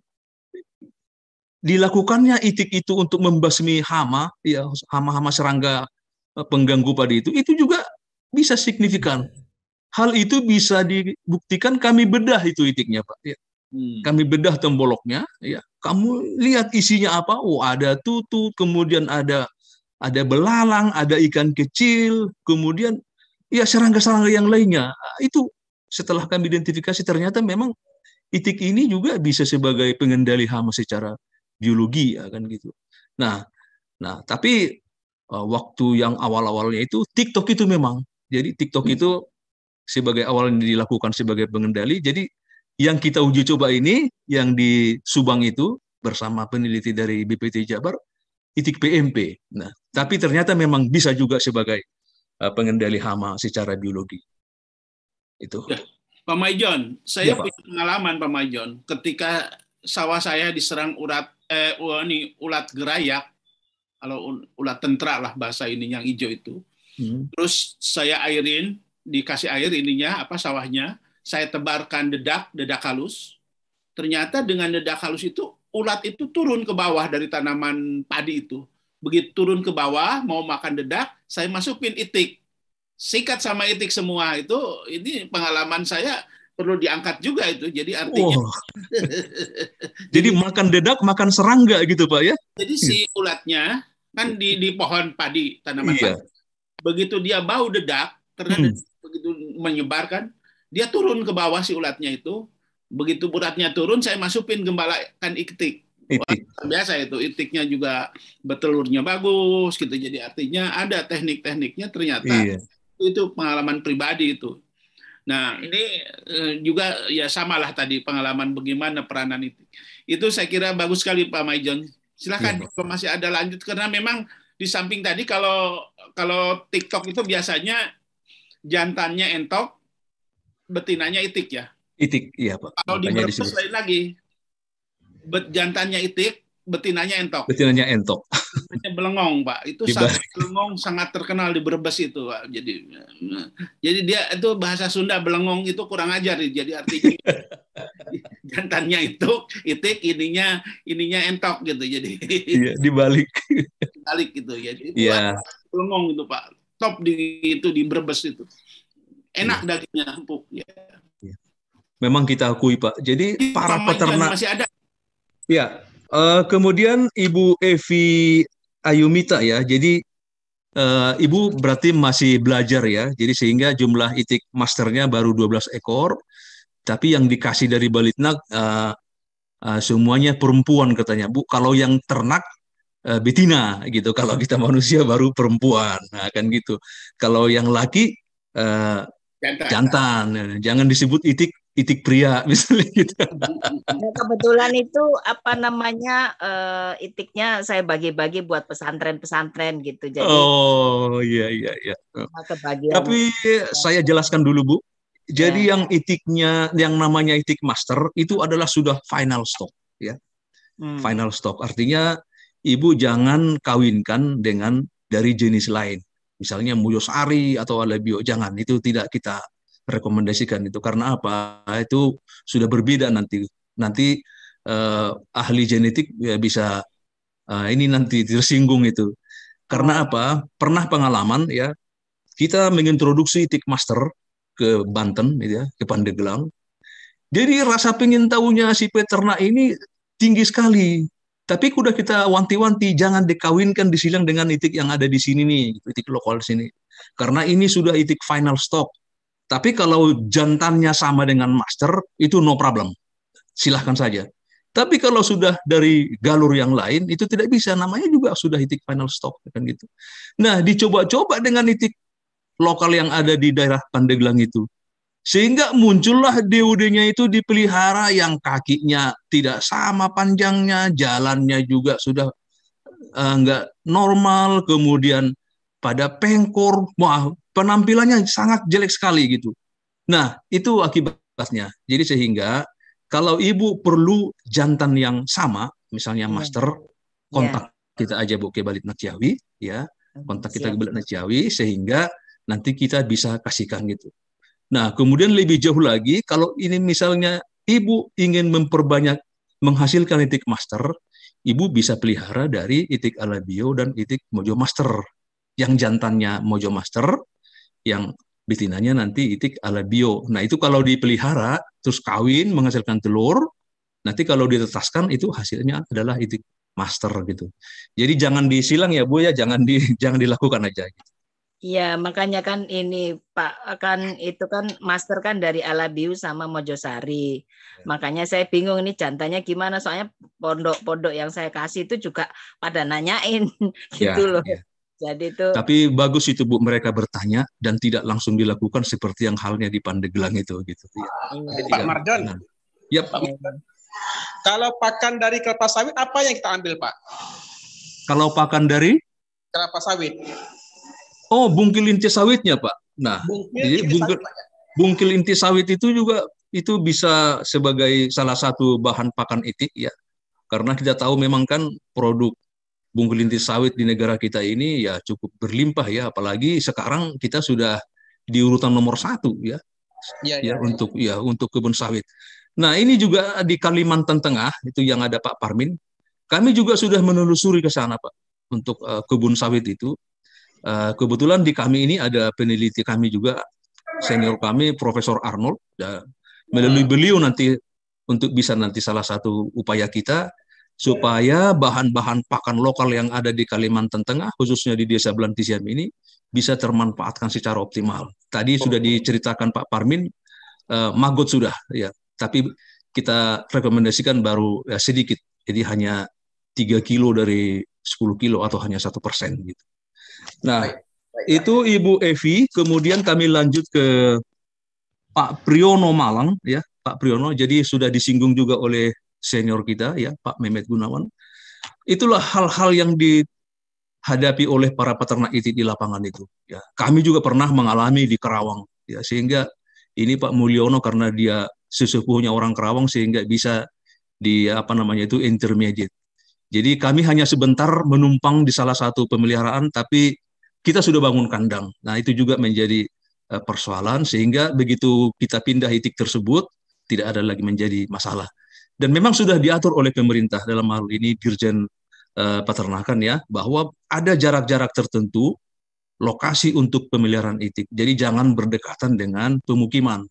dilakukannya itik itu untuk membasmi hama, ya hama-hama serangga eh, pengganggu padi itu, itu juga bisa signifikan. Hal itu bisa dibuktikan kami bedah itu itiknya, Pak. Ya. Hmm. Kami bedah temboloknya, ya. Kamu lihat isinya apa? Oh, ada tutut, kemudian ada ada belalang, ada ikan kecil, kemudian ya serangga-serangga yang lainnya. Itu setelah kami identifikasi ternyata memang itik ini juga bisa sebagai pengendali hama secara biologi ya kan gitu. Nah, nah tapi uh, waktu yang awal-awalnya itu TikTok itu memang jadi TikTok itu sebagai awal dilakukan sebagai pengendali. Jadi yang kita uji coba ini yang di Subang itu bersama peneliti dari BPT Jabar itik PMP. Nah, tapi ternyata memang bisa juga sebagai uh, pengendali hama secara biologi. Itu. Ya, Pak Maijon, saya ya, punya pengalaman Pak Maijon ketika sawah saya diserang ulat eh ini ulat gerayak kalau ulat tentra lah bahasa ini yang hijau itu Hmm. Terus saya airin, dikasih air ininya apa sawahnya, saya tebarkan dedak, dedak halus. Ternyata dengan dedak halus itu ulat itu turun ke bawah dari tanaman padi itu. Begitu turun ke bawah mau makan dedak, saya masukin itik. Sikat sama itik semua itu ini pengalaman saya perlu diangkat juga itu. Jadi artinya oh. Jadi makan dedak, makan serangga gitu, Pak ya. Jadi si ulatnya kan di di pohon padi, tanaman iya. padi begitu dia bau dedak ternyata hmm. begitu menyebarkan dia turun ke bawah si ulatnya itu begitu ulatnya turun saya masukin gembalakan itik Itik. biasa itu itiknya juga bertelurnya bagus gitu jadi artinya ada teknik-tekniknya ternyata iya. itu pengalaman pribadi itu nah ini eh, juga ya samalah tadi pengalaman bagaimana peranan itu itu saya kira bagus sekali Pak Maijon silakan iya. kalau masih ada lanjut karena memang di samping tadi kalau kalau TikTok itu biasanya jantannya entok, betinanya itik ya. Itik, iya Pak. Kalau di lain lagi. bet jantannya itik, betinanya entok. Betinanya entok. Betinanya belengong, Pak. Itu sangat belengong sangat terkenal di Brebes itu, Pak. Jadi jadi dia itu bahasa Sunda belengong itu kurang ajar jadi artinya jantannya itu itik ininya ininya entok gitu. Jadi Iya, dibalik. balik gitu ya. Itu Iya. belengong itu, Pak. Top di itu di Brebes itu. Enak Iya. dagingnya empuk ya. Memang kita akui, Pak. Jadi para peternak masih ada. Ya, eh, kemudian Ibu Evi Ayumita ya. Jadi eh, Ibu berarti masih belajar ya. Jadi sehingga jumlah itik masternya baru 12 ekor. Tapi yang dikasih dari Balitnak eh, eh, semuanya perempuan katanya. Bu, kalau yang ternak eh, betina gitu. Kalau kita manusia baru perempuan. Nah, kan gitu. Kalau yang laki eh, Jantan. jantan. Jangan disebut itik itik pria misalnya gitu. Nah, kebetulan itu apa namanya eh, itiknya saya bagi-bagi buat pesantren-pesantren gitu. Jadi Oh iya iya iya. kebagian. Tapi saya jelaskan dulu Bu. Jadi yang itiknya yang namanya itik master itu adalah sudah final stock ya. Hmm. Final stock artinya ibu jangan kawinkan dengan dari jenis lain. Misalnya Muyosari atau Alebio jangan itu tidak kita rekomendasikan itu karena apa? Itu sudah berbeda nanti. Nanti eh, ahli genetik ya bisa eh, ini nanti tersinggung itu. Karena apa? Pernah pengalaman ya kita mengintroduksi itik master ke Banten gitu ya, ke Pandeglang. Jadi rasa pengen tahunya si peternak ini tinggi sekali. Tapi udah kita wanti-wanti jangan dikawinkan disilang dengan itik yang ada di sini nih, itik lokal di sini. Karena ini sudah itik final stock. Tapi kalau jantannya sama dengan master itu no problem. Silahkan saja. Tapi kalau sudah dari galur yang lain itu tidak bisa namanya juga sudah itik final stock kan gitu. Nah, dicoba-coba dengan itik lokal yang ada di daerah Pandeglang itu. Sehingga muncullah DUD-nya itu dipelihara yang kakinya tidak sama panjangnya, jalannya juga sudah nggak normal, kemudian pada pengkor, wah penampilannya sangat jelek sekali gitu. Nah, itu akibatnya. Jadi sehingga kalau ibu perlu jantan yang sama, misalnya master, kontak kita aja Bu ke Balit Ciawi, ya, kontak kita ke Balit Ciawi sehingga nanti kita bisa kasihkan gitu. Nah, kemudian lebih jauh lagi, kalau ini misalnya ibu ingin memperbanyak menghasilkan itik master, ibu bisa pelihara dari itik alabio dan itik mojo master. Yang jantannya mojo master, yang betinanya nanti itik alabio. Nah, itu kalau dipelihara, terus kawin, menghasilkan telur, nanti kalau ditetaskan itu hasilnya adalah itik master gitu. Jadi jangan disilang ya Bu ya, jangan di jangan dilakukan aja. Gitu. Iya, makanya kan ini Pak kan itu kan master kan dari Alabiu sama Mojosari. Makanya saya bingung ini jantannya gimana soalnya pondok-pondok yang saya kasih itu juga pada nanyain gitu Ya, loh. ya. Jadi itu Tapi bagus itu Bu mereka bertanya dan tidak langsung dilakukan seperti yang halnya di Pandeglang itu gitu. Ya. Pak Marjon, Yap. Pak Marjon. Kalau pakan dari kelapa sawit apa yang kita ambil, Pak? Kalau pakan dari Kelapa sawit. Oh, bungkil inti sawitnya, Pak. Nah, Bungkil jadi inti bungkil, sawit, Pak, ya? bungkil inti sawit itu juga itu bisa sebagai salah satu bahan pakan itik ya. Karena kita tahu memang kan produk bungkil inti sawit di negara kita ini ya cukup berlimpah ya, apalagi sekarang kita sudah di urutan nomor satu ya, Iya, ya untuk ya untuk kebun sawit. Nah ini juga di Kalimantan Tengah itu yang ada Pak Parmin, kami juga sudah menelusuri ke sana Pak untuk eh, kebun sawit itu. Eh, kebetulan di kami ini ada peneliti kami juga senior kami Profesor Arnold. Ya, melalui beliau nanti untuk bisa nanti salah satu upaya kita supaya bahan-bahan pakan lokal yang ada di Kalimantan Tengah khususnya di Desa Belantisiam ini bisa termanfaatkan secara optimal. Tadi sudah diceritakan Pak Parmin eh, magot sudah ya, tapi kita rekomendasikan baru ya, sedikit. Jadi hanya 3 kilo dari 10 kilo atau hanya satu persen gitu. Nah, itu Ibu Evi. Kemudian kami lanjut ke Pak Priyono Malang, ya Pak Priyono. Jadi sudah disinggung juga oleh senior kita, ya Pak Mehmet Gunawan. Itulah hal-hal yang dihadapi oleh para peternak itik di lapangan itu. Ya, kami juga pernah mengalami di Kerawang, ya sehingga ini Pak Mulyono karena dia sesepuhnya orang Kerawang sehingga bisa di apa namanya itu intermediate. Jadi kami hanya sebentar menumpang di salah satu pemeliharaan, tapi kita sudah bangun kandang. Nah itu juga menjadi uh, persoalan sehingga begitu kita pindah itik tersebut tidak ada lagi menjadi masalah. Dan memang sudah diatur oleh pemerintah dalam hal ini Dirjen uh, Peternakan ya bahwa ada jarak-jarak tertentu lokasi untuk pemeliharaan itik. Jadi jangan berdekatan dengan pemukiman.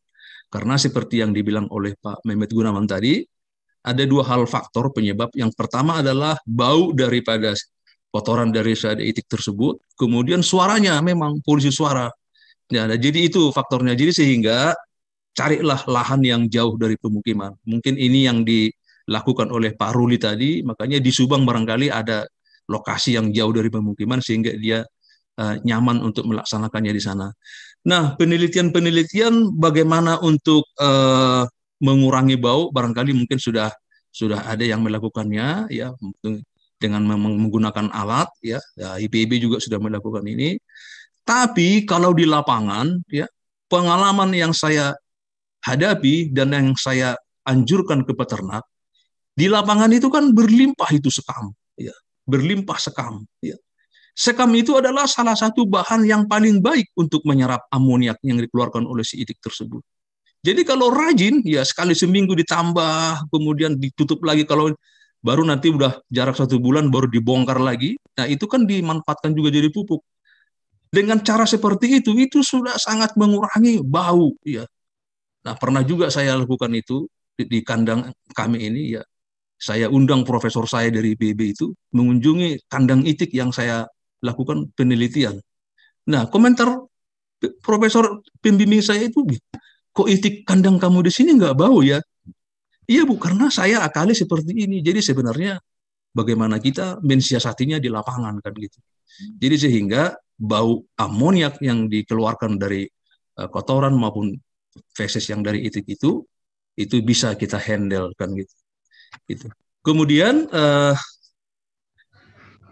Karena seperti yang dibilang oleh Pak Mehmet Gunawan tadi, ada dua hal faktor penyebab. Yang pertama adalah bau daripada kotoran dari sada itik tersebut. Kemudian suaranya memang polisi suara. Ya, jadi itu faktornya. Jadi sehingga carilah lahan yang jauh dari pemukiman. Mungkin ini yang dilakukan oleh Pak Ruli tadi. Makanya di Subang barangkali ada lokasi yang jauh dari pemukiman sehingga dia uh, nyaman untuk melaksanakannya di sana. Nah, penelitian-penelitian bagaimana untuk uh, mengurangi bau barangkali mungkin sudah sudah ada yang melakukannya ya dengan menggunakan alat ya, ya IPB juga sudah melakukan ini tapi kalau di lapangan ya pengalaman yang saya hadapi dan yang saya anjurkan ke peternak di lapangan itu kan berlimpah itu sekam ya berlimpah sekam ya sekam itu adalah salah satu bahan yang paling baik untuk menyerap amoniak yang dikeluarkan oleh si itik tersebut jadi kalau rajin, ya sekali seminggu ditambah, kemudian ditutup lagi. Kalau baru nanti udah jarak satu bulan baru dibongkar lagi. Nah itu kan dimanfaatkan juga jadi pupuk. Dengan cara seperti itu, itu sudah sangat mengurangi bau. Ya. Nah pernah juga saya lakukan itu di, di kandang kami ini. ya Saya undang profesor saya dari BB itu mengunjungi kandang itik yang saya lakukan penelitian. Nah komentar profesor pembimbing saya itu kok itik kandang kamu di sini nggak bau ya? Iya bu, karena saya akali seperti ini. Jadi sebenarnya bagaimana kita mensiasatinya di lapangan kan gitu. Jadi sehingga bau amoniak yang dikeluarkan dari uh, kotoran maupun feses yang dari itik itu itu bisa kita handle kan gitu. Gitu. Kemudian uh,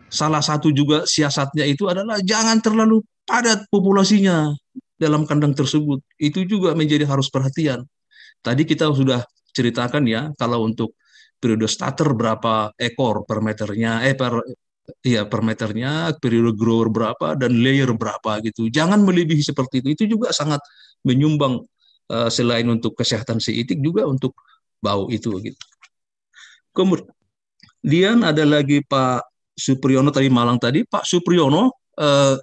salah satu juga siasatnya itu adalah jangan terlalu padat populasinya dalam kandang tersebut itu juga menjadi harus perhatian. Tadi kita sudah ceritakan ya kalau untuk periode starter berapa ekor per meternya eh per ya per meternya periode grower berapa dan layer berapa gitu. Jangan melebihi seperti itu. Itu juga sangat menyumbang uh, selain untuk kesehatan si itik juga untuk bau itu gitu. Kemudian ada lagi Pak Supriyono tadi Malang tadi Pak Supriyono uh,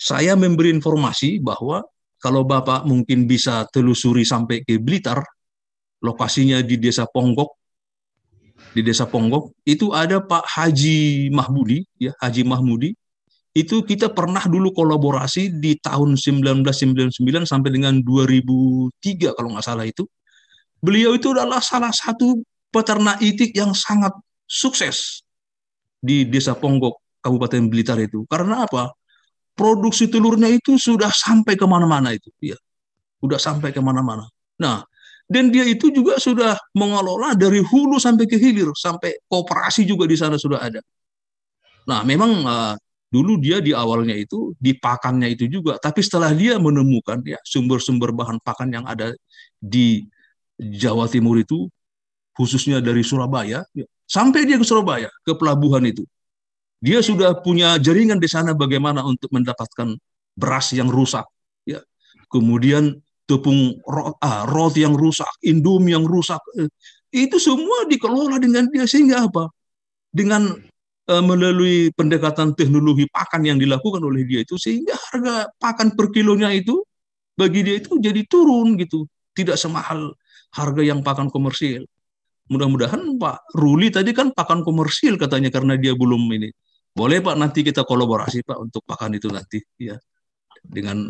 saya memberi informasi bahwa kalau Bapak mungkin bisa telusuri sampai ke Blitar, lokasinya di Desa Ponggok, di Desa Ponggok, itu ada Pak Haji Mahmudi, ya Haji Mahmudi, itu kita pernah dulu kolaborasi di tahun 1999 sampai dengan 2003 kalau nggak salah itu. Beliau itu adalah salah satu peternak itik yang sangat sukses di Desa Ponggok, Kabupaten Blitar itu. Karena apa? produksi telurnya itu sudah sampai ke mana-mana itu, ya, sudah sampai ke mana-mana. Nah, dan dia itu juga sudah mengelola dari hulu sampai ke hilir, sampai kooperasi juga di sana sudah ada. Nah, memang uh, dulu dia di awalnya itu di pakannya itu juga, tapi setelah dia menemukan ya sumber-sumber bahan pakan yang ada di Jawa Timur itu, khususnya dari Surabaya, ya, sampai dia ke Surabaya ke pelabuhan itu, dia sudah punya jaringan di sana bagaimana untuk mendapatkan beras yang rusak, ya. Kemudian tepung ah, roti yang rusak, indomie yang rusak, eh, itu semua dikelola dengan dia sehingga apa? Dengan melalui pendekatan teknologi pakan yang dilakukan oleh dia itu sehingga harga pakan per kilonya itu bagi dia itu jadi turun gitu, tidak semahal harga yang pakan komersil. Mudah-mudahan Pak Ruli tadi kan pakan komersil katanya karena dia belum ini boleh Pak nanti kita kolaborasi Pak untuk pakan itu nanti ya dengan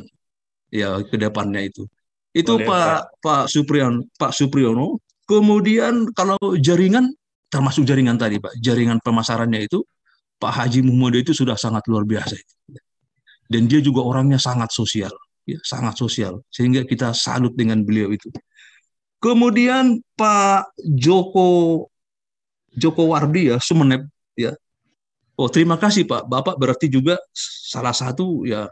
ya ke depannya itu. Itu Boleh, Pak Pak Supriyon Pak Supriyono. Kemudian kalau jaringan termasuk jaringan tadi Pak, jaringan pemasarannya itu Pak Haji Muhammad itu sudah sangat luar biasa. Dan dia juga orangnya sangat sosial, ya, sangat sosial. Sehingga kita salut dengan beliau itu. Kemudian Pak Joko Joko Wardi ya Sumeneb ya Oh, terima kasih Pak. Bapak berarti juga salah satu ya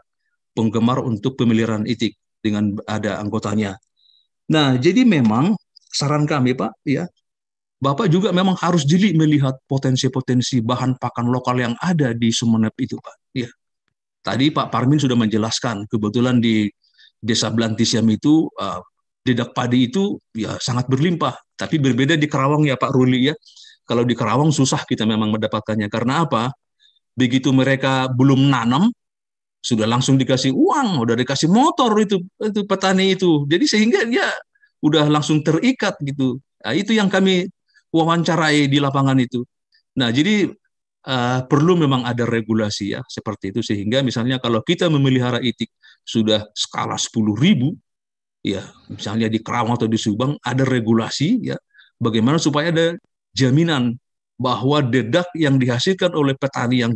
penggemar untuk pemeliharaan itik dengan ada anggotanya. Nah, jadi memang saran kami Pak ya, Bapak juga memang harus jeli melihat potensi-potensi bahan pakan lokal yang ada di Sumeneb itu, Pak. Ya. Tadi Pak Parmin sudah menjelaskan, kebetulan di Desa Blantisiam itu uh, dedak padi itu ya sangat berlimpah, tapi berbeda di Kerawang ya Pak Ruli ya. Kalau di Kerawang susah kita memang mendapatkannya karena apa? Begitu mereka belum nanam, sudah langsung dikasih uang, udah dikasih motor itu itu petani itu. Jadi sehingga dia udah langsung terikat gitu. Nah, itu yang kami wawancarai di lapangan itu. Nah, jadi uh, perlu memang ada regulasi ya seperti itu sehingga misalnya kalau kita memelihara itik sudah skala 10 ribu ya misalnya di Kerawang atau di Subang ada regulasi ya bagaimana supaya ada jaminan bahwa dedak yang dihasilkan oleh petani yang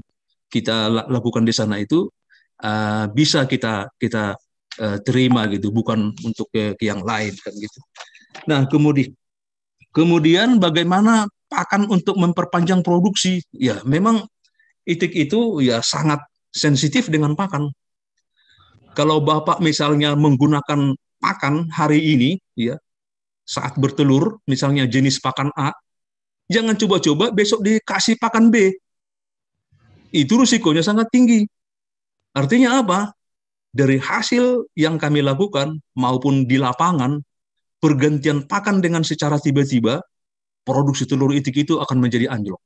kita lakukan di sana itu uh, bisa kita kita uh, terima gitu bukan untuk ke, ke yang lain kan gitu. Nah kemudian Kemudian bagaimana pakan untuk memperpanjang produksi? Ya, memang itik itu ya sangat sensitif dengan pakan. Kalau Bapak misalnya menggunakan pakan hari ini ya saat bertelur misalnya jenis pakan A, jangan coba-coba besok dikasih pakan B. Itu risikonya sangat tinggi. Artinya apa? Dari hasil yang kami lakukan maupun di lapangan pergantian pakan dengan secara tiba-tiba, produksi telur itik itu akan menjadi anjlok.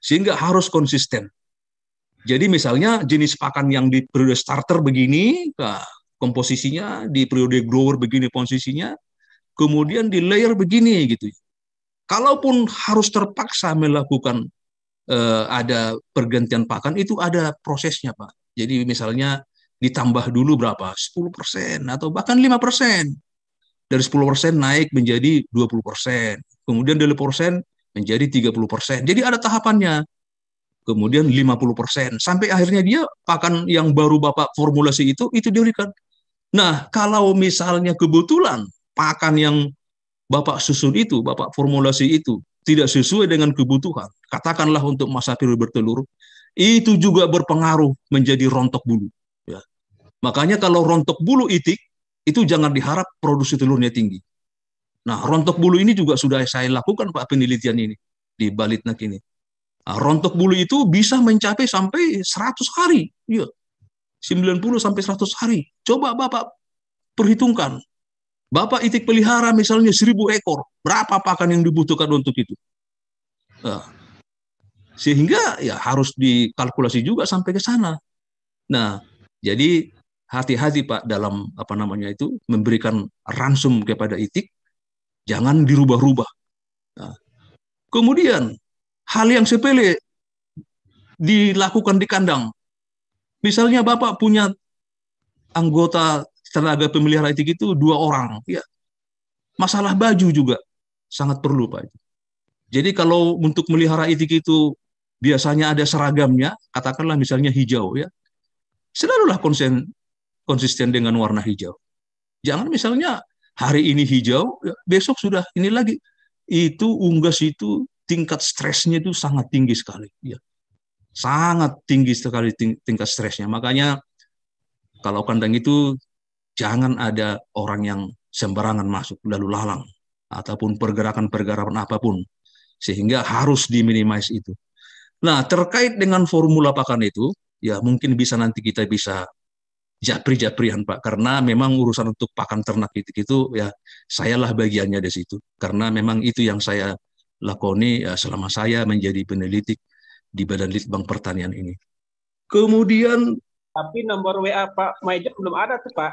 Sehingga harus konsisten. Jadi misalnya jenis pakan yang di periode starter begini, komposisinya di periode grower begini posisinya, kemudian di layer begini gitu. Kalaupun harus terpaksa melakukan eh, ada pergantian pakan itu ada prosesnya Pak. Jadi misalnya ditambah dulu berapa? 10% atau bahkan 5% dari 10% naik menjadi 20%, kemudian dari persen menjadi 30%. Jadi ada tahapannya. Kemudian 50%, sampai akhirnya dia pakan yang baru Bapak formulasi itu, itu diberikan. Nah, kalau misalnya kebetulan pakan yang Bapak susun itu, Bapak formulasi itu, tidak sesuai dengan kebutuhan, katakanlah untuk masa periode bertelur, itu juga berpengaruh menjadi rontok bulu. Ya. Makanya kalau rontok bulu itik, itu jangan diharap produksi telurnya tinggi. Nah, rontok bulu ini juga sudah saya lakukan Pak penelitian ini di Balitnak ini. Nah, rontok bulu itu bisa mencapai sampai 100 hari. Ya. 90 sampai 100 hari. Coba Bapak perhitungkan. Bapak itik pelihara misalnya 1000 ekor. Berapa pakan yang dibutuhkan untuk itu? Nah, sehingga ya harus dikalkulasi juga sampai ke sana. Nah, jadi hati-hati Pak dalam apa namanya itu memberikan ransum kepada itik, jangan dirubah-rubah. Nah, kemudian hal yang sepele dilakukan di kandang. Misalnya Bapak punya anggota tenaga pemelihara itik itu dua orang, ya masalah baju juga sangat perlu Pak. Jadi kalau untuk melihara itik itu biasanya ada seragamnya, katakanlah misalnya hijau ya, selalulah konsen konsisten dengan warna hijau. Jangan misalnya hari ini hijau, ya, besok sudah ini lagi. Itu unggas itu tingkat stresnya itu sangat tinggi sekali. Ya. Sangat tinggi sekali ting tingkat stresnya. Makanya kalau kandang itu jangan ada orang yang sembarangan masuk lalu lalang ataupun pergerakan-pergerakan apa pun sehingga harus diminimais itu. Nah, terkait dengan formula pakan itu, ya mungkin bisa nanti kita bisa japri-japrian Pak. Karena memang urusan untuk pakan ternak itu itu ya sayalah bagiannya di situ. Karena memang itu yang saya lakoni ya, selama saya menjadi peneliti di Badan Litbang Pertanian ini. Kemudian tapi nomor WA Pak Maijen belum ada tuh Pak.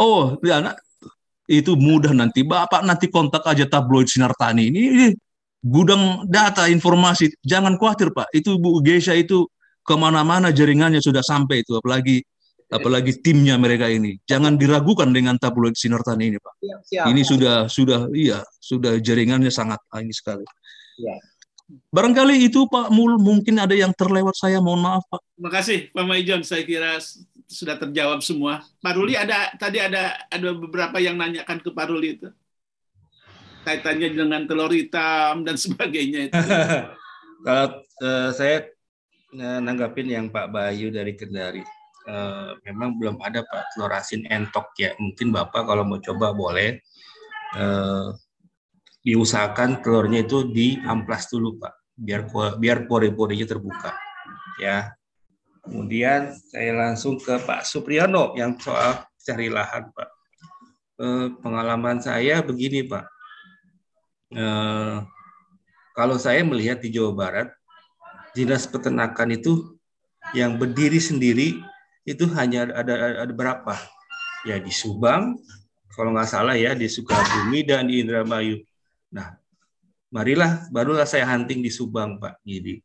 Oh, ya nak itu mudah nanti. Bapak nanti kontak aja tabloid Sinar Tani ini, ini gudang data informasi. Jangan khawatir Pak. Itu Bu Gesha itu ke mana-mana jaringannya sudah sampai itu apalagi apalagi timnya mereka ini. Jangan diragukan dengan tabloid sinar tani ini pak. Siap, siap. ini sudah sudah iya sudah jaringannya sangat ini sekali. Ya. barangkali itu pak mul mungkin ada yang terlewat saya mohon maaf pak. Terima kasih pak Maijon. Saya kira sudah terjawab semua. Pak Ruli ada tadi ada ada beberapa yang nanyakan ke pak Ruli itu. Kaitannya dengan telur hitam dan sebagainya itu. Kalau uh, saya nanggapin yang Pak Bayu dari Kendari. Uh, memang belum ada Pak telur asin entok ya. Mungkin Bapak kalau mau coba boleh. Uh, diusahakan telurnya itu diamplas dulu Pak, biar biar pori-porinya terbuka. Ya. Kemudian saya langsung ke Pak Supriyono yang soal cari lahan Pak. Eh, pengalaman saya begini Pak. Kalau saya melihat di Jawa Barat, dinas peternakan itu yang berdiri sendiri itu hanya ada ada berapa? Ya di Subang, kalau nggak salah ya di Sukabumi dan di Indramayu. Nah, marilah barulah saya hunting di Subang Pak. Jadi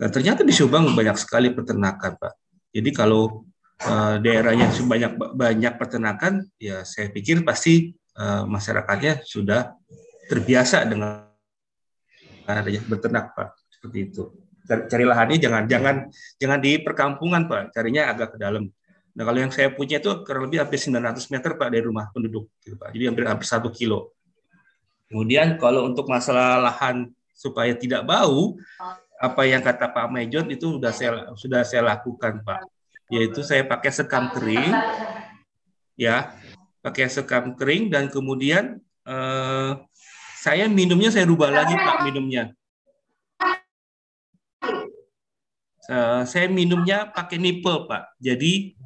dan ternyata di Subang banyak sekali peternakan Pak. Jadi kalau uh, daerahnya banyak banyak peternakan, ya saya pikir pasti uh, masyarakatnya sudah terbiasa dengan adanya beternak Pak. Seperti itu. Cari lahannya jangan jangan jangan di perkampungan Pak, carinya agak ke dalam. Nah kalau yang saya punya itu kurang lebih hampir 900 meter Pak dari rumah penduduk, gitu, Pak. Jadi hampir hampir satu kilo. Kemudian kalau untuk masalah lahan supaya tidak bau, apa yang kata Pak Mejon itu sudah saya sudah saya lakukan Pak. Yaitu saya pakai sekam kering, ya, pakai sekam kering dan kemudian eh, saya minumnya saya rubah lagi Pak minumnya. Uh, saya minumnya pakai nipple Pak. Jadi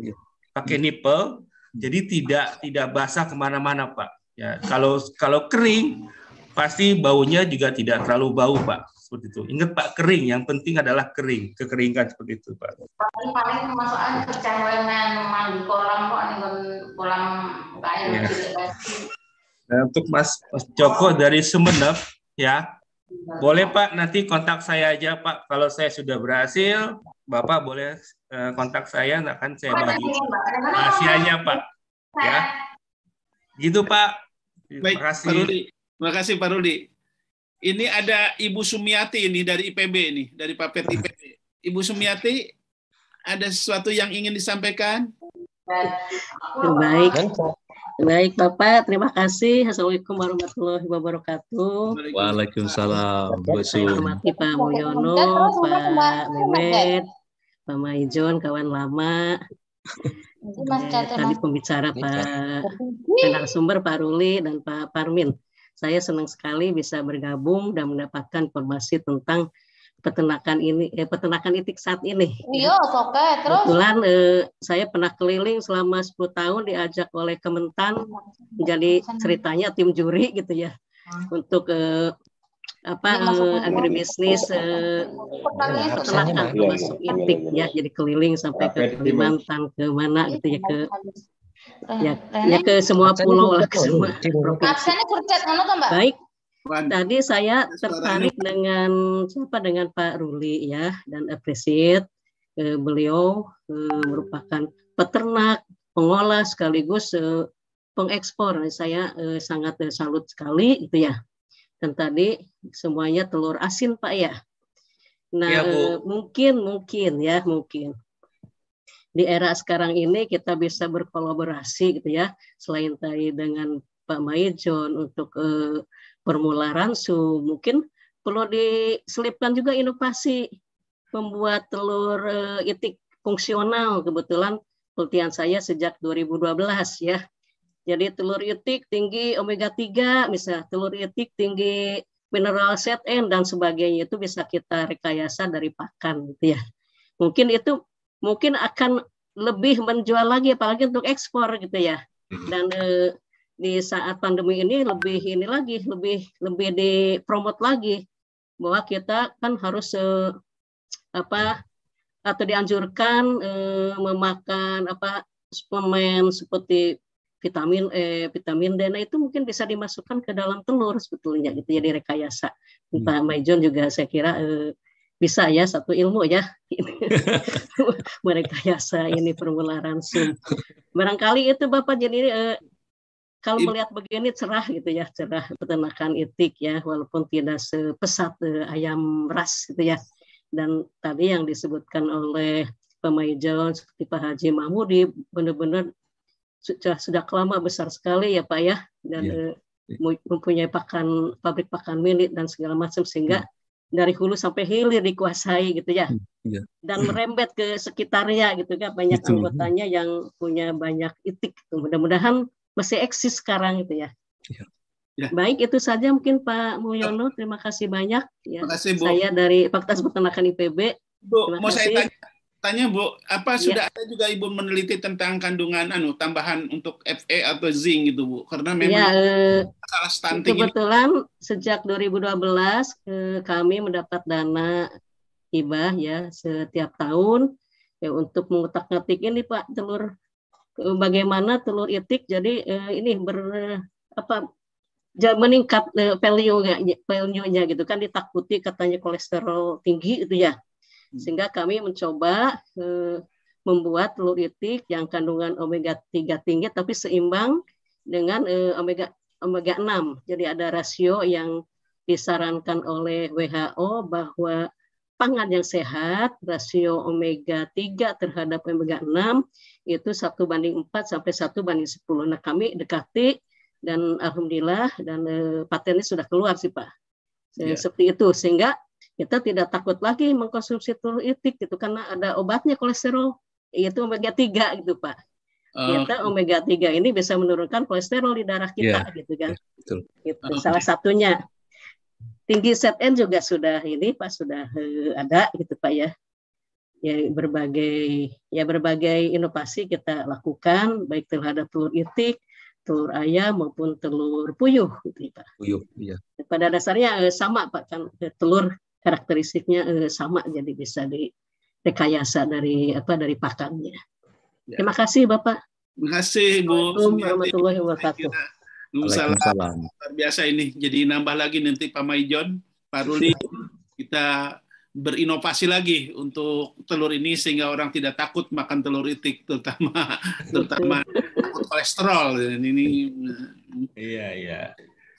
ya. pakai nipple, jadi tidak tidak basah ke mana-mana Pak. Ya, kalau kalau kering pasti baunya juga tidak terlalu bau Pak. Seperti itu. Ingat Pak kering, yang penting adalah kering, kekeringan seperti itu Pak. Paling paling masuknya pecah mandi kolam kok kolam ya. Nah, untuk Mas, Mas Joko dari Sumeneb ya boleh Pak, nanti kontak saya aja Pak. Kalau saya sudah berhasil, Bapak boleh uh, kontak saya, akan saya bagi rahasianya Pak. Ya, gitu Pak. Baik, Terima kasih. Pak Rudi. Terima kasih Pak Rudi. Ini ada Ibu Sumiati ini dari IPB ini, dari Papet IPB. Ibu Sumiati, ada sesuatu yang ingin disampaikan? Baik. Baik Bapak, terima kasih. Assalamualaikum warahmatullahi wabarakatuh. Waalaikumsalam. Saya hormati Pak Mulyono, Pak Mehmet, Pak Maijon, kawan lama. Tadi pembicara Pak sumber Pak Ruli dan Pak Parmin. Saya senang sekali bisa bergabung dan mendapatkan informasi tentang peternakan ini eh, peternakan itik saat ini. Iya, oke. Terus kebetulan eh, saya pernah keliling selama 10 tahun diajak oleh Kementan jadi ceritanya tim juri gitu ya. Untuk eh, apa eh, agribisnis eh, peternakan termasuk itik ya jadi keliling sampai ke Kalimantan ke mana gitu ya ke ya, ya ke semua pulau lah ke semua provinsi. Baik, Tadi saya tertarik dengan siapa dengan Pak Ruli ya dan appreciate eh, beliau eh, merupakan peternak, pengolah sekaligus eh, pengekspor. Saya eh, sangat eh, salut sekali itu ya. Dan tadi semuanya telur asin Pak ya. Nah, ya, eh, mungkin mungkin ya, mungkin di era sekarang ini kita bisa berkolaborasi gitu ya selain tadi dengan Pak Maijon untuk eh, formula ransu. Mungkin perlu diselipkan juga inovasi membuat telur uh, itik fungsional. Kebetulan penelitian saya sejak 2012 ya. Jadi telur itik tinggi omega 3, misalnya telur itik tinggi mineral ZN dan sebagainya itu bisa kita rekayasa dari pakan gitu ya. Mungkin itu mungkin akan lebih menjual lagi apalagi untuk ekspor gitu ya. Hmm. Dan eh, di saat pandemi ini lebih ini lagi lebih lebih dipromot lagi bahwa kita kan harus eh, apa atau dianjurkan eh, memakan apa suplemen seperti vitamin E, vitamin D, nah itu mungkin bisa dimasukkan ke dalam telur sebetulnya gitu ya direkayasa. Hmm. Pak Maijon juga saya kira eh, bisa ya satu ilmu ya merekayasa ini permularan sum. Barangkali itu Bapak jadi eh, kalau melihat begini cerah gitu ya, cerah peternakan itik ya, walaupun tidak sepesat uh, ayam ras gitu ya. Dan tadi yang disebutkan oleh Pemaijon seperti Pak Haji Mahmudi benar-benar sudah sudah kelama besar sekali ya Pak ya dan yeah. uh, mempunyai pakan pabrik pakan milik dan segala macam sehingga yeah. dari hulu sampai hilir dikuasai gitu ya. Yeah. Dan merembet ke sekitarnya gitu kan banyak Betul. anggotanya yang punya banyak itik. Mudah-mudahan masih eksis sekarang itu ya. ya. Ya. Baik, itu saja mungkin Pak Mulyono. Terima kasih banyak. Ya, Terima kasih, Bu. Saya dari Fakultas Peternakan IPB. Bu, Terima mau saya kasih. tanya, tanya Bu, apa Ya. sudah ada juga Ibu meneliti tentang kandungan anu tambahan untuk Fe atau zinc gitu Bu? Karena memang Ya, eh, masalah stunting ini kebetulan sejak 2012 eh, kami mendapat dana hibah ya setiap tahun ya untuk mengutak-ngatik ini Pak telur bagaimana telur itik jadi eh, ini ber apa meningkat eh, value-nya value-nya gitu kan ditakuti katanya kolesterol tinggi itu ya sehingga kami mencoba eh, membuat telur itik yang kandungan omega 3 tinggi tapi seimbang dengan eh, omega omega 6. Jadi ada rasio yang disarankan oleh WHO bahwa pangan yang sehat rasio omega 3 terhadap omega 6 itu satu banding 4 sampai satu banding 10. Nah, kami dekati dan alhamdulillah dan eh, patennya sudah keluar sih Pak. Ya. Seperti itu sehingga kita tidak takut lagi mengkonsumsi telur itik gitu karena ada obatnya kolesterol yaitu omega 3 gitu Pak. Ternyata omega 3 ini bisa menurunkan kolesterol di darah kita Iya. gitu kan. Betul. Itu Oke. salah satunya. Tinggi ZN juga sudah ini Pak sudah eh, ada gitu Pak ya. Ya berbagai ya berbagai inovasi kita lakukan baik terhadap telur itik, telur ayam maupun telur puyuh gitu Pak. Puyuh, iya. Pada dasarnya eh, sama Pak kan eh, telur karakteristiknya eh, sama jadi bisa direkayasa dari apa dari pakannya. Ya. Terima kasih Bapak. Terima kasih Bu. Warahmatullahi wabarakatuh. Waalaikumsalam. Waalaikumsalam. Luar biasa ini. Jadi nambah lagi nanti Pak Maijon, Pak Ruli, kita berinovasi lagi untuk telur ini sehingga orang tidak takut makan telur itik terutama terutama takut kolesterol dan ini Iya, iya.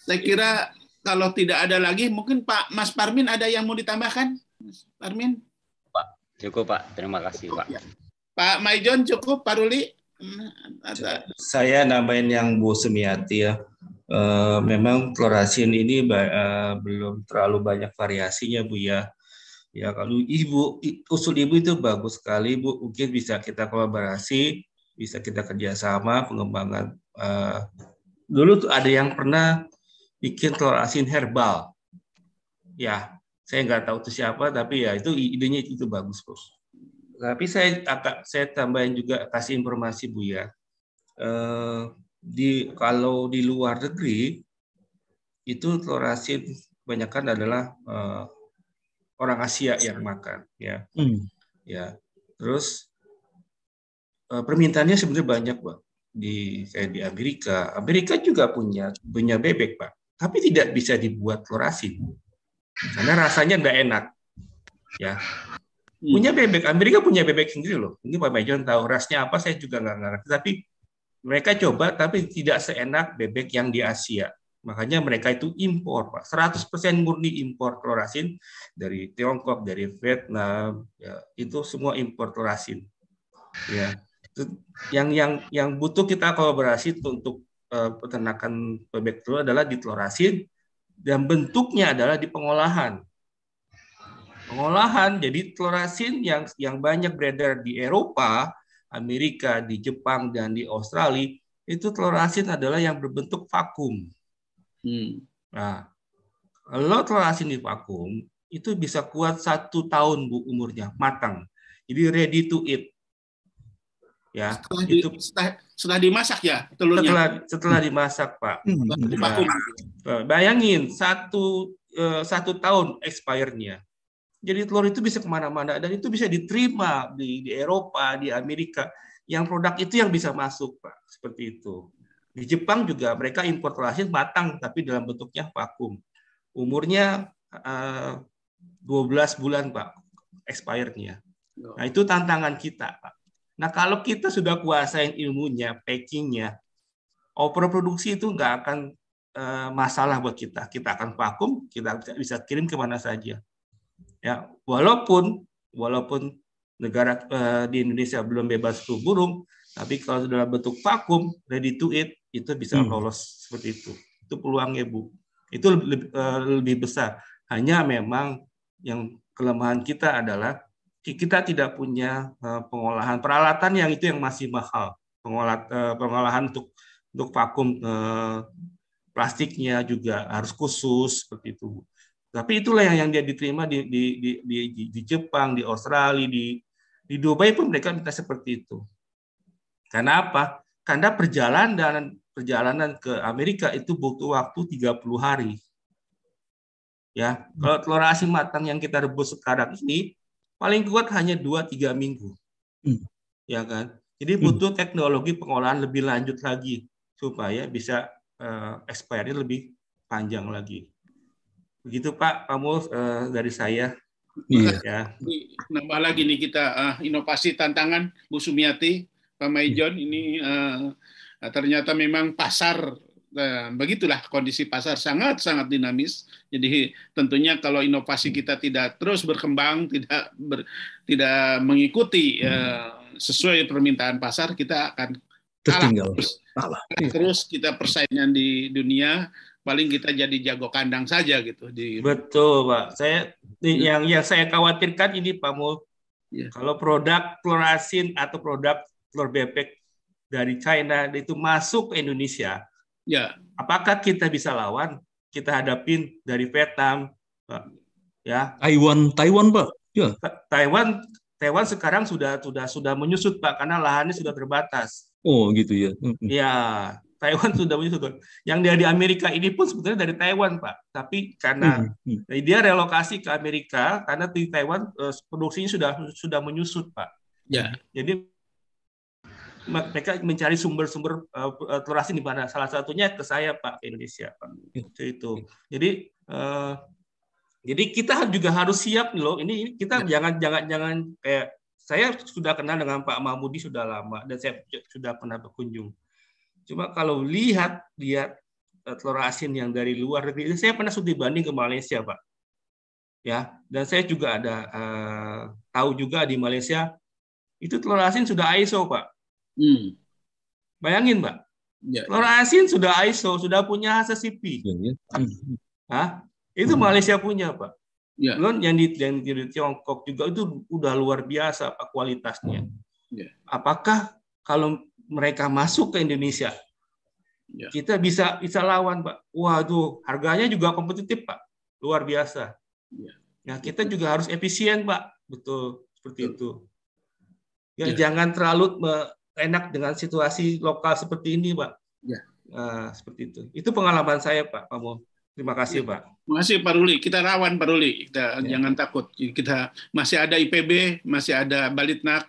saya kira kalau tidak ada lagi mungkin Pak Mas Parmin ada yang mau ditambahkan Mas Parmin Cukup Pak, terima kasih Pak. Pak Maijon cukup Pak Ruli Saya nambahin yang Bu Sumiati ya. Eh, memang klorasin ini eh, belum terlalu banyak variasinya Bu ya. Ya kalau ibu usul ibu itu bagus sekali Bu. Mungkin bisa kita kolaborasi, bisa kita kerjasama pengembangan. eh, dulu tuh ada yang pernah bikin telur asin herbal. Ya, saya nggak tahu itu siapa, tapi ya itu idenya itu bagus Bu. Tapi saya saya tambahin juga kasih informasi Bu ya. Eh, di kalau di luar negeri itu telur asin kebanyakan adalah eh, orang Asia yang makan ya. Hmm. Ya. Terus eh, permintaannya sebenarnya banyak, Pak. Di kayak di Amerika. Amerika juga punya punya bebek, Pak. Tapi tidak bisa dibuat telur asin. Karena rasanya nggak enak. Ya. Punya bebek. Amerika punya bebek sendiri loh. Ini Pak Mejon tahu rasnya apa saya juga nggak ngerti. Tapi mereka coba tapi tidak seenak bebek yang di Asia. Makanya mereka itu impor, Pak. 100% murni impor telur asin dari Tiongkok, dari Vietnam, ya, itu semua impor telur asin. Ya. Yang yang yang butuh kita kolaborasi untuk eh, peternakan bebek telur adalah di telur asin dan bentuknya adalah di pengolahan. Pengolahan jadi telur asin yang yang banyak beredar di Eropa, Amerika, di Jepang dan di Australia itu telur asin adalah yang berbentuk vakum. Nah, kalau telur asin di vakum itu bisa kuat satu tahun bu umurnya matang. Jadi ready to eat. Ya, setelah, di- itu setelah, setelah dimasak ya telurnya setelah setelah dimasak pak. Di Ya. vakum. Eh, Bayangin satu eh, satu tahun expirednya. Jadi telur itu bisa ke mana-mana dan itu bisa diterima di, di Eropa, di Amerika. Yang produk itu yang bisa masuk pak, seperti itu. Di Jepang juga mereka impor telur asin matang tapi dalam bentuknya vakum. Umurnya eh, 12 bulan pak, expirednya. Nah itu tantangan kita pak. Nah kalau kita sudah kuasain ilmunya, packingnya, overproduksi itu nggak akan eh, masalah buat kita. Kita akan vakum, kita bisa- kirim ke mana saja. Ya, walaupun walaupun negara eh, di Indonesia belum bebas flu burung, tapi kalau dalam bentuk vakum, ready to eat, itu bisa Hmm. lolos seperti itu. Itu peluangnya bu. Itu lebih, eh, lebih besar. Hanya memang yang kelemahan kita adalah ki- kita tidak punya eh, pengolahan peralatan yang itu yang masih mahal. Pengolah, eh, pengolahan untuk untuk vakum plastiknya juga harus khusus seperti itu. Tapi itulah yang yang dia diterima di di di di, di, di Jepang, di Australia, di di Dubai pun mereka minta seperti itu. Karena apa? Karena perjalanan perjalanan ke Amerika itu butuh waktu 30 hari. Ya, kalau telur asin matang yang kita rebus sekarang ini paling kuat hanya 2-3 minggu. Hmm. Ya kan? Jadi butuh teknologi pengolahan lebih lanjut lagi supaya bisa uh, expiry lebih panjang lagi. Begitu Pak Pamul uh, dari saya. Iya. Ya. Nambah lagi nih kita uh, inovasi tantangan Bu Sumiati, Pak Maijon ini uh, ternyata memang pasar uh, begitulah kondisi pasar sangat sangat dinamis. Jadi tentunya kalau inovasi kita tidak terus berkembang, tidak ber, tidak mengikuti uh, sesuai permintaan pasar, kita akan tertinggal. Terus, terus kita persaingan di dunia paling kita jadi jago kandang saja gitu di Betul, Pak. Saya yang yang saya khawatirkan ini Pak Mul. Ya. Kalau produk telur asin atau produk telur bebek dari China itu masuk ke Indonesia, ya. apakah kita bisa lawan? Kita hadapin dari Vietnam, Pak. Ya. Taiwan, Taiwan, Pak. Ya. Taiwan Taiwan sekarang sudah sudah sudah menyusut Pak karena lahannya sudah terbatas. Oh gitu ya. Ya, Taiwan sudah menyusut. Yang dia di Amerika ini pun sebetulnya dari Taiwan Pak, tapi karena Hmm, dia relokasi ke Amerika karena di Taiwan eh, produksinya sudah sudah menyusut Pak. Ya. Jadi mereka mencari sumber-sumber uh, telur asin di mana salah satunya ke saya Pak ke Indonesia Pak. Itu itu. Jadi eh, jadi kita juga harus siap nih loh. Ini, kita jangan jangan jangan kayak saya sudah kenal dengan Pak Mahmudi sudah lama dan saya sudah pernah berkunjung. Cuma kalau lihat lihat eh, telur asin yang dari luar negeri, saya pernah studi banding ke Malaysia, Pak. Ya, dan saya juga ada eh, tahu juga di Malaysia itu telur asin sudah ISO, Pak. Hmm. Bayangin, Pak. Ya, Telur asin sudah ISO, sudah punya HACCP. Hah? Itu Malaysia punya, Pak. Ya. Belum yang di, yang di Tiongkok juga itu udah luar biasa Pak kualitasnya. Ya. Apakah kalau mereka masuk ke Indonesia, Ya. kita bisa bisa lawan, Pak? Waduh, harganya juga kompetitif, Pak. Luar biasa. Ya. Nah, kita juga harus efisien, Pak. Betul, seperti itu. Ya, Ya. jangan terlalu me- enak dengan situasi lokal seperti ini, Pak. Ya. Nah, seperti itu. Itu pengalaman saya, Pak. Kamu. Terima kasih, Pak. Terima kasih Pak Ruli. Kita rawan Pak Ruli. Kita jangan takut. Kita masih ada IPB, masih ada Balitnak.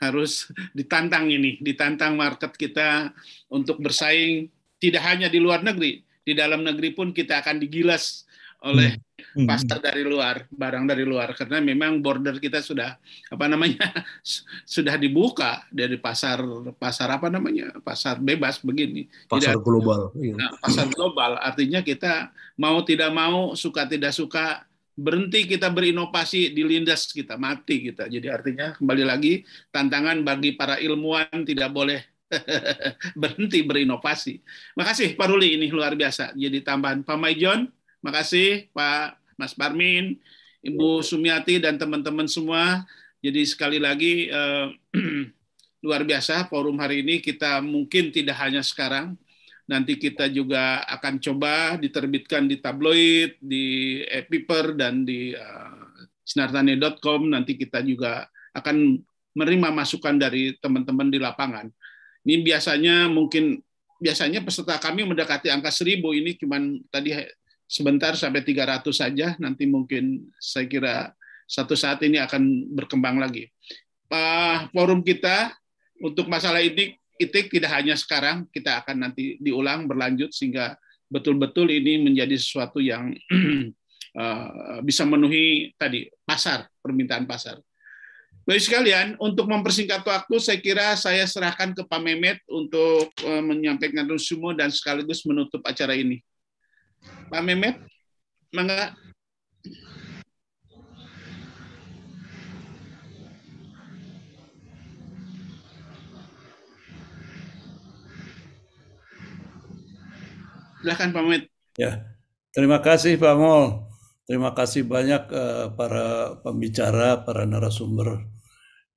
Harus ditantang ini, ditantang market kita untuk bersaing tidak hanya di luar negeri, di dalam negeri pun kita akan digilas oleh pasar dari luar, barang dari luar. Karena memang border kita sudah apa namanya sudah dibuka dari pasar pasar apa namanya pasar bebas begini. Pasar Tidak- global. Iya. Nah, pasar global. Artinya kita mau tidak mau suka tidak suka berhenti kita berinovasi dilindas kita mati kita. Jadi artinya kembali lagi tantangan bagi para ilmuwan tidak boleh berhenti berinovasi. Makasih Pak Ruli ini luar biasa. Jadi tambahan Pak Maijon makasih Pak Mas Parmin Ibu Sumiati dan teman-teman semua jadi sekali lagi eh, luar biasa forum hari ini kita mungkin tidak hanya sekarang nanti kita juga akan coba diterbitkan di tabloid, di paper dan di uh, sinartani.com. Nanti kita juga akan menerima masukan dari teman-teman di lapangan. Ini biasanya mungkin biasanya peserta kami mendekati angka 1000 ini cuman tadi sebentar sampai 300 saja. Nanti mungkin saya kira satu saat ini akan berkembang lagi. Pak forum kita untuk masalah ini itik tidak hanya sekarang, kita akan nanti diulang berlanjut sehingga betul-betul ini menjadi sesuatu yang uh, bisa memenuhi tadi pasar, permintaan pasar. Baik sekalian, untuk mempersingkat waktu, saya kira saya serahkan ke Pak Mehmet untuk uh, menyampaikan resume dan sekaligus menutup acara ini. Pak Mehmet, mangga. Silahkan Pak Mehmet. Ya, terima kasih Pak Mol. Terima kasih banyak eh, para pembicara, para narasumber.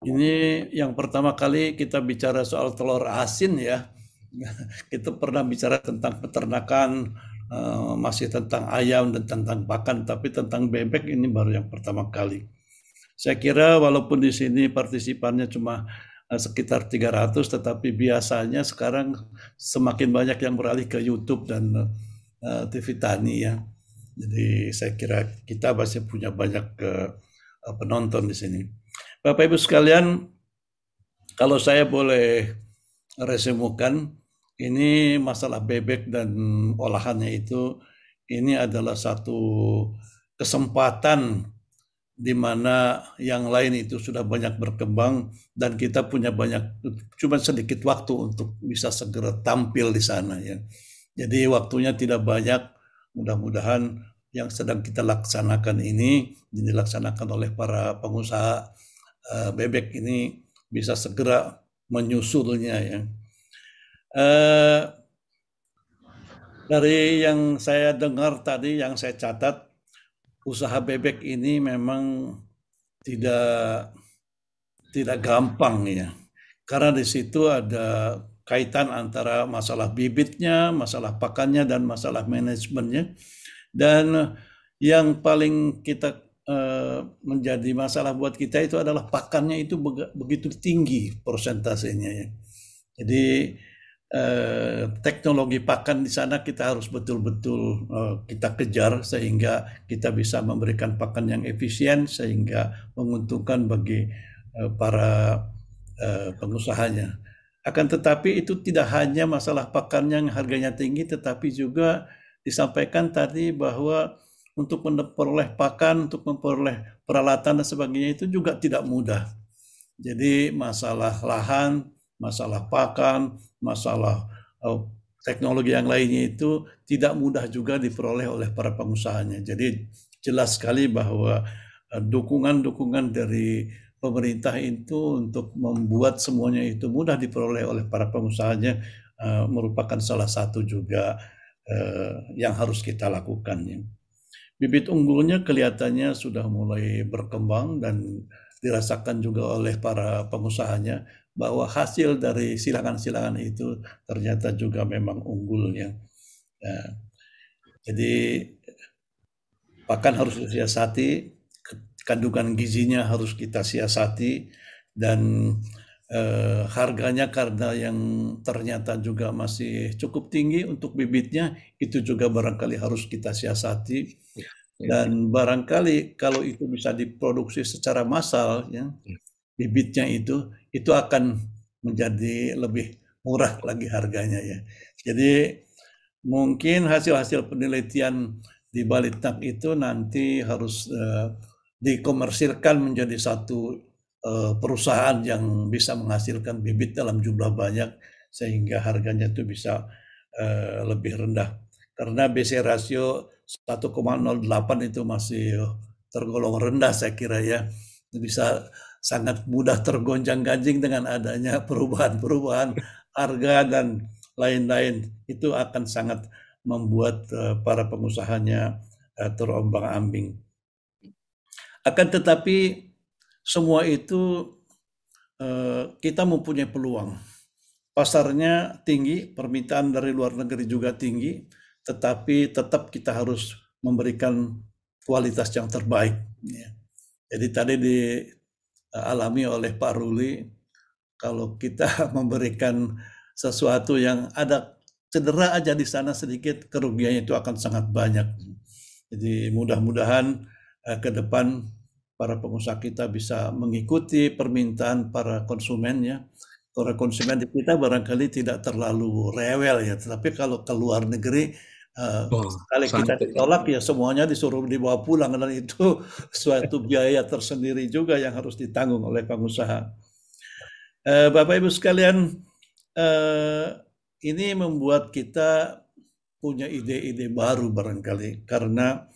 Ini yang pertama kali kita bicara soal telur asin ya. kita pernah bicara tentang peternakan, uh, masih tentang ayam dan tentang pakan, tapi tentang bebek ini baru yang pertama kali. Saya kira walaupun di sini partisipannya cuma uh, sekitar 300, tetapi biasanya sekarang semakin banyak yang beralih ke YouTube dan uh, TV Tani ya. Jadi saya kira kita masih punya banyak penonton di sini. Bapak Ibu sekalian, kalau saya boleh resumekan, ini masalah bebek dan olahannya itu ini adalah satu kesempatan di mana yang lain itu sudah banyak berkembang dan kita punya banyak cuma sedikit waktu untuk bisa segera tampil di sana ya. Jadi waktunya tidak banyak. Mudah-mudahan yang sedang kita laksanakan ini dilaksanakan oleh para pengusaha uh, bebek ini bisa segera menyusulnya ya. Uh, dari yang saya dengar tadi, yang saya catat, usaha bebek ini memang tidak tidak gampang ya, karena di situ ada kaitan antara masalah bibitnya, masalah pakannya, dan masalah manajemennya. Dan yang paling kita Eh, menjadi masalah buat kita itu adalah pakannya itu begitu tinggi persentasenya ya. Jadi eh, teknologi pakan di sana kita harus betul-betul eh, kita kejar sehingga kita bisa memberikan pakan yang efisien sehingga menguntungkan bagi eh, para pengusahanya. Akan tetapi itu tidak hanya masalah pakan yang harganya tinggi tetapi juga disampaikan tadi bahwa untuk memperoleh pakan, untuk memperoleh peralatan dan sebagainya itu juga tidak mudah. Jadi masalah lahan, masalah pakan, masalah uh, teknologi yang lainnya itu tidak mudah juga diperoleh oleh para pengusahanya. Jadi jelas sekali bahwa uh, dukungan-dukungan dari pemerintah itu untuk membuat semuanya itu mudah diperoleh oleh para pengusahanya uh, merupakan salah satu juga yang harus kita lakukan. Bibit unggulnya kelihatannya sudah mulai berkembang dan dirasakan juga oleh para pengusahanya bahwa hasil dari silangan-silangan itu ternyata juga memang unggulnya. Ya. Jadi pakan harus disiasati, kandungan gizinya harus kita siasati dan eh, harganya karena yang ternyata juga masih cukup tinggi untuk bibitnya itu juga barangkali harus kita siasati ya, ya. dan barangkali kalau itu bisa diproduksi secara massal ya, ya bibitnya itu itu akan menjadi lebih murah lagi harganya ya jadi mungkin hasil-hasil penelitian di Balitnak itu nanti harus uh, dikomersilkan menjadi satu Eh, perusahaan yang bisa menghasilkan bibit dalam jumlah banyak sehingga harganya itu bisa uh, lebih rendah. Karena BC rasio 1,08 itu masih tergolong rendah saya kira ya. Bisa sangat mudah tergonjang-ganjing dengan adanya perubahan-perubahan harga dan lain-lain. Itu akan sangat membuat uh, para pengusahanya uh, terombang-ambing. Akan tetapi semua itu eh, kita mempunyai peluang. Pasarnya tinggi, permintaan dari luar negeri juga tinggi, tetapi tetap kita harus memberikan kualitas yang terbaik. Ya. Jadi tadi dialami oleh Pak Ruli, kalau kita memberikan sesuatu yang ada cedera aja di sana sedikit, kerugiannya itu akan sangat banyak. Jadi mudah-mudahan eh, ke depan para pengusaha kita bisa mengikuti permintaan para konsumen ya. Para konsumen di kita barangkali tidak terlalu rewel ya, tetapi kalau ke luar negeri uh, oh, kali kita ditolak ya semuanya disuruh dibawa pulang. Dan itu suatu biaya tersendiri juga yang harus ditanggung oleh pengusaha. Uh, Bapak Ibu sekalian, uh, ini membuat kita punya ide-ide baru barangkali. Karena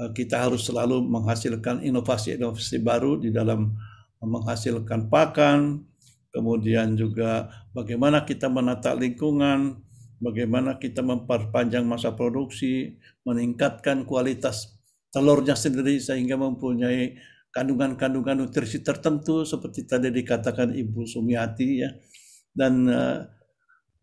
Eh, kita harus selalu menghasilkan inovasi-inovasi baru di dalam menghasilkan pakan, kemudian juga bagaimana kita menata lingkungan, bagaimana kita memperpanjang masa produksi, meningkatkan kualitas telurnya sendiri sehingga mempunyai kandungan-kandungan nutrisi tertentu seperti tadi dikatakan Ibu Sumiati ya. Dan uh,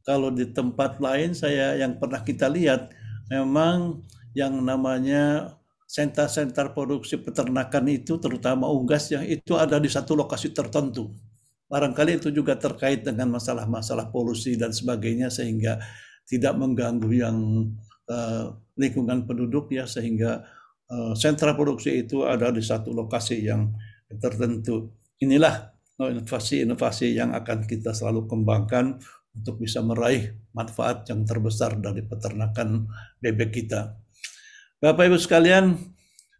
kalau di tempat lain saya yang pernah kita lihat memang yang namanya sentra-sentra produksi peternakan itu terutama unggas yang itu ada di satu lokasi tertentu. Barangkali itu juga terkait dengan masalah-masalah polusi dan sebagainya sehingga tidak mengganggu yang uh, lingkungan penduduk ya sehingga uh, sentra produksi itu ada di satu lokasi yang tertentu. Inilah inovasi-inovasi yang akan kita selalu kembangkan untuk bisa meraih manfaat yang terbesar dari peternakan bebek kita. Bapak Ibu sekalian,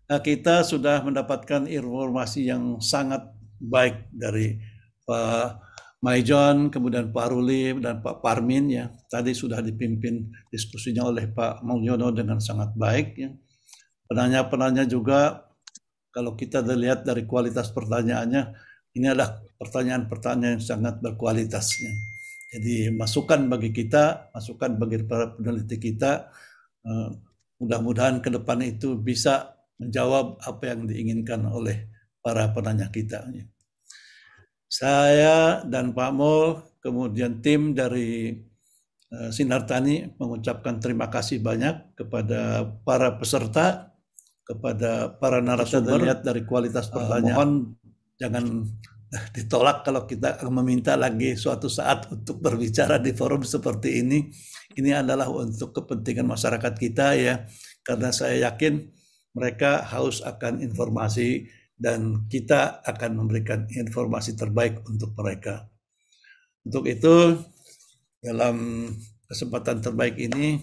eh, kita sudah mendapatkan informasi yang sangat baik dari Pak Maijon, kemudian Pak Ruli dan Pak Parmin ya. Tadi sudah dipimpin diskusinya oleh Pak Mulyono dengan sangat baik ya. Penanya-penanya juga kalau kita lihat dari kualitas pertanyaannya, ini adalah pertanyaan-pertanyaan yang sangat berkualitas. Ya. Jadi masukan bagi kita, masukan bagi para peneliti kita, uh, mudah-mudahan ke depan itu bisa menjawab apa yang diinginkan oleh para penanya kita. Saya dan Pak Mul, kemudian tim dari uh, Sinar Tani mengucapkan terima kasih banyak kepada para peserta, kepada para narasumber. Lihat dari kualitas pertanyaan, uh, mohon jangan ditolak kalau kita meminta lagi suatu saat untuk berbicara di forum seperti ini. Ini adalah untuk kepentingan masyarakat kita ya, karena saya yakin mereka haus akan informasi dan kita akan memberikan informasi terbaik untuk mereka. Untuk itu, dalam kesempatan terbaik ini,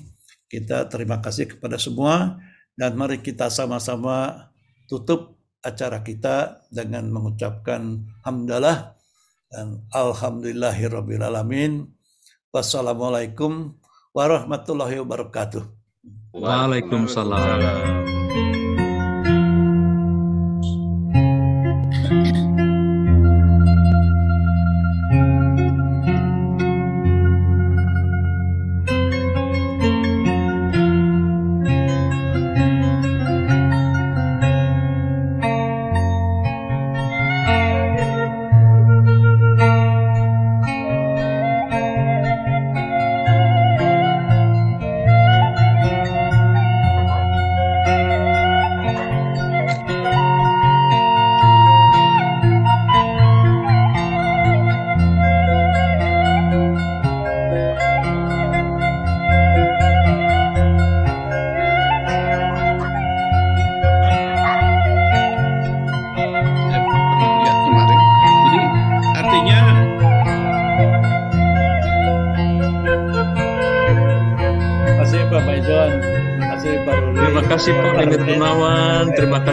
kita terima kasih kepada semua dan mari kita sama-sama tutup acara kita dengan mengucapkan hamdalah dan alhamdulillahirrabbilalamin. Wassalamualaikum warahmatullahi wabarakatuh. Waalaikumsalam.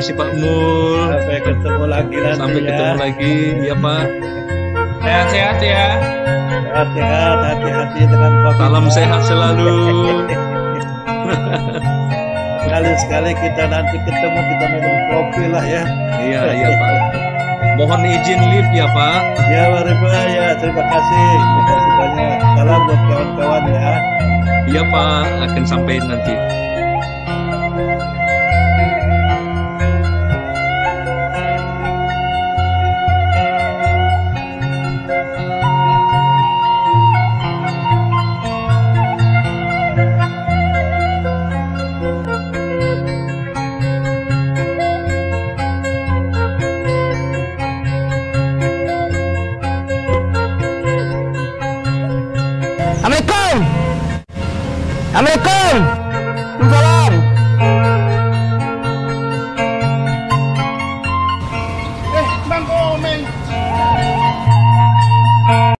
Kasih Pak Mul. Sampai ketemu lagi nanti Sampai ya. ketemu lagi, ya Pak. Sehat-sehat ya. Sehat-sehat, hati-hati dengan COVID. Salam sehat selalu. Sekali-sekali kita nanti ketemu kita minum kopi lah ya. Iya, iya Pak. Mohon izin lift ya Pak. Ya, Pak ya. Terima kasih. Terima kasih banyak. Salam buat kawan-kawan ya. Iya Pak, akan sampai nanti.